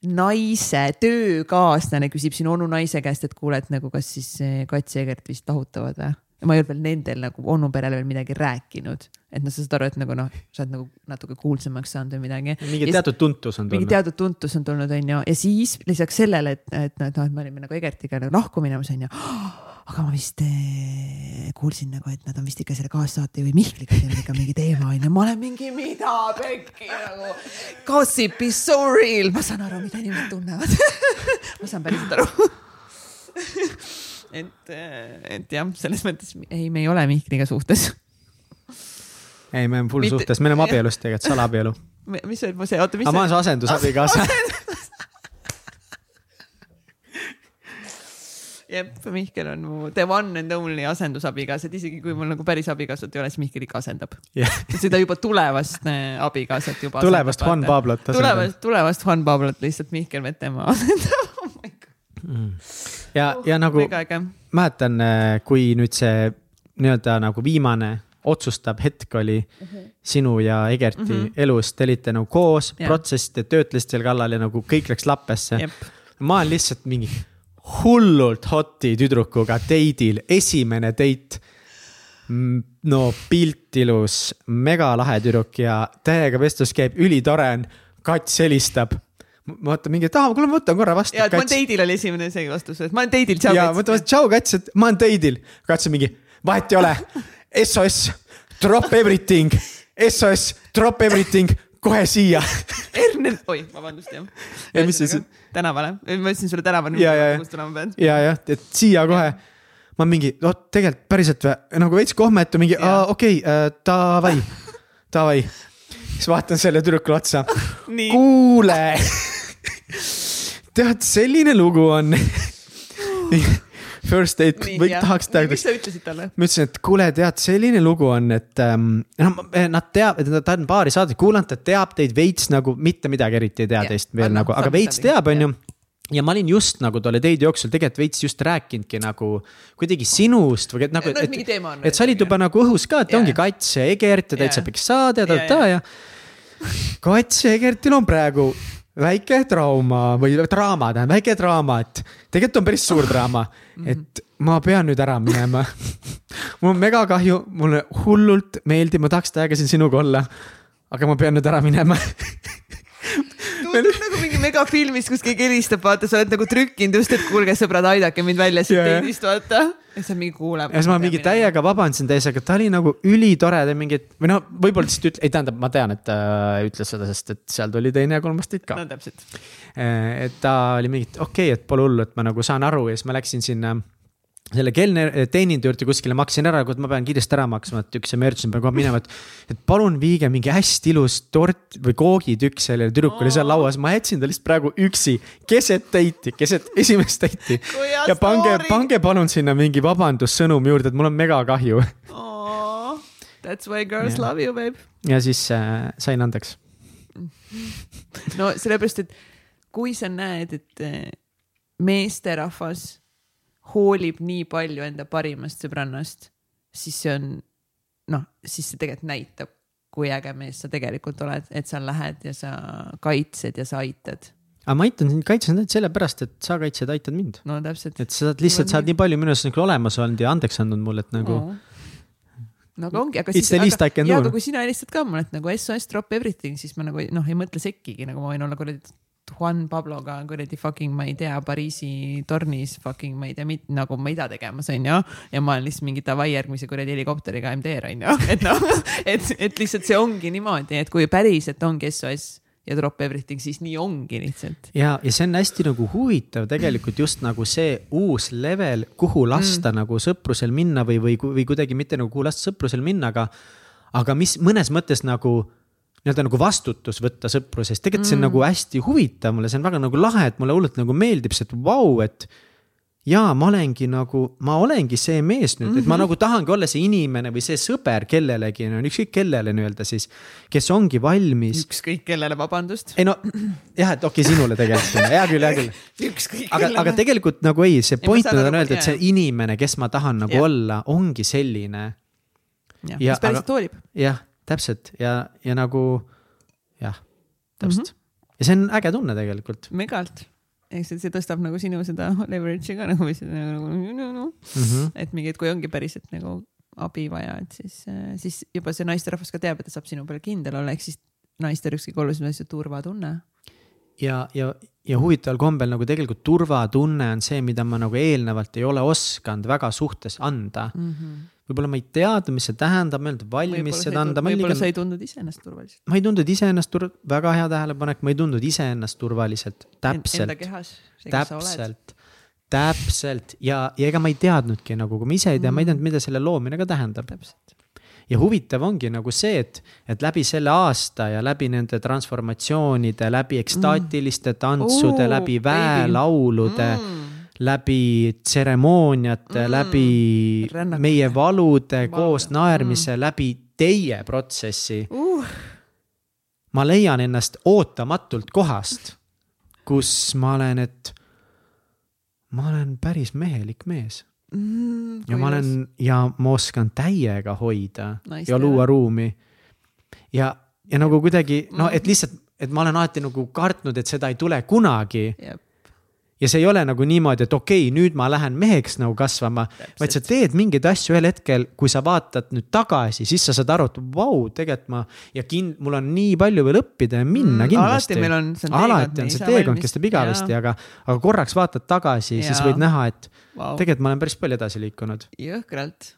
naise töökaaslane küsib sinu onu naise käest, et kuule, et nagu kas siis eh, Kats ja Egert vist lahutavad või? ma ei olnud veel nendel nagu onu perele veel midagi rääkinud, et noh, sa saad aru, et nagu noh, sa oled nagu natuke kuulsamaks saanud või midagi. mingi teatud tuntus on mingi tulnud. teatud tuntus on tulnud, onju, ja siis lisaks sellele, et, et noh, et me olime nagu Egertiga nagu lahku minemas, onju. Aga ma vist eh, kuulsin nagu, et nad on vist ikka selle kaassaatejuhi Mihkliga seal ikka mingi teema onju, ma olen mingi mida pekki nagu. Gossip is so real, ma saan aru, mida inimesed tunnevad. ma saan päriselt aru. et, et jah, selles mõttes ei, me ei ole Mihkliga suhtes. ei, me oleme full Mitte- suhtes, me oleme abielus tegelikult, salaabielu. mis see, see, oota, mis aga ma olen su asendusabikaasa. jep, Mihkel on mu the one and only asendusabikaasa, et isegi kui mul nagu päris abikaasat ei ole, siis Mihkel ikka asendab. jah, seda juba tulevast äh, abikaasat juba. tulevast Juan. Pablot asendab. tulevast, tulevast Juan Pablot lihtsalt Mihkel Vetemaa asendab oh. my god, ja, ja nagu väga äge. mäletan, kui nüüd see nii-öelda nagu viimane otsustav hetk oli sinu ja Egerti mm -hmm. elus, te olite nagu koos protsessite, töötlesite seal kallal ja nagu kõik läks lappesse. ma olen lihtsalt mingi hullult hoti tüdrukuga date'il, esimene date. no pilt ilus, megalahe tüdruk ja täiega vestlus käib, ülitore on, kats helistab. ma vaatan mingi, et aa, kuule ma võtan korra vastu. ja et ma olen teidil oli esimene see vastus, et ma olen teidil, tšau. ja mõtle, tšau kats, et ma olen teidil. kats on mingi, vahet ei ole, SOS, drop everything, SOS, drop everything, kohe siia. Ernel, oi, vabandust jah. Ja mis see siis- tänavale, ma ütlesin sulle tänava Ja, ja, ja. kust tulema pead. ja, jah, et siia kohe. ma mingi, oot tegelikult päriselt või, nagu veits kohmetu, mingi Jaa. okei okay,, davai, davai. siis vaatan selle tüdrukule otsa. kuule, tead, selline lugu on. First date, või tahaks teada mis, sa ütlesid talle? ma ütlesin, et kuule, tead, selline lugu on, et ähm, noh, nad teab, ta on paari saadet kuulanud, ta teab teid veits nagu mitte midagi eriti ei tea Jah. teist veel Aga noh, nagu, aga veits teab, jah. onju ja ma olin just nagu tolle teidi jooksul tegelikult veits just rääkinudki nagu kuidagi sinust või et nagu, No, et et, on sa olid juba nagu õhus ka, et Jaa. ongi Kats ja Egert ja täitsa Jaa. pikk saade ja Jaa, ta ja Kats ja Egertil on praegu väike trauma või draama, tähendab väike draama, et tegelikult on päris suur draama, et ma pean nüüd ära minema. mul on mega kahju, mulle hullult meeldib, ma tahaks täiega siin sinuga olla. aga ma pean nüüd ära minema. tundub nagu mingi megafilmis, kus keegi helistab, vaata, sa oled nagu trükkinud just, et kuulge sõbrad, aidake mind välja siit Jaa, jah. teidist, vaata. ja siis on mingi kuuleb. ja siis ma mingi. täiega vabandasin täis, aga ta oli nagu ülitore, ta mingi, või noh, võib-olla lihtsalt ütle, ei tähendab, ma tean, et ta ütles seda, sest et seal tuli teine ja kolmas date ka no täpselt. et ta oli mingi, okei okay,, et pole hullu, et ma nagu saan aru ja siis ma läksin sinna selle kelner, teenindaja juurde kuskile, maksin ära, kuid ma pean kiiresti ära maksma, et üks emergency peab kohe minema, et. et palun viige mingi hästi ilus tort või koogitükk sellele tüdrukule seal lauas, ma jätsin ta lihtsalt praegu üksi keset date'i, keset esimest date'i. Ja pange pange palun sinna mingi vabandussõnum juurde, et mul on mega kahju. That's why girls Jah. love you, babe. ja siis äh, sain andeks. no sellepärast, et kui sa näed, et eh, meesterahvas hoolib nii palju enda parimast sõbrannast, siis see on noh, siis see tegelikult näitab, kui äge mees sa tegelikult oled, et sa lähed ja sa kaitsed ja sa aitad. aga ma aitan sind, kaitsen sind sellepärast, et sa kaitsed, aitad mind. no täpselt. et sa oled lihtsalt, sa oled nii palju minu arust nagu olemas olnud ja andeks andnud mulle, et nagu Oo. no aga ongi, aga It's I can ja aga kui sina helistad ka mulle, et nagu SOS drop everything, siis ma nagu noh, ei mõtle sekkigi, nagu ma võin olla kuradi Juan Pabloga kuradi fucking, ma ei tea, Pariisi tornis fucking, ma ei tea, nagu mida tegemas, onju. ja ma olen lihtsalt mingi davai järgmise kuradi helikopteriga MTR onju, et noh, et, et lihtsalt see ongi niimoodi, et kui päriselt ongi SOS ja drop everything, siis nii ongi lihtsalt. ja, ja see on hästi nagu huvitav tegelikult just nagu see uus level, kuhu lasta mm. nagu sõprusel minna või, või, või kuidagi mitte nagu kuhu lasta sõprusel minna, aga, aga mis mõnes mõttes nagu nii-öelda nagu vastutus võtta sõprusest, tegelikult see on nagu hästi huvitav mulle, see on väga nagu lahe, et mulle hullult nagu meeldib see, et vau, et jaa, ma olengi nagu, ma olengi see mees nüüd, et ma nagu tahangi olla see inimene või see sõber kellelegi, no ükskõik kellele nii-öelda siis, kes ongi valmis. ükskõik kellele, vabandust. ei no jah, et okei okay,, sinule tegelikult, hea küll, hea küll aga, aga tegelikult nagu ei, see point on aru, öelda, et see inimene, kes ma tahan nagu Jah. olla, ongi selline. jah, ja- mis päriselt hoolib. jah, täpselt ja, ja nagu jah, täpselt mm. -hmm. ja see on äge tunne tegelikult megalt. eks see, see tõstab nagu sinu seda leverage'i ka nagu, nagu mm. -hmm. et mingi, et kui ongi päriselt nagu abi vaja, et siis, siis juba see naisterahvas ka teab, et ta saab sinu peal kindel olla, ehk siis naistel üks kõige olulisem asi on turvatunne. ja, ja, ja huvitaval kombel nagu tegelikult turvatunne on see, mida ma nagu eelnevalt ei ole osanud väga suhtes anda. võib-olla ma ei teadnud, mis see tähendab, ma ei olnud valmis seda anda, ma võib-olla olin sa ei tundnud iseennast turvaliselt. ma ei tundnud iseennast tur-, väga hea tähelepanek, ma ei tundnud iseennast turvaliselt, täpselt, oled. täpselt, täpselt ja, ja ega ma ei teadnudki nagu, kui ma ise ei tea, ma ei teadnud, mida selle loomine ka tähendab. täpselt. Ja huvitav ongi nagu see, et, et läbi selle aasta ja läbi nende transformatsioonide, läbi ekstaatiliste tantsude Oo, mm., läbi väelaulude mm., läbi tseremooniate mm., läbi Rännakute. meie valude Valude. koos naermise mm., läbi teie protsessi Uh, ma leian ennast ootamatult kohast, kus ma olen, et ma olen päris mehelik mees mm, ja ma olen ja ma oskan täiega hoida Naiste ja luua üle. ruumi. ja, ja nagu kuidagi no, et lihtsalt, et ma olen alati nagu kartnud, et seda ei tule kunagi Jep. ja see ei ole nagu niimoodi, et okei okay,, nüüd ma lähen meheks nagu kasvama, vaid sa teed mingeid asju ühel hetkel, kui sa vaatad nüüd tagasi, siis sa saad aru, et vau, tegelikult ma ja kind-, mul on nii palju veel õppida ja minna Mm, kindlasti. alati meil on- see on alati teekond, me on see teekond, kestab igavesti, aga, aga korraks vaatad tagasi, siis võid näha, et Vau. tegelikult ma olen päris palju edasi liikunud jõhkralt.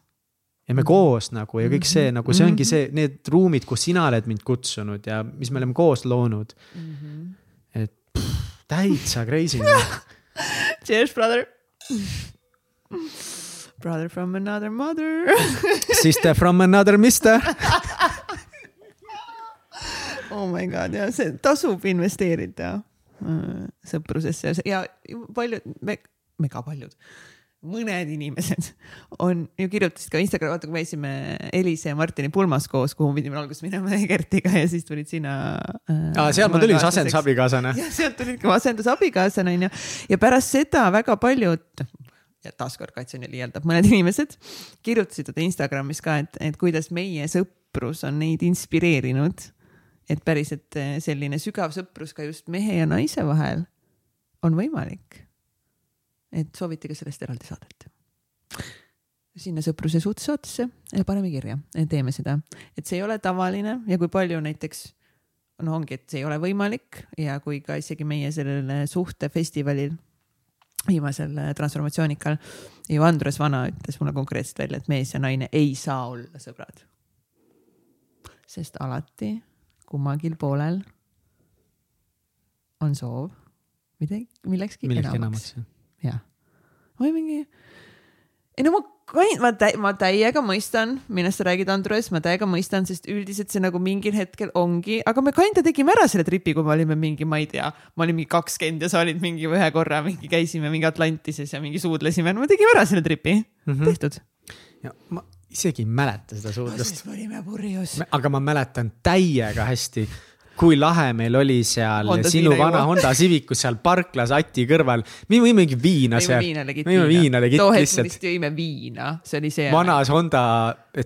ja me koos nagu ja kõik see nagu see ongi Mhm. see, need ruumid, kus sina oled mind kutsunud ja mis me oleme koos loonud. Mhm. et pff, täitsa crazy. Cheers, brother. Brother from another mother. Sister from another mister. oh my god ja see tasub investeerida äh, sõprusesse ja paljud, me, me ka paljud, mõned inimesed on ju kirjutasid ka Instagrami, vaata kui me käisime Elise ja Martini pulmas koos, kuhu pidime alguses minema Egertiga ja siis tulid sina äh,. aa, sealt ma tulin, see asendusabikaasana. ja sealt tulid ka asendusabikaaslasena onju ja pärast seda väga paljud ja taaskord Katja nii liialdab, mõned inimesed kirjutasid seda Instagramis ka, et, et kuidas meie sõprus on neid inspireerinud. et päriselt eh, selline sügav sõprus ka just mehe ja naise vahel on võimalik. Et soovitage sellest eraldi saadet. sinna sõpruse suhtes saatesse ja paneme kirja, teeme seda, et see ei ole tavaline ja kui palju näiteks no ongi, et see ei ole võimalik ja kui ka isegi meie sellel suhtefestivalil viimasel äh, transformatsioonikal ju Andres Vana ütles mulle konkreetselt välja, et mees ja naine ei saa olla sõbrad. sest alati kummagil poolel on soov midagi, millekski enamaks, enamaks. jah. või mingi, ei no ma, ma tä-, ma täiega mõistan, millest sa räägid, Andres, ma täiega mõistan, sest üldiselt see nagu mingil hetkel ongi, aga me kinda tegime ära selle tripi, kui me olime mingi, ma ei tea, ma olin mingi kakskümmend ja sa olid mingi ühe korra mingi käisime mingi Atlantises ja mingi suudlesime, no me tegime ära selle tripi mm, -hmm. tehtud. ja ma isegi ei mäleta seda suudlust, me olime purjus. aga ma mäletan täiega hästi, kui lahe meil oli seal Honda sinu Civic vana juua. Honda Civicus seal parklas Ati kõrval. me võimegi viina seal. me võime viina legit too hetk me lihtsalt vist jõime viina, see oli see. vanas Honda,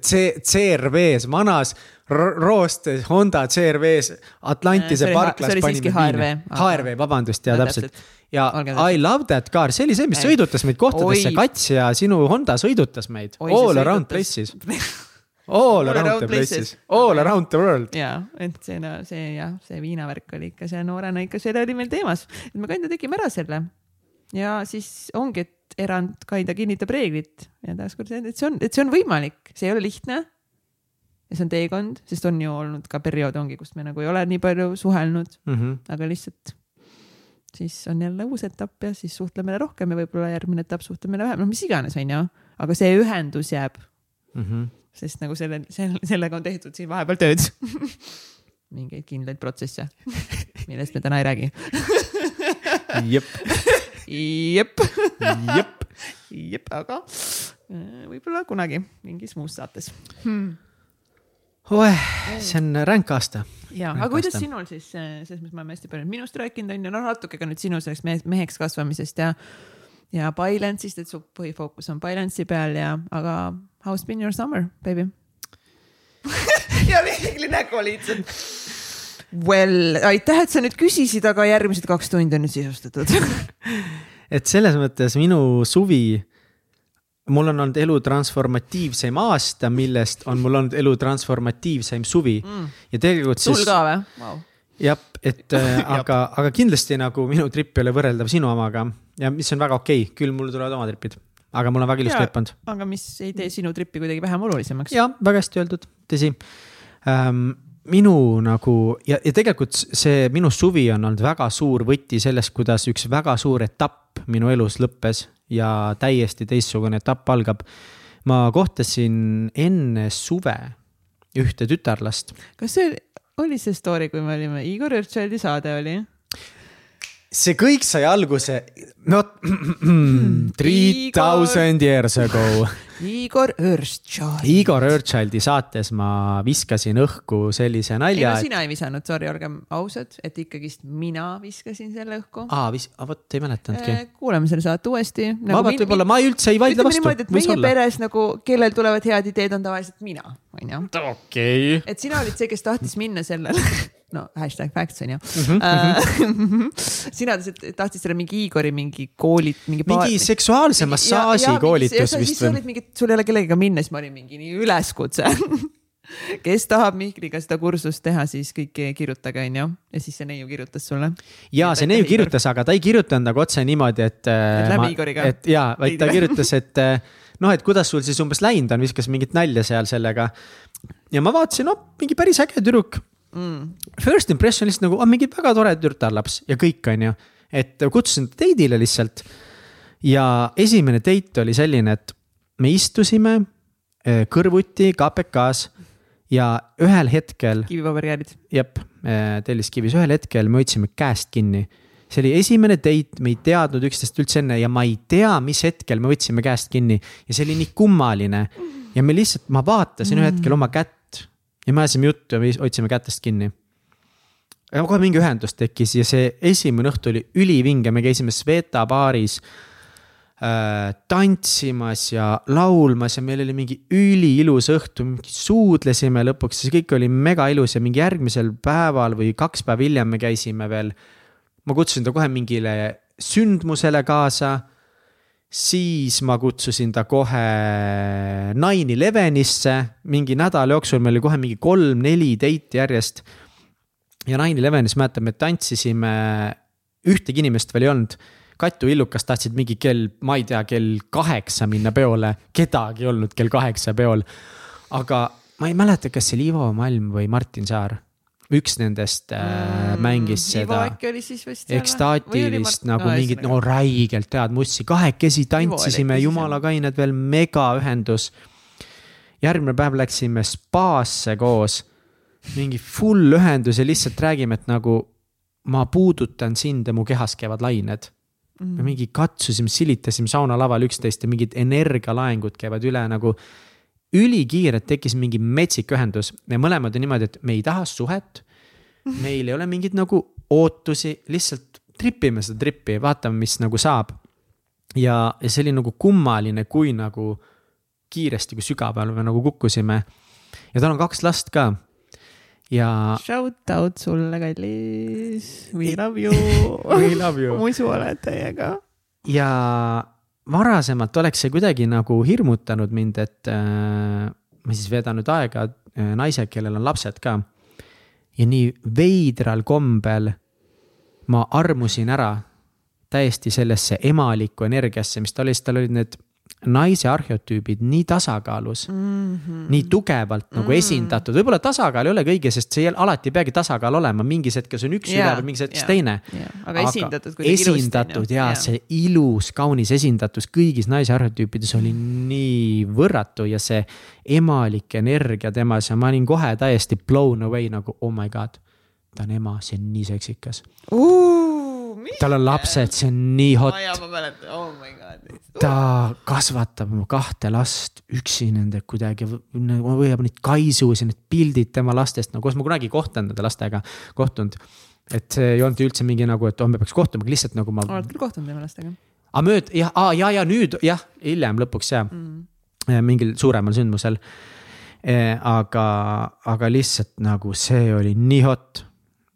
C, CRV-s, vanas ro- roostes Honda CRV-s Atlantise parklas see oli siiski HRV, HRV, vabandust, ja No täpselt ja I love that car, see oli see, mis Ei. sõidutas meid kohtadesse Kats ja sinu Honda sõidutas meid Oi, all around places. All around the places, all around the world. ja, et see no see jah, see viinavärk oli ikka see noorena ikka, see oli meil teemas, et me kinda tegime ära selle. ja siis ongi, et erand kinda kinnitab reeglit ja taaskord see, et see on, et see on võimalik, see ei ole lihtne. ja see on teekond, sest on ju olnud ka periood ongi, kus me nagu ei ole nii palju suhelnud Mm -hmm. aga lihtsalt siis on jälle uus etapp ja siis suhtleme rohkem ja võib-olla järgmine etapp suhtleme vähem, noh, mis iganes, onju. aga see ühendus jääb, Mm -hmm. Sest nagu selle, selle, sellega on tehtud siin vahepeal tööd mingeid kindlaid protsesse, millest me täna ei räägi. jep, jep, jep. jep, aga äh, võib-olla kunagi mingis muus saates hmm.. oeh, see on ränk aasta. ja, aga kuidas sinul siis, selles mõttes me oleme hästi palju minust rääkinud, on ju, no natuke ka nüüd sinu sellest mehe, meheks kasvamisest ja ja Bylance'ist, et su põhifookus on Bylance'i peal ja, aga how's been your summer, baby ja Mihkli nägu lihtsalt. Well, aitäh, et sa nüüd küsisid, aga järgmised kaks tundi on nüüd sisustatud et selles mõttes minu suvi, mul on olnud elu transformatiivseim aasta, millest on mul olnud elu transformatiivseim suvi mm. ja tegelikult sul siis. ka või wow.? jah, et äh, aga, aga kindlasti nagu minu trip ei ole võrreldav sinu omaga ja mis on väga okei okay., küll mul tulevad oma tripid, aga mul on väga ilus Jaa. trip olnud. aga mis ei tee sinu tripi kuidagi vähem olulisemaks? ja väga hästi öeldud, tõsi ähm, minu nagu ja, ja tegelikult see minu suvi on olnud väga suur võti sellest, kuidas üks väga suur etapp minu elus lõppes ja täiesti teistsugune etapp algab. ma kohtasin enne suve ühte tütarlast. kas see oli see story, kui me olime, Igor Õrtšaldi saade oli? See kõik sai alguse, no three thousand years ago. Igor Õrtšald. Igor Õrtšaldi saates ma viskasin õhku sellise ei nalja no. sina ei visanud, sorry, olgem ausad, et ikkagist mina viskasin selle õhku. aa, vis-, vot ei mäletanudki. kuulame selle saate uuesti nagu. vabalt võib-olla, ma ei üldse ei vaidle vastu, võis võis meie olla. peres nagu, kellel tulevad head ideed, on tavaliselt mina, onju. okei. et sina olid see, kes tahtis minna sellele no hashtag facts on ju Mhm, sina tahtsid selle mingi Igori mingi kooli, mingi. mingi seksuaalse massaaži koolitus vist või? olid mingid, sul ei ole kellegagi minna, siis ma olin mingi nii üleskutse kes tahab Mihkliga seda kursust teha, siis kõik kirjutage, onju. ja siis see neiu kirjutas sulle. ja see neiu kirjutas, aga ta ei kirjutanud nagu otse niimoodi, et. Et läbi Igoriga. et ja, vaid ta kirjutas, et äh, noh, et kuidas sul siis umbes läinud on, viskas mingit nalja seal sellega. ja ma vaatasin, no mingi päris äge tüdruk mm. first impression lihtsalt nagu, on mingi väga tore tütarlaps ja kõik, on ju. et kutsusin ta date'ile lihtsalt. ja esimene date oli selline, et me istusime eh, kõrvuti KPK-s ja ühel hetkel, kivipaberjäärid. jep, Telliskivis, ühel hetkel me hoidsime käest kinni. see oli esimene date, me ei teadnud üksteist üldse enne ja ma ei tea, mis hetkel me võtsime käest kinni ja see oli nii kummaline. ja me lihtsalt, ma vaatasin ühel hetkel oma kätt ja me ajasime juttu ja me hoidsime kätest kinni. ja kohe mingi ühendus tekkis ja see esimene õhtu oli ülivinge, me käisime Sveta baaris tantsimas ja laulmas ja meil oli mingi üliilus õhtu, suudlesime lõpuks, see kõik oli mega ilus ja mingi järgmisel päeval või kaks päeva hiljem me käisime veel. ma kutsusin ta kohe mingile sündmusele kaasa siis ma kutsusin ta kohe Nine Elevenisse, mingi nädala jooksul meil oli kohe mingi kolm-neli date'i järjest. ja Nine Elevenis mäletan, me tantsisime, ühtegi inimest veel ei olnud. Katu Illukas tahtsid mingi kell, ma ei tea, kell kaheksa minna peole, kedagi ei olnud kell kaheksa peol. aga ma ei mäleta, kas see oli Ivo Malm või Martin Saar. Üks nendest äh, mängis seda ekstaatilist nagu no, mingit no räigelt head mussi, kahekesi tantsisime, jumala kained veel megaühendus. järgmine päev läksime spaasse koos, mingi full ühendus ja lihtsalt räägime, et nagu ma puudutan sind ja mu kehas käivad lained mm.. me mingi katsusime, silitasime saunalaval üksteist ja mingid energialaengud käivad üle nagu ülikiirelt tekkis mingi metsik ühendus, me mõlemad on niimoodi, et me ei taha suhet. meil ei ole mingeid nagu ootusi, lihtsalt tripime seda trippi, vaatame, mis nagu saab. ja, ja see oli nagu kummaline, kui nagu kiiresti, kui sügavale me nagu kukkusime. ja tal on kaks last ka. Ja. Shout out sulle, kallis, we love you We love you muidu oled teiega. ja varasemalt oleks see kuidagi nagu hirmutanud mind, et äh, ma siis veedan nüüd aega äh, naisega, kellel on lapsed ka. ja nii veidral kombel ma armusin ära täiesti sellesse emalikku energiasse, mis tal oli, sest tal olid need naise arheotüübid nii tasakaalus mm, -hmm. nii tugevalt nagu mm -hmm. esindatud, võib-olla tasakaal ei ole kõige, sest see ei, alati ei peagi tasakaal olema, mingis hetkes on üks yeah, üleval, mingis hetkes yeah, teine yeah.. aga esindatud kuidagi ilusti. esindatud ja yeah. see ilus, kaunis esindatus kõigis naise arheotüüpides oli nii võrratu ja see emalik energia temas ja ma olin kohe täiesti blown away nagu oh my god. ta on ema, see on nii seksikas uh tal on lapsed, see on nii hot. ma mäletan, oh my god. Ta kasvatab oma kahte last üksi nende kuidagi, hoiab neid kaisus ja need pildid tema lastest, no koos ma kunagi ei kohtunud nende lastega, kohtunud. et see ei olnud üldse mingi nagu, et oh, me peaks kohtuma, lihtsalt nagu ma. oled küll kohtunud tema lastega? aga mööd, jah, ja, ja nüüd jah, hiljem lõpuks jah mm., mingil suuremal sündmusel. Eh, aga, aga lihtsalt nagu see oli nii hot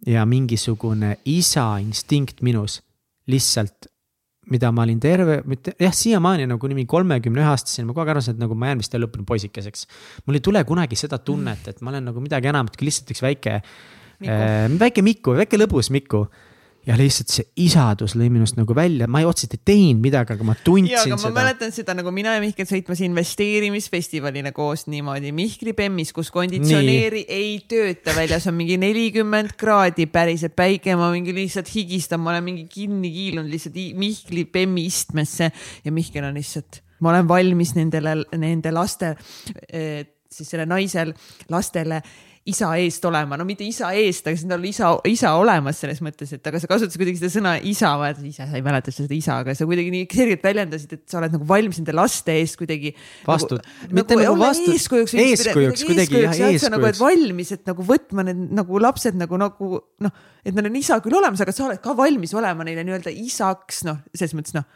ja mingisugune isa instinkt minus lihtsalt, mida ma olin terve, mitte jah, siiamaani nagu mingi kolmekümne ühe aastaseni ma kogu aeg arvasin, et nagu ma jään vist elu lõpuni poisikeseks. mul ei tule kunagi seda tunnet, et ma olen nagu midagi enamat kui lihtsalt üks väike, äh, väike Miku, väike lõbus Miku ja lihtsalt see isadus lõi minust nagu välja, ma ei otseselt ei teinud midagi, aga ma tundsin ja, aga ma seda. mäletan seda nagu mina ja Mihkel sõitmas investeerimisfestivalile koos niimoodi Mihkli Bemmis, kus konditsioneeri Nii. ei tööta väljas, on mingi nelikümmend kraadi päriselt päike, ma mingi lihtsalt higistan, ma olen mingi kinni kiilunud lihtsalt Mihkli Bemmi istmesse ja Mihkel on lihtsalt, ma olen valmis nendele, nende laste eh, siis selle naisel lastele isa eest olema, no mitte isa eest, aga siin on isa, isa olemas selles mõttes, et aga sa kasutasid kuidagi seda sõna isa, vaata ise sa ei mäleta seda isa, aga sa kuidagi nii selgelt väljendasid, et sa oled nagu valmis nende laste eest kuidagi. vastu nagu,, mitte nagu, nagu vastu. eeskujuks. eeskujuks kuidagi jah, eeskujuks. nagu, et valmis, et nagu võtma need nagu lapsed nagu, nagu noh, et neil on isa küll olemas, aga sa oled ka valmis olema neile nii-öelda isaks, noh, selles mõttes noh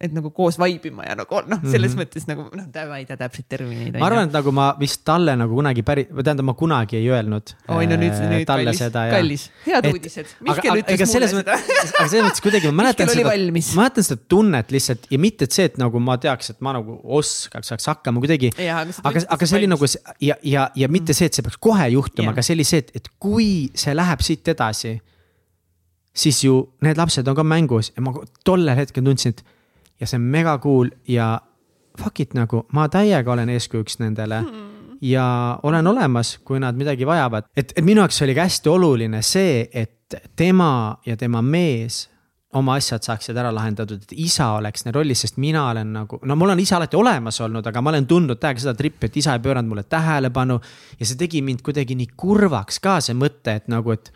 et nagu koos vaibima ja nagu noh, selles mm -hmm. mõttes nagu noh, ma ei tea täpselt termineid. ma arvan, et nagu ma vist talle nagu kunagi päri-, või tähendab, ma kunagi ei öelnud. oi no nüüd, nüüd kallis, kallis, head et, uudised. Mihkel aga, ütles mulle seda. aga selles mõttes kuidagi ma mäletan seda, ma mäletan seda tunnet lihtsalt ja mitte, et see, et nagu ma teaks, et ma nagu oskaks, saaks hakkama kuidagi. aga, aga see oli nagu ja, ja, ja mitte see, et see peaks kohe juhtuma, aga see oli see, et, et kui see läheb siit edasi, siis ju need lapsed on ka mängus ja ma tollel hetkel tundsin, et ja see on mega cool ja fuck it nagu, ma täiega olen eeskujuks nendele mm. ja olen olemas, kui nad midagi vajavad. et, et minu jaoks oli ka hästi oluline see, et tema ja tema mees oma asjad saaksid ära lahendatud, et isa oleks neil rollis, sest mina olen nagu, no mul on isa alati olemas olnud, aga ma olen tundnud täiega seda trippi, et isa ei pööranud mulle tähelepanu. ja see tegi mind kuidagi nii kurvaks ka see mõte, et nagu, et,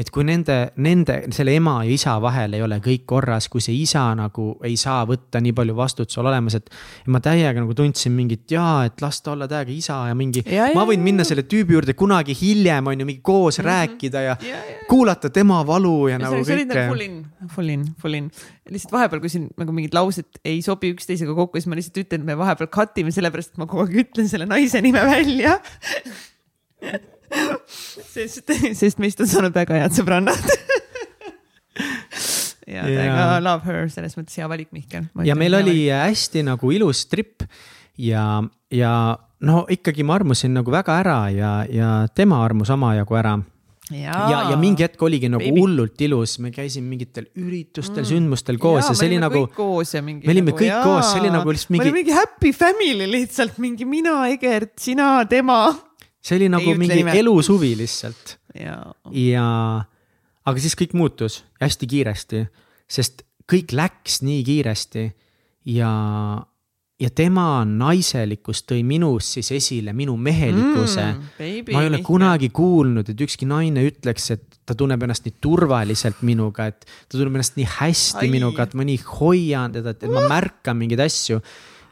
et kui nende, nende, selle ema ja isa vahel ei ole kõik korras, kui see isa nagu ei saa võtta nii palju vastutusel olemas, et. ma täiega nagu tundsin mingit jaa, et las ta olla täiega isa ja mingi, ma võin minna selle tüübi juurde kunagi hiljem on ju mingi koos mm -hmm. rääkida ja, ja, ja kuulata tema valu ja, ja nagu kõike. see oli nagu full in, full in in, full in. lihtsalt vahepeal, kui siin nagu mingid laused ei sobi üksteisega kokku, siis ma lihtsalt ütlen, et me vahepeal cut ime, sellepärast et ma kogu aeg ütlen selle naise nime välja sest, sest meist on saanud väga head sõbrannad ja täiega love her, selles mõttes hea valik, Mihkel. ja meil oli valik. hästi nagu ilus trip ja, ja no ikkagi ma armusin nagu väga ära ja, ja tema armus omajagu ära ja, ja, mingi hetk oligi nagu Baby. hullult ilus, me käisime mingitel üritustel mm., sündmustel koos ja, ja see oli nagu. me olime nagu, kõik jaa. koos, see oli nagu lihtsalt mingi. me olime mingi happy family lihtsalt, mingi mina, Egert, sina, tema. see oli nagu Ei mingi nime. elusuvi lihtsalt. ja, ja, aga siis kõik muutus hästi kiiresti, sest kõik läks nii kiiresti ja ja tema naiselikkus tõi minus siis esile minu mehelikkuse mm,. ma ei ole kunagi kuulnud, et ükski naine ütleks, et ta tunneb ennast nii turvaliselt minuga, et ta tunneb ennast nii hästi Ai. minuga, et ma nii hoian teda, et ma märkan mingeid asju.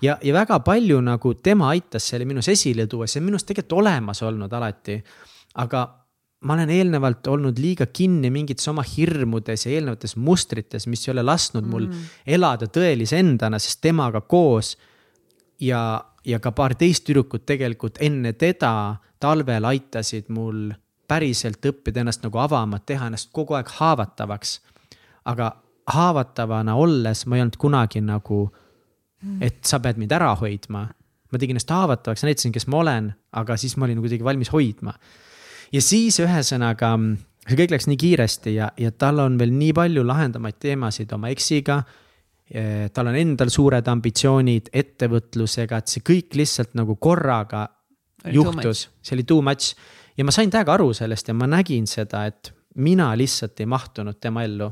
ja, ja väga palju nagu tema aitas selle minus esile tuua, see on minust tegelikult olemas olnud alati. aga ma olen eelnevalt olnud liiga kinni mingites oma hirmudes ja eelnevates mustrites, mis ei ole lasknud mul mm. elada tõelise endana, sest temaga koos ja, ja ka paar teist tüdrukut tegelikult enne teda talvel aitasid mul päriselt õppida ennast nagu avama, teha ennast kogu aeg haavatavaks. aga haavatavana olles ma ei olnud kunagi nagu, et sa pead mind ära hoidma. ma tegin ennast haavatavaks, näitasin, kes ma olen, aga siis ma olin kuidagi valmis hoidma. ja siis ühesõnaga, see kõik läks nii kiiresti ja, ja tal on veel nii palju lahendamaid teemasid oma eksiga tal on endal suured ambitsioonid ettevõtlusega, et see kõik lihtsalt nagu korraga juhtus, see oli too much. ja ma sain täiega aru sellest ja ma nägin seda, et mina lihtsalt ei mahtunud tema ellu.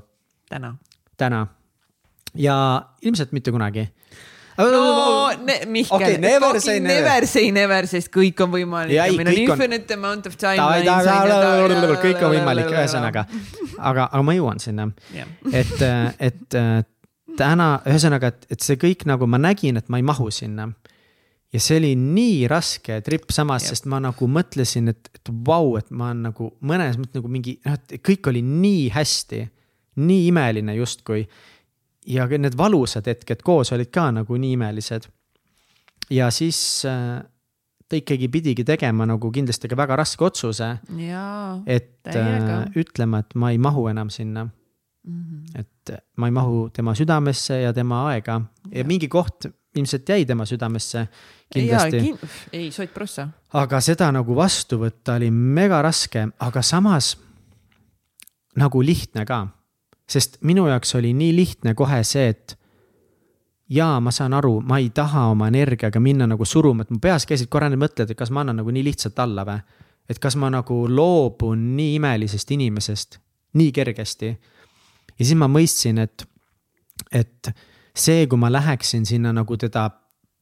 täna. täna ja ilmselt mitte kunagi. no ne, Mihkel okay,, never say never. never say never, sest kõik on võimalik. meil on infinite on... amount of time. kõik on võimalik, ühesõnaga, aga, aga ma jõuan sinna yeah., et, et täna, ühesõnaga, et, et see kõik nagu ma nägin, et ma ei mahu sinna. ja see oli nii raske trip samas, sest ma nagu mõtlesin, et, et vau, et ma olen nagu mõnes mõttes nagu mingi, noh, et kõik oli nii hästi, nii imeline justkui. ja need valusad hetked koos olid ka nagu nii imelised. ja siis äh, ta ikkagi pidigi tegema nagu kindlasti ka väga raske otsuse. et äh, ütlema, et ma ei mahu enam sinna mm. -hmm. et ma ei mahu tema südamesse ja tema aega ja mingi koht ilmselt jäi tema südamesse kindlasti. Kin... ei, sott prossa. aga seda nagu vastu võtta oli mega raske, aga samas nagu lihtne ka. sest minu jaoks oli nii lihtne kohe see, et jaa, ma saan aru, ma ei taha oma energiaga minna nagu suruma, et mu peas käisid korra need mõtted, et kas ma annan nagu nii lihtsalt alla või. et kas ma nagu loobun nii imelisest inimesest nii kergesti ja siis ma mõistsin, et, et see, kui ma läheksin sinna nagu teda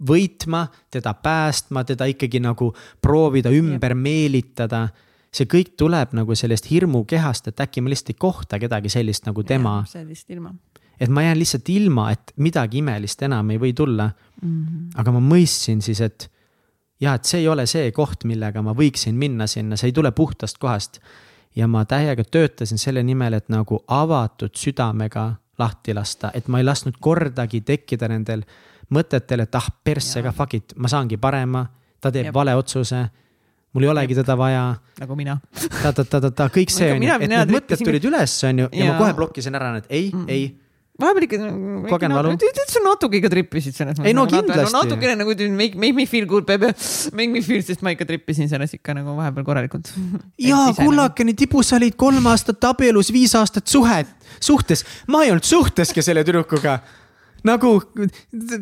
võitma, teda päästma, teda ikkagi nagu proovida ümber Jep. meelitada. see kõik tuleb nagu sellest hirmukehast, et äkki ma lihtsalt ei kohta kedagi sellist nagu tema. sellist ilma. et ma jään lihtsalt ilma, et midagi imelist enam ei või tulla mm. -hmm. aga ma mõistsin siis, et ja et see ei ole see koht, millega ma võiksin minna sinna, see ei tule puhtast kohast ja ma täiega töötasin selle nimel, et nagu avatud südamega lahti lasta, et ma ei lasknud kordagi tekkida nendel mõtetel, et ah, persse ka fuck it, ma saangi parema, ta teeb Jep. vale otsuse mul ei olegi teda vaja. nagu mina. ta-ta-ta-ta, kõik see on ju, et need mõtted tulid üles, on ju, ja ma kohe blokkisin ära need ei mm, -mm. ei vahepeal ikka. kogen valu. sa natuke ikka trippisid selles mõttes. ei no kindlasti. No, natukene nagu make, make me feel good baby, make me feel, sest ma ikka trippisin selles ikka nagu vahepeal korralikult. jaa, kullakene tibu, sa olid kolm aastat abielus, viis aastat suhet, suhtes. ma ei olnud suhteski selle tüdrukuga nagu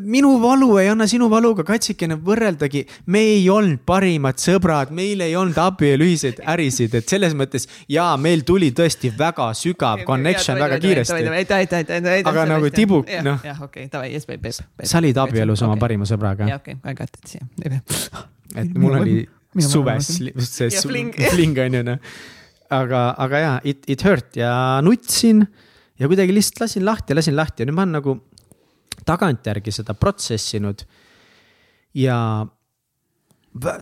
minu valu ei anna sinu valuga katsikene võrreldagi. me ei olnud parimad sõbrad, meil ei olnud abielu ühiseid ärisid, et selles mõttes ja meil tuli tõesti väga sügav connection väga kiiresti. aga nagu tibuk, noh. jah, okei, davai, yes, babe, babe. sa olid abielus oma parima sõbraga. jah, okei, I got it siia. et mul oli suves see fling on ju noh. aga, aga jaa, it, it hurt ja nutsin ja kuidagi lihtsalt lasin lahti lasin lahti ja nüüd ma olen nagu tagantjärgi seda protsessinud. ja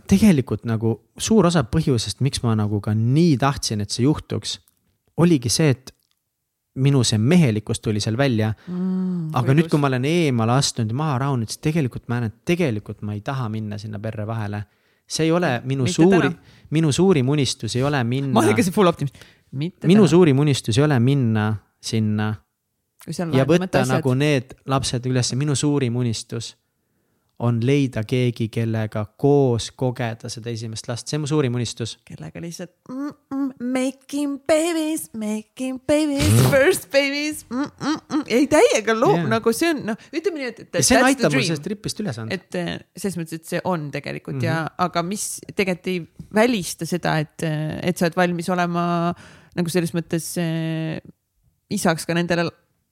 tegelikult nagu suur osa põhjusest, miks ma nagu ka nii tahtsin, et see juhtuks, oligi see, et minu see mehelikkus tuli seal välja mm,. aga võigus. nüüd, kui ma olen eemale astunud ja maha rahunenud, siis tegelikult ma näen, et tegelikult ma ei taha minna sinna perre vahele. see ei ole minu Mitte suuri, minu suurim unistus ei ole minna. ma olen ikka see full optimist. minu täna. suurim unistus ei ole minna sinna ja võtta asjad. nagu need lapsed üles, minu suurim unistus on leida keegi, kellega koos kogeda seda esimest last, see on mu suurim unistus. kellega lihtsalt mm -mm, making babies, making babies, first babies mm. -mm, mm. ei täiega loob yeah. nagu see on noh, ütleme nii, et, et. see aitab mul sellest tripist üle saada. et eh, selles mõttes, et see on tegelikult mm -hmm. ja, mhm. aga mis tegelikult ei välista seda, et, et sa oled valmis olema nagu selles mõttes äh, isaks ka nendele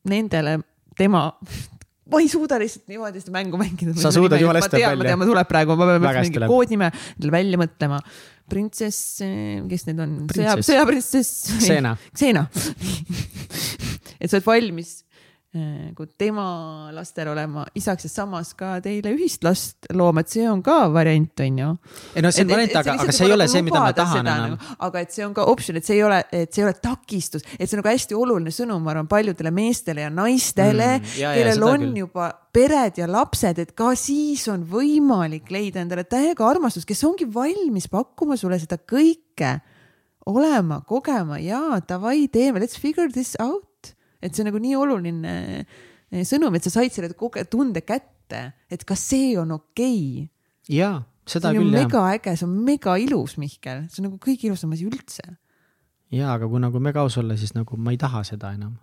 nendele tema ma ei suuda lihtsalt niimoodi seda mängu mängida. sa suudad jumala hästi välja. ma tean, ma tuleb praegu, ma pean mingi koodnime välja mõtlema. printsess, kes need on? sõja, sõjaprintsess. Xena. Xena et sa oled valmis Kui tema lastel olema isaks ja samas ka teile ühist last looma, et see on ka variant, on ju. ei no see on variant, aga, aga see ei ole see, mida ma tahan enam. Nagu, aga et see on ka optsioon, et see ei ole, et see ei ole takistus, et see on nagu hästi oluline sõnum, ma arvan, paljudele meestele ja naistele mm,, kellel on küll. juba pered ja lapsed, et ka siis on võimalik leida endale täiega armastust, kes ongi valmis pakkuma sulle seda kõike, olema, kogema ja davai, teeme, let's figure this out et see on nagu nii oluline eh, sõnum, et sa said selle tunde kätte, et kas see on okei okay jaa, see seda on ju küll jah. mega äge, see on mega ilus, Mihkel, see on nagu kõige ilusam asi üldse. jaa, aga kui nagu mega aus olla, siis nagu ma ei taha seda enam.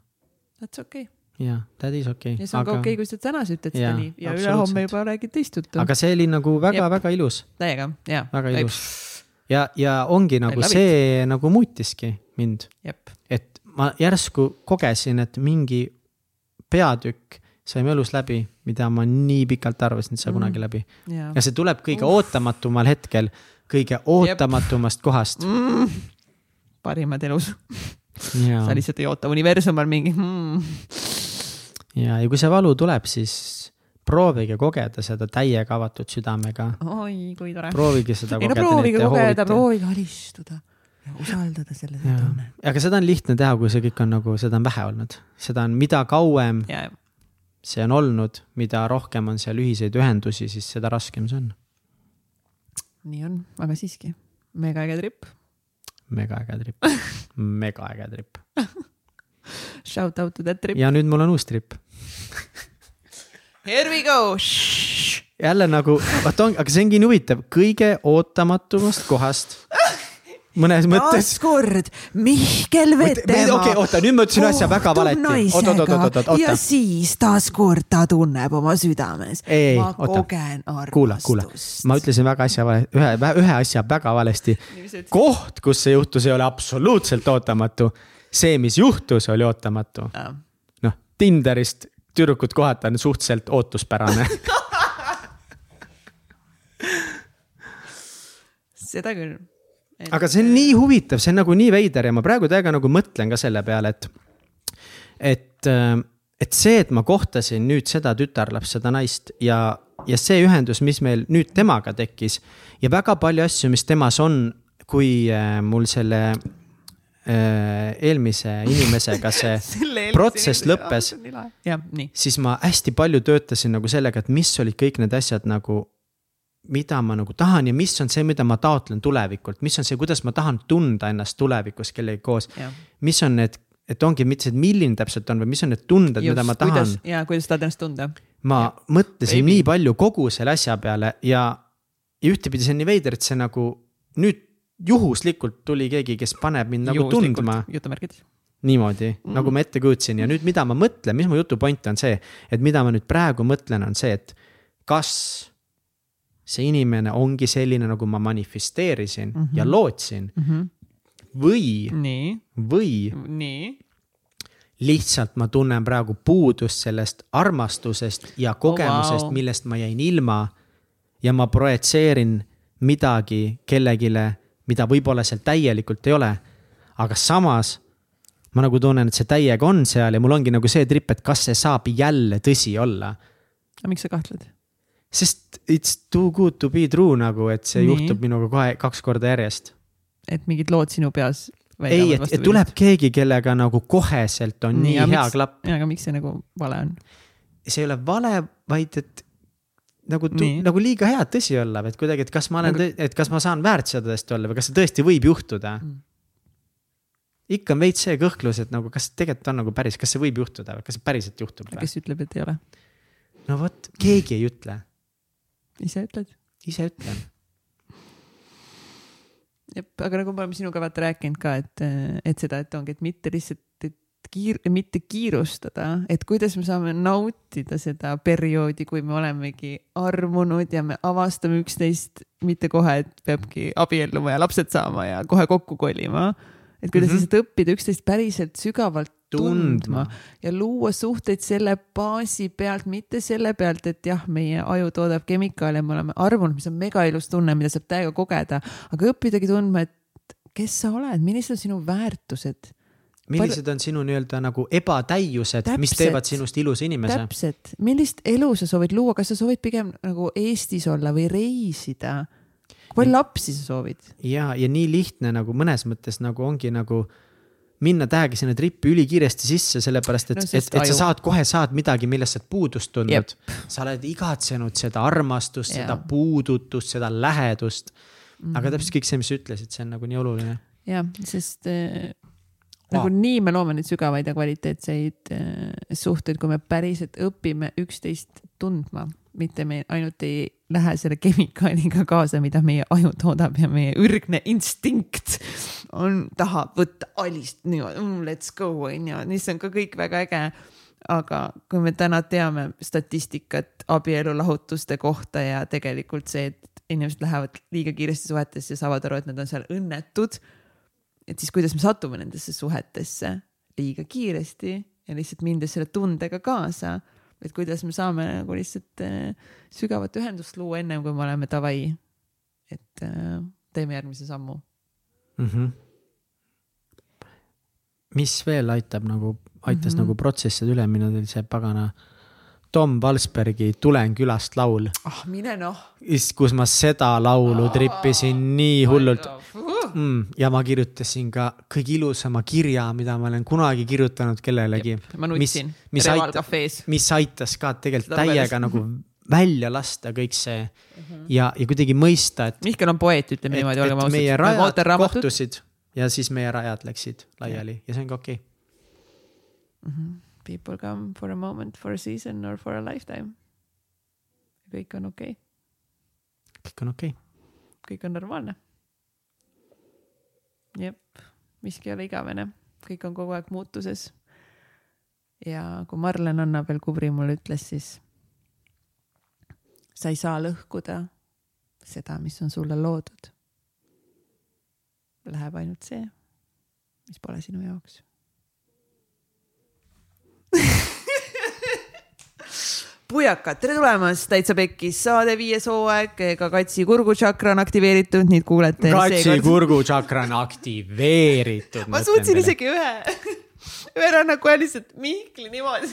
That's okei okay.. jaa, that is okei ja see on ka okei okay,, kui sa täna sa ütled seda nii ja ülehomme juba räägid teist juttu. aga see oli nagu väga-väga ilus, täiega, jaa. väga ilus. ja, ja ongi nagu see nagu muutiski mind, et ma järsku kogesin, et mingi peatükk sai mu elus läbi, mida ma nii pikalt arvasin, et sai Mm. kunagi läbi. jaa ja see tuleb kõige ootamatumal hetkel, kõige ootamatumast kohast. mm,. parimad elus, ja sa, lihtsalt ei oota, universum on mingi mm.. ja, ja kui see valu tuleb, siis proovige kogeda seda täiega avatud südamega. oi, kui tore. proovige seda ei no kogeda. proovige kogeda, proovige alistuda usaldada Jaa. tunne. aga seda on lihtne teha, kui see kõik on nagu, seda on vähe olnud, seda on, mida kauem ja, see on olnud, mida rohkem on seal ühiseid ühendusi, siis seda raskem see on. nii on, aga siiski, mega äge trip. mega äge trip, mega äge trip. Shout out to that trip. ja nüüd mul on uus trip. Here we go. jälle nagu, vaata on, aga see ongi nii huvitav, kõige ootamatumast kohast. Mõnes mõttes. taaskord Mihkel Vetemaa. okei, oota, nüüd ma ütlesin asja väga valeti. ja siis taaskord ta tunneb oma südames. Ma oota. kogen kuula, kuula, ma ütlesin väga asja vale, ühe, ühe asja väga valesti. koht, kus see juhtus, ei ole absoluutselt ootamatu. see, mis juhtus, oli ootamatu. noh, Tinderist tüdrukut kohata on suhteliselt ootuspärane. seda küll. Aga see on nii huvitav, see on nagu nii veider ja ma praegu täiega nagu mõtlen ka selle peale, et, et, et see, et ma kohtasin nüüd seda tütarlapst, seda naist ja, ja see ühendus, mis meil nüüd temaga tekkis ja väga palju asju, mis temas on, kui äh, mul selle äh, eelmise inimesega see protsess lõppes, siis ma hästi palju töötasin nagu sellega, et mis olid kõik need asjad nagu, mida ma nagu tahan ja mis on see, mida ma taotlen tulevikult, mis on see, kuidas ma tahan tunda ennast tulevikus kellegagi koos. mis on need, et ongi mitte see, et milline täpselt on, vaid mis on need tunded, mida ma tahan. ja kuidas tahad ennast tunda. ma Jah. mõtlesin Baby. nii palju kogu selle asja peale ja, ja ühtepidi see on nii veider, et see nagu nüüd juhuslikult tuli keegi, kes paneb mind nagu tundma jutumärkides. niimoodi mm., nagu ma ette kujutasin ja nüüd, mida ma mõtlen, mis mu jutu point on see, et mida ma nüüd praegu mõtlen, on see, et kas see inimene ongi selline, nagu ma manifesteerisin mm -hmm. ja lootsin või, nii, või nii. lihtsalt ma tunnen praegu puudust sellest armastusest ja kogemusest vau. oh, wow., millest ma jäin ilma. ja ma projitseerin midagi kellegile, mida võib-olla seal täielikult ei ole. aga samas ma nagu tunnen, et see täiega on seal ja mul ongi nagu see trip, et kas see saab jälle tõsi olla. aga miks sa kahtled? Sest it's too good to be true nagu, et see Nii. Juhtub minuga kohe kaks korda järjest. et mingid lood sinu peas. ei, et, et tuleb keegi, kellega nagu koheselt on nii, nii hea miks... klapp. aga miks see nagu vale on? see ei ole vale, vaid et nagu, nagu liiga head tõsi olla, et kuidagi, et kas ma olen Nagu- et kas ma saan väärt seda tõesti olla või kas see tõesti võib juhtuda mm.. ikka on veits see kõhklus, et nagu kas tegelikult on nagu päris, kas see võib juhtuda või kas see päriselt juhtub või? kes ütleb, et ei ole? no vot, keegi ei ütle, ise ütled? ise ütlen. jep, aga nagu me oleme sinuga vaata rääkinud ka, et, et seda, et ongi, et mitte lihtsalt, et kiir-, mitte kiirustada, et kuidas me saame nautida seda perioodi, kui me olemegi armunud ja me avastame üksteist, mitte kohe, et peabki abielluma ja lapsed saama ja kohe kokku kolima. Et kuidas mm. -hmm. lihtsalt õppida üksteist päriselt sügavalt tundma tundma. ja luua suhteid selle baasi pealt, mitte selle pealt, et jah, meie aju toodab kemikaale, me oleme armunud, mis on mega ilus tunne, mida saab täiega kogeda, aga õppidagi tundma, et kes sa oled, millised on sinu väärtused. millised on sinu nii-öelda nagu ebatäiused, mis teevad sinust ilusa inimese? täpselt, millist elu sa soovid luua, kas sa soovid pigem nagu Eestis olla või reisida? kui palju lapsi sa soovid? ja, ja nii lihtne nagu mõnes mõttes nagu ongi nagu minna täiega sinna tripi ülikiiresti sisse, sellepärast et No et, et sa saad kohe saad midagi, millest sa oled puudust tundnud sa oled igatsenud seda armastust, seda puudutust, seda lähedust mm. Mhm. -hmm. aga täpselt kõik see, mis sa ütlesid, see on nagu nii oluline. jah, sest äh, nagunii me loome neid sügavaid ja kvaliteetseid äh, suhteid, kui me päriselt õpime üksteist tundma mitte me ainult ei lähe selle kemikaaliga kaasa, mida meie aju toodab ja meie ürgne instinkt on, tahab võtta alist niimoodi mm,, let's go onju, mis on ka kõik väga äge. aga kui me täna teame statistikat abielulahutuste kohta ja tegelikult see, et inimesed lähevad liiga kiiresti suhetesse ja saavad aru, et nad on seal õnnetud. et siis kuidas me satume nendesse suhetesse liiga kiiresti ja lihtsalt mindes selle tundega kaasa et kuidas me saame nagu lihtsalt äh, sügavat ühendust luua ennem kui me oleme davai. et äh, teeme järgmise sammu mm. -hmm. mis veel aitab nagu, aitas mm -hmm. nagu protsesside üle minna, oli see pagana Tom Valsbergi Tulen külast laul. ah, mine noh. kus ma seda laulu trippisin nii hullult mm, ja ma kirjutasin ka kõige ilusama kirja, mida ma olen kunagi kirjutanud kellelegi. ma nutsin Reval Cafe's. mis aitas ka tegelikult täiega nagu välja lasta kõik see mm -hmm. ja, ja kuidagi mõista, et. Mihkel on poeet, ütleme niimoodi, olgem ausad. meie rajad kohtusid ja siis meie rajad läksid laiali ja, ja see on ka okei okay. mm. -hmm. People come for a moment, for a season or for a lifetime. kõik on okei okay.. kõik on okei okay.. kõik on normaalne jep, miski ei ole igavene, kõik on kogu aeg muutuses. ja kui Marlen Anna veel Kubri mulle ütles, siis sa ei saa lõhkuda seda, mis on sulle loodud. Läheb ainult see, mis pole sinu jaoks pujakad, tere tulemast, Täitsa Pekkis saade viies hooaeg, ka Katsi kurgutšakra on aktiveeritud, nüüd kuulete. Katsi kurgutšakra on aktiveeritud. ma suutsin isegi ühe, ühe rännaku ajal lihtsalt Mihkli niimoodi.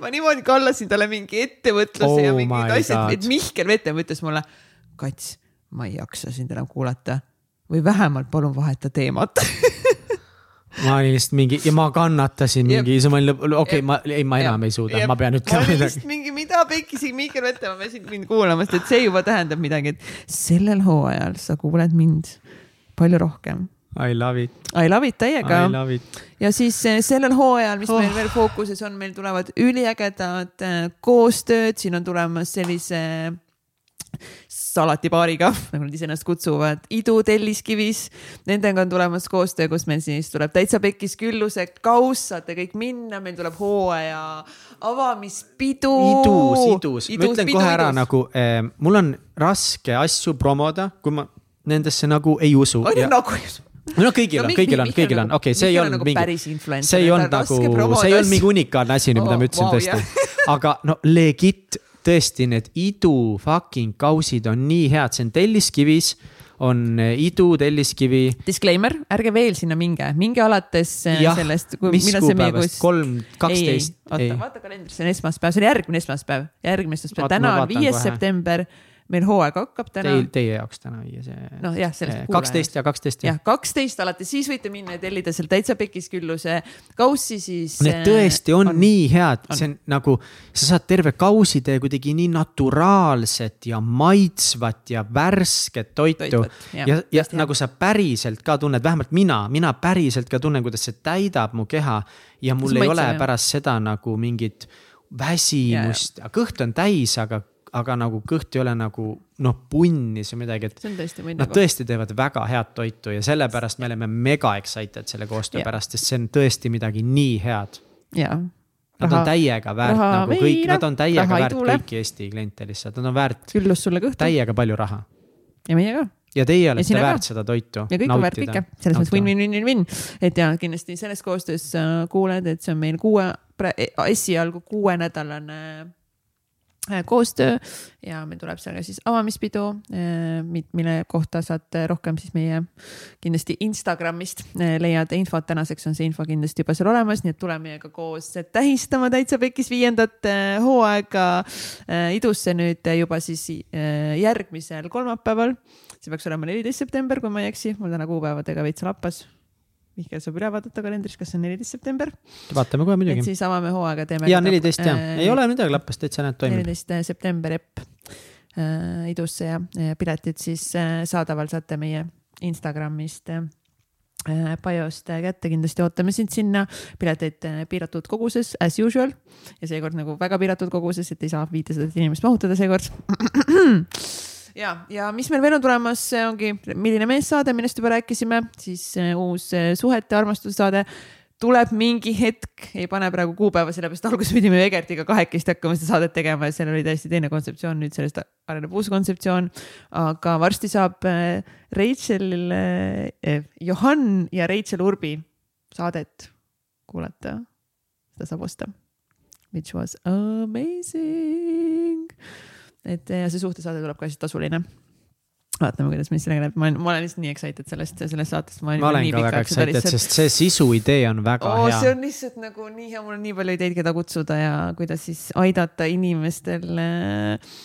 ma niimoodi kallasin talle mingi ettevõtluse oh ja mingid asjad, et Mihkel Vetem ütles mulle, Kats, ma ei jaksa sind enam kuulata või vähemalt palun vaheta teemat ma olin lihtsalt mingi ja ma kannatasin mingi, siis ma olin, okei okay,, ma, ei, ma enam Jep. ei suuda, ma pean ütlema midagi. mingi, mida pekkis Mihkel Vetemaa peasid mind kuulama, sest et see juba tähendab midagi, et sellel hooajal sa kuuled mind palju rohkem. I love it. I love it täiega. ja siis eh, sellel hooajal, mis oh. meil veel fookuses on, meil tulevad üliägedad eh, koostööd, siin on tulemas sellise salatibaariga, nagu nad ise ennast kutsuvad, Idu Telliskivis. Nendega on tulemas koostöö, kus meil siis tuleb täitsa pekkis külluse kauss, saate kõik minna, meil tuleb hooaja avamispidu. idus, idus, ma ütlen pidu, kohe ära idus. nagu eh,, mul on raske asju promoda, kui ma nendesse nagu ei usu. on ju nagu ei usu? no kõigil no, on, kõigil on, kõigil on, okei see ei olnud nagu mingi, see ei olnud nagu, see ei olnud mingi unikaalne asi, mida oh, ma ütlesin wow, tõesti. aga no legit tõesti, need idu fucking kausid on nii head, see on telliskivis on eh, idu, telliskivi. Disclaimer, ärge veel sinna minge, minge alates eh, ja, sellest. mis kuupäevast, kolm, kaksteist. oota, vaata kalendrisse, see on esmaspäev, see on järgmine esmaspäev, järgmine esmaspäev, täna on viies september meil hooaeg hakkab täna. Teil, teie jaoks täna viies. noh, jah, sellest. kaksteist ja kaksteist. jah, kaksteist alates, siis võite minna ja tellida seal täitsa pekis külluse kaussi, siis. Need tõesti on, on nii head, see on nagu, sa saad terve kausitäie kuidagi nii naturaalset ja maitsvat ja värsket toitu. ja, ja, ja nagu sa päriselt ka tunned, vähemalt mina, mina päriselt ka tunnen, kuidas see täidab mu keha ja mul see ei maitse, ole jah. pärast seda nagu mingit väsimust, kõht on täis, aga aga nagu kõht ei ole nagu noh, punnis või midagi, et. Nad tõesti teevad väga head toitu ja sellepärast me oleme mega excited selle koostöö yeah. pärast, sest see on tõesti midagi nii head. jaa. Nad raha, on täiega väärt nagu kõik, nad on täiega väärt kõiki Eesti kliente lihtsalt, nad on väärt. küllus sulle kõhtu. täiega palju raha. ja meie ka ja teie olete väärt ka. seda toitu. ja kõik on väärt kõike, selles mõttes win-win-win-win-win, et ja kindlasti selles koostöös äh, kuuled, et see on meil kuue, esialgu kuuenädalane Äh, koostöö ja meil tuleb seal ka siis avamispidu, äh, mille kohta saate rohkem siis meie kindlasti Instagramist äh, leiad infot, tänaseks on see info kindlasti juba seal olemas, nii et tule meiega koos tähistama täitsa pekis viiendat hooaega idusse nüüd juba siis järgmisel kolmapäeval. see peaks olema neliteist september, kui ma ei eksi, mul täna kuupäevadega veits lappas Mihkel saab üle vaadata kalendrist, kas see on neliteist september. vaatame kohe muidugi. siis avame hooaega, teeme. ja neliteist jah äh,, ei ole midagi lappas, täitsa näed toimib. neliteist september epp äh, idusse ja, ja piletid siis äh, saadaval saate meie Instagramist äh, Pajost kätte, kindlasti ootame sind sinna, pileteid piiratud koguses as usual ja seekord nagu väga piiratud koguses, et ei saa viitesadat inimest mahutada seekord ja, ja mis meil veel on tulemas, ongi Milline mees saade, millest juba rääkisime, siis uus suhete armastuse saade tuleb mingi hetk, ei pane praegu kuupäeva, sellepärast alguses pidime Egertiga kahekesti hakkama seda saadet tegema ja seal oli täiesti teine kontseptsioon, nüüd sellest areneb uus kontseptsioon. aga varsti saab äh, Rachel eh,, Johan ja Rachel Urbi saadet kuulata. seda saab osta, which was amazing. Et ja see suhtesaade tuleb ka siis tasuline vaatame, kuidas meil sellega läheb, ma olen, ma olen lihtsalt nii excited sellest, sellest saatest. ma olen ka väga excited, lihtsalt... sest see sisu idee on väga oh, hea. see on lihtsalt nagu nii hea, mul on nii palju ideid, keda kutsuda ja kuidas siis aidata inimestel äh,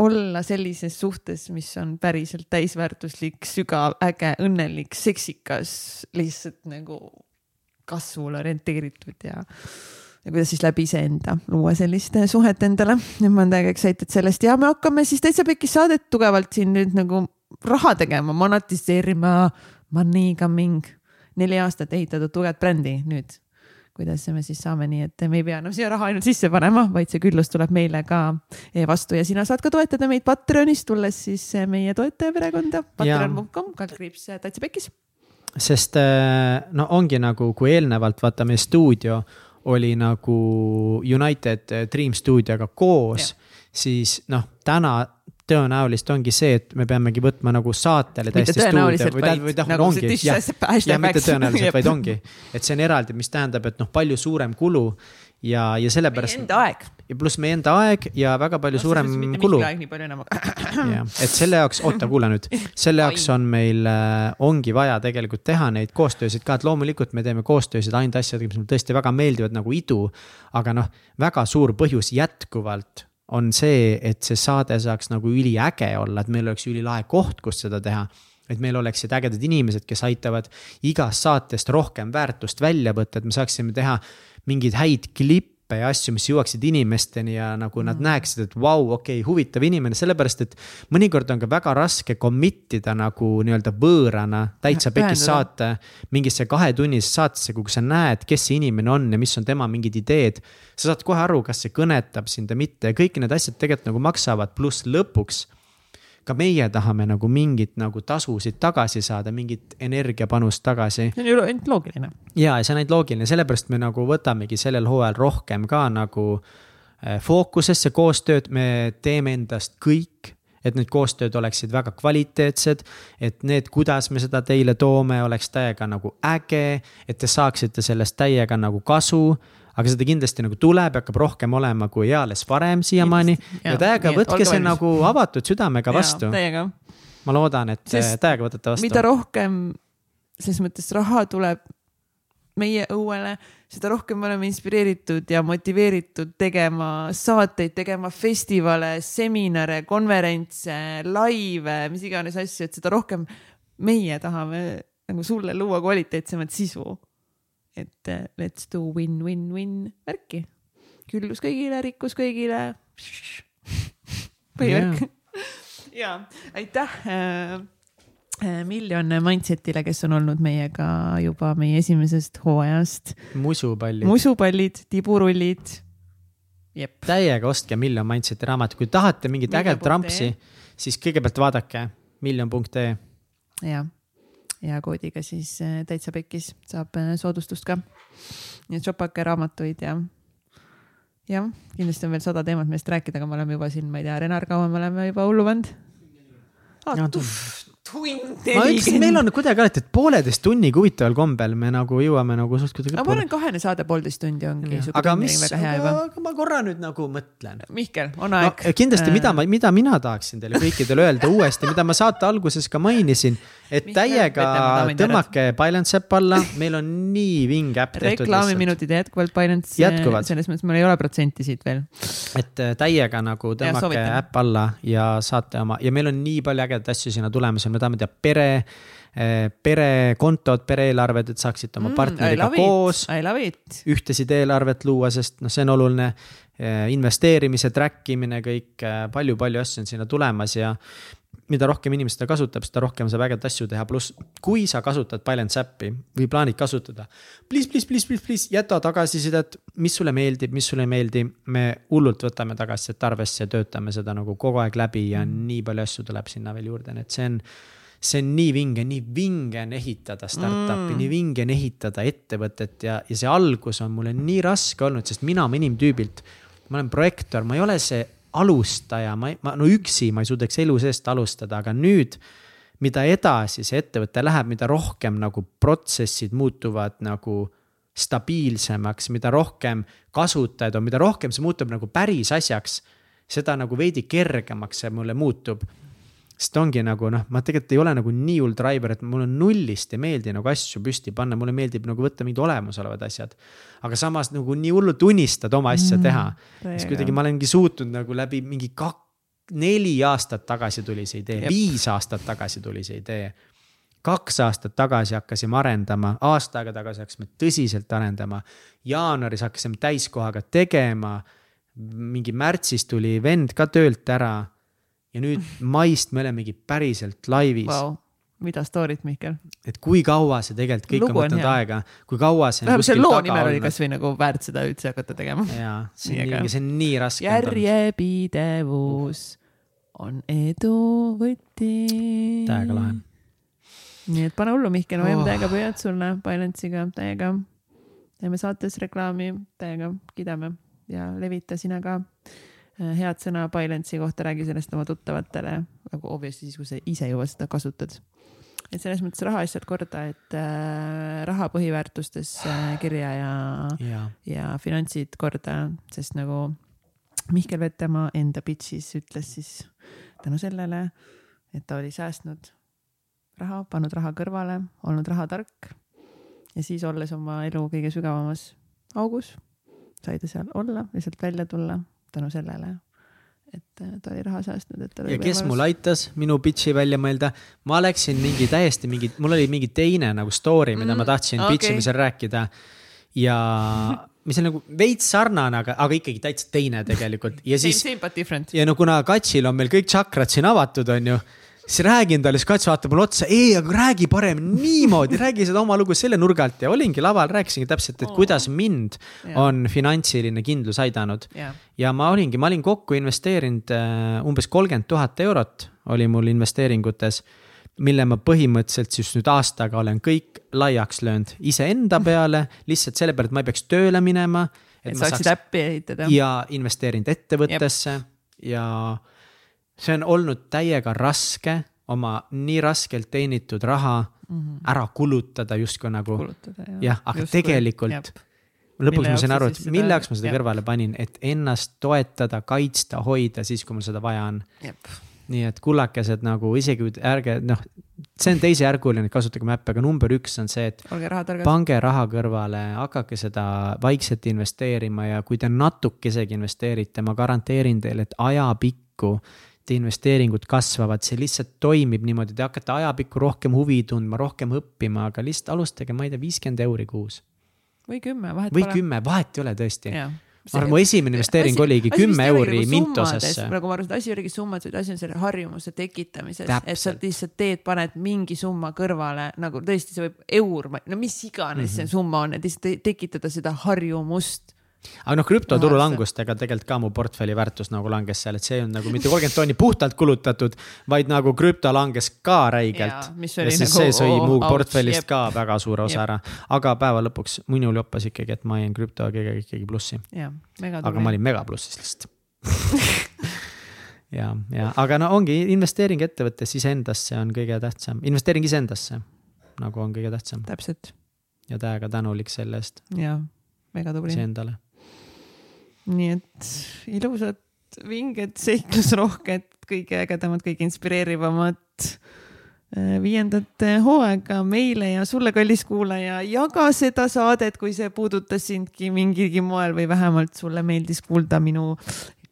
olla sellises suhtes, mis on päriselt täisväärtuslik, sügav, äge, õnnelik, seksikas, lihtsalt nagu kasvule orienteeritud ja ja kuidas siis läbi iseenda luua sellist suhet endale. ja ma olen täiega excited sellest ja me hakkame siis täitsa pekis saadet tugevalt siin nüüd nagu raha tegema, monetiseerima, money coming. neli aastat ehitatud tugevat brändi nüüd. kuidas me siis saame nii, et me ei pea enam siia raha ainult sisse panema, vaid see küllus tuleb meile ka eh, vastu ja sina saad ka toetada meid Patreonis, tulles siis meie toetajaperekonda. patreon.com, kaldkriips täitsa pekis. sest no ongi nagu, kui eelnevalt vaata meie stuudio oli nagu United Dream stuudioga koos, siis noh, täna tõenäoliselt ongi see, et me peamegi võtma nagu saatele täiesti stuudio või tähendab, või tähendab, nagu ongi, jah, ja mitte tõenäoliselt, vaid ongi. et see on eraldi, mis tähendab, et noh, palju suurem kulu ja, ja sellepärast. enda aeg ja pluss meie enda aeg ja väga palju no, suurem kulu. jah, et selle jaoks, oota, kuula nüüd, selle jaoks on meil äh,, ongi vaja tegelikult teha neid koostöösid ka, et loomulikult me teeme koostöösid ainult asjadega, mis mulle tõesti väga meeldivad nagu idu. aga noh, väga suur põhjus jätkuvalt on see, et see saade saaks nagu üliäge olla, et meil oleks ülilahe koht, kus seda teha et meil oleksid ägedad inimesed, kes aitavad igast saatest rohkem väärtust välja võtta, et me saaksime teha mingeid häid klippe ja asju, mis jõuaksid inimesteni ja nagu nad mm. näeksid, et vau, okei okay,, huvitav inimene, sellepärast et mõnikord on ka väga raske commit ida nagu nii-öelda võõrana täitsa pekis saate mingisse kahetunnisesse saatesse, kui sa näed, kes see inimene on ja mis on tema mingid ideed. sa saad kohe aru, kas see kõnetab sind või mitte ja kõik need asjad tegelikult nagu maksavad, pluss lõpuks ka meie tahame nagu mingit nagu tasusid tagasi saada, mingit energiapanust tagasi. see on ju ainult loogiline. ja, ja see on ainult loogiline, sellepärast me nagu võtamegi sellel hooajal rohkem ka nagu äh, fookusesse koostööd, me teeme endast kõik et need koostööd oleksid väga kvaliteetsed, et need, kuidas me seda teile toome, oleks täiega nagu äge, et te saaksite sellest täiega nagu kasu aga seda kindlasti nagu tuleb ja hakkab rohkem olema kui eales varem siiamaani. ja täiega võtke see nagu avatud südamega vastu. ma loodan, et Sest täiega võtate vastu. mida rohkem selles mõttes raha tuleb meie õuele, seda rohkem me oleme inspireeritud ja motiveeritud tegema saateid, tegema festivale, seminare, konverentse, laive, mis iganes asju, et seda rohkem meie tahame nagu sulle luua kvaliteetsemat sisu et eh, let's do win-win-win värki. küllus kõigile, rikkus kõigile. põhivärk ja aitäh äh, miljon Mindsetile, kes on olnud meiega juba meie esimesest hooajast. musupallid. musupallid, tiburullid. täiega ostke Miljon Mindseti raamat, kui tahate mingit ägedat rampsi, siis kõigepealt vaadake miljon.ee. jah ja koodiga siis äh, täitsa pekkis saab äh, soodustust ka. nii et shopake raamatuid ja, jah, kindlasti on veel sada teemat, millest rääkida, aga me oleme juba siin, ma ei tea, Renar, kaua me oleme juba hullu pannud ah,? Tund ütlesin, meil on kuidagi alati, et pooleteist tunniga huvitaval kombel me nagu jõuame nagu suht kuidagi. aga ma olen kahene saade, poolteist tundi ongi. aga mis, aga ma korra nüüd nagu mõtlen. Mihkel, on aeg no,. kindlasti, mida ma, mida mina tahaksin teile kõikidele öelda uuesti, mida ma saate alguses ka mainisin, et Mihkel, täiega tõmmake Balance äpp alla, meil on nii vinge äpp tehtud. reklaamiminutid jätkuvalt Balance. selles mõttes, mul ei ole protsenti siit veel. et äh, täiega nagu tõmmake äpp alla ja saate oma ja meil on nii palju ägedaid asju sinna tulemas ja me tahame teha pere eh, perekontod, pere-eelarved, et saaksite oma mm, partneriga koos ühtesid eelarvet luua, sest noh, see on oluline. Eh, investeerimise track imine, kõik palju-palju asju on sinna tulemas ja, mida rohkem inimest seda kasutab, seda rohkem saab ägedaid asju teha, pluss kui sa kasutad Balance äppi või plaanid kasutada. Please, please, please, please, please jäta tagasisidet, mis sulle meeldib, mis sulle ei meeldi. me hullult võtame tagasisidet arvesse ja töötame seda nagu kogu aeg läbi ja mm. nii palju asju tuleb sinna veel juurde, nii et see on see on nii vinge, nii vinge on ehitada startup'i mm., nii vinge on ehitada ettevõtet ja, ja see algus on mulle nii raske olnud, sest mina oma inimtüübilt, ma olen projektor, ma ei ole see alustaja, ma, ma no üksi ma ei suudaks elu seest alustada, aga nüüd mida edasi see ettevõte läheb, mida rohkem nagu protsessid muutuvad nagu stabiilsemaks, mida rohkem kasutajaid on, mida rohkem see muutub nagu päris asjaks, seda nagu veidi kergemaks see mulle muutub sest ongi nagu noh, ma tegelikult ei ole nagu nii hull driver, et mulle nullist ei meeldi nagu asju püsti panna, mulle meeldib nagu võtta mingid olemasolevad asjad. aga samas nagu nii hullult unistad oma asja mm, teha. siis kuidagi ma olengi suutnud nagu läbi mingi kak-, neli aastat tagasi tuli see idee, viis aastat tagasi tuli see idee. kaks aastat tagasi hakkasime arendama, aasta aega tagasi hakkasime tõsiselt arendama. jaanuaris hakkasime täiskohaga tegema. mingi märtsis tuli vend ka töölt ära ja nüüd maist me olemegi päriselt laivis wow mida story't, Mihkel? et kui kaua see tegelikult kõik Lugu on võtnud aega, kui kaua see taga olnud. loo nimel oli kasvõi nagu väärt seda üldse hakata tegema. jaa, see on nii, see on nii raske. järjepidevus on edu võti. täiega lahe. nii et pane hullu, Mihkel, ma oh. täiega püüad sulle Balance'iga, täiega. teeme saates reklaami, täiega kiidame ja levita sina ka head sõna Balance'i kohta, räägi sellest oma tuttavatele, nagu obviously siis, kui sa ise juba seda kasutad. et selles mõttes rahaasjad korda, et äh, raha põhiväärtustes äh, kirja ja, ja., ja finantsid korda, sest nagu Mihkel Vetemaa enda pitch'is ütles siis tänu sellele, et ta oli säästnud raha, pannud raha kõrvale, olnud rahatark ja siis olles oma elu kõige sügavamas augus, sai ta seal olla, lihtsalt välja tulla tänu sellele, et äh, ta oli raha säästnud, et. ja kes mul aitas minu pitch'i välja mõelda, ma läksin mingi täiesti mingi, mul oli mingi teine nagu story, mida mm, ma tahtsin okay. pitch imisel rääkida. ja mis on nagu veits sarnane, aga, aga ikkagi täitsa teine tegelikult ja siis. Same, same but different. ja no kuna Katsil on meil kõik tšakrad siin avatud, on ju siis räägin talle, siis Kats vaatab mulle otsa, ei, aga räägi parem niimoodi, räägi seda oma lugu selle nurga alt ja olingi laval, rääkisingi täpselt, et kuidas mind yeah. on finantsiline kindlus aidanud ja ma olingi, ma olin kokku investeerinud äh, umbes kolmkümmend tuhat eurot oli mul investeeringutes mille ma põhimõtteliselt siis nüüd aastaga olen kõik laiaks löönud iseenda peale, lihtsalt selle peale, et ma ei peaks tööle minema. et sa saaksid äppi ehitada. ja investeerinud ettevõttesse Jep. ja see on olnud täiega raske oma nii raskelt teenitud raha mm -hmm. ära kulutada justkui nagu. jah, aga just tegelikult kui, lõpuks ma sain aru, et mille jaoks ma seda jep. kõrvale panin, et ennast toetada, kaitsta, hoida siis, kui mul seda vaja on. nii et kullakesed nagu isegi ärge noh, see on teisejärguline, kasutage mäppe, aga number üks on see, et raha pange raha kõrvale, hakake seda vaikselt investeerima ja kui te natukesegi investeerite, ma garanteerin teile, et ajapikku investeeringud kasvavad, see lihtsalt toimib niimoodi, te hakkate ajapikku rohkem huvi tundma, rohkem õppima, aga lihtsalt alustage, ma ei tea, viiskümmend euri kuus. või kümme, vahet või pole. või kümme, vahet ei ole tõesti. ma arvan, mu esimene investeering asi, oligi kümme euri Mintosesse. nagu ma arvan, et asi oligi summas, vaid asi on selle harjumuse tekitamises, et sa lihtsalt teed, paned mingi summa kõrvale, nagu tõesti, see võib eur, no mis iganes mm -hmm. see summa on, et lihtsalt tekitada seda harjumust aga noh, krüptoturu langustega tegelikult ka mu portfelli väärtus nagu langes seal, et see on nagu mitte kolmkümmend tonni puhtalt kulutatud, vaid nagu krüpto langes ka räigelt. ja siis nagu, see sõi mu portfellist jep. ka väga suure osa jep. ära. aga päeva lõpuks minul joppas ikkagi, et ma jäin krüptoga ikkagi plussi. aga ma olin megaplussis lihtsalt ja, ja aga no ongi investeering ettevõttesse iseendasse on kõige tähtsam, investeering iseendasse nagu on kõige tähtsam. täpselt. ja täiega tänulik selle eest. jaa, mega tubli. iseendale nii et ilusad, vinged, seiklusrohked, kõige ägedamad, kõige inspireerivamad äh, viiendat hooaega meile ja sulle, kallis kuulaja, jaga seda saadet, kui see puudutas sindki mingilgi moel või vähemalt sulle meeldis kuulda minu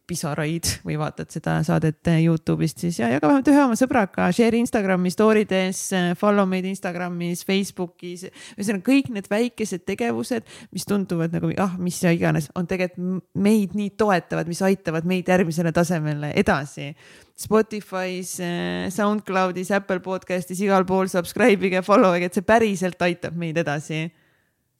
pisaraid või vaatad seda saadet Youtube'ist, siis ja jaga vähemalt ühe oma sõbraga, share Instagrami story des, follow meid Instagramis, Facebookis. ühesõnaga kõik need väikesed tegevused, mis tunduvad nagu ah, mis iganes, on tegelikult meid nii toetavad, mis aitavad meid järgmisele tasemele edasi. Spotify's, SoundCloud'is, Apple podcast'is, igal pool subscribe ige, follow ige, et see päriselt aitab meid edasi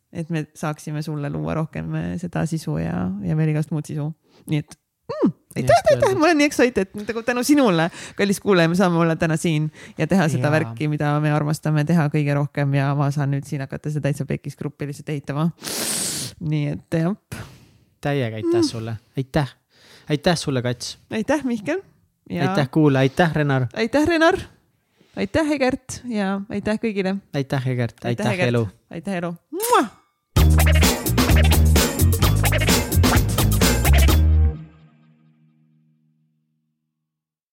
et me saaksime sulle luua rohkem seda sisu ja, ja veel igast muud sisu, nii et mm, aitäh, aitäh, ma olen nii excited, nagu tänu sinule, kallis kuulaja, me saame olla täna siin ja teha seda ja. värki, mida me armastame teha kõige rohkem ja ma saan nüüd siin hakata seda täitsa pekis gruppi lihtsalt ehitama. nii et jah. täiega aitäh mm. sulle, aitäh, aitäh sulle, Kats. aitäh, Mihkel ja.... aitäh, kuulaja, aitäh, Renar. aitäh, Renar. aitäh, Egert ja aitäh kõigile. aitäh, Egert, aitäh, aitäh, elu. aitäh, elu.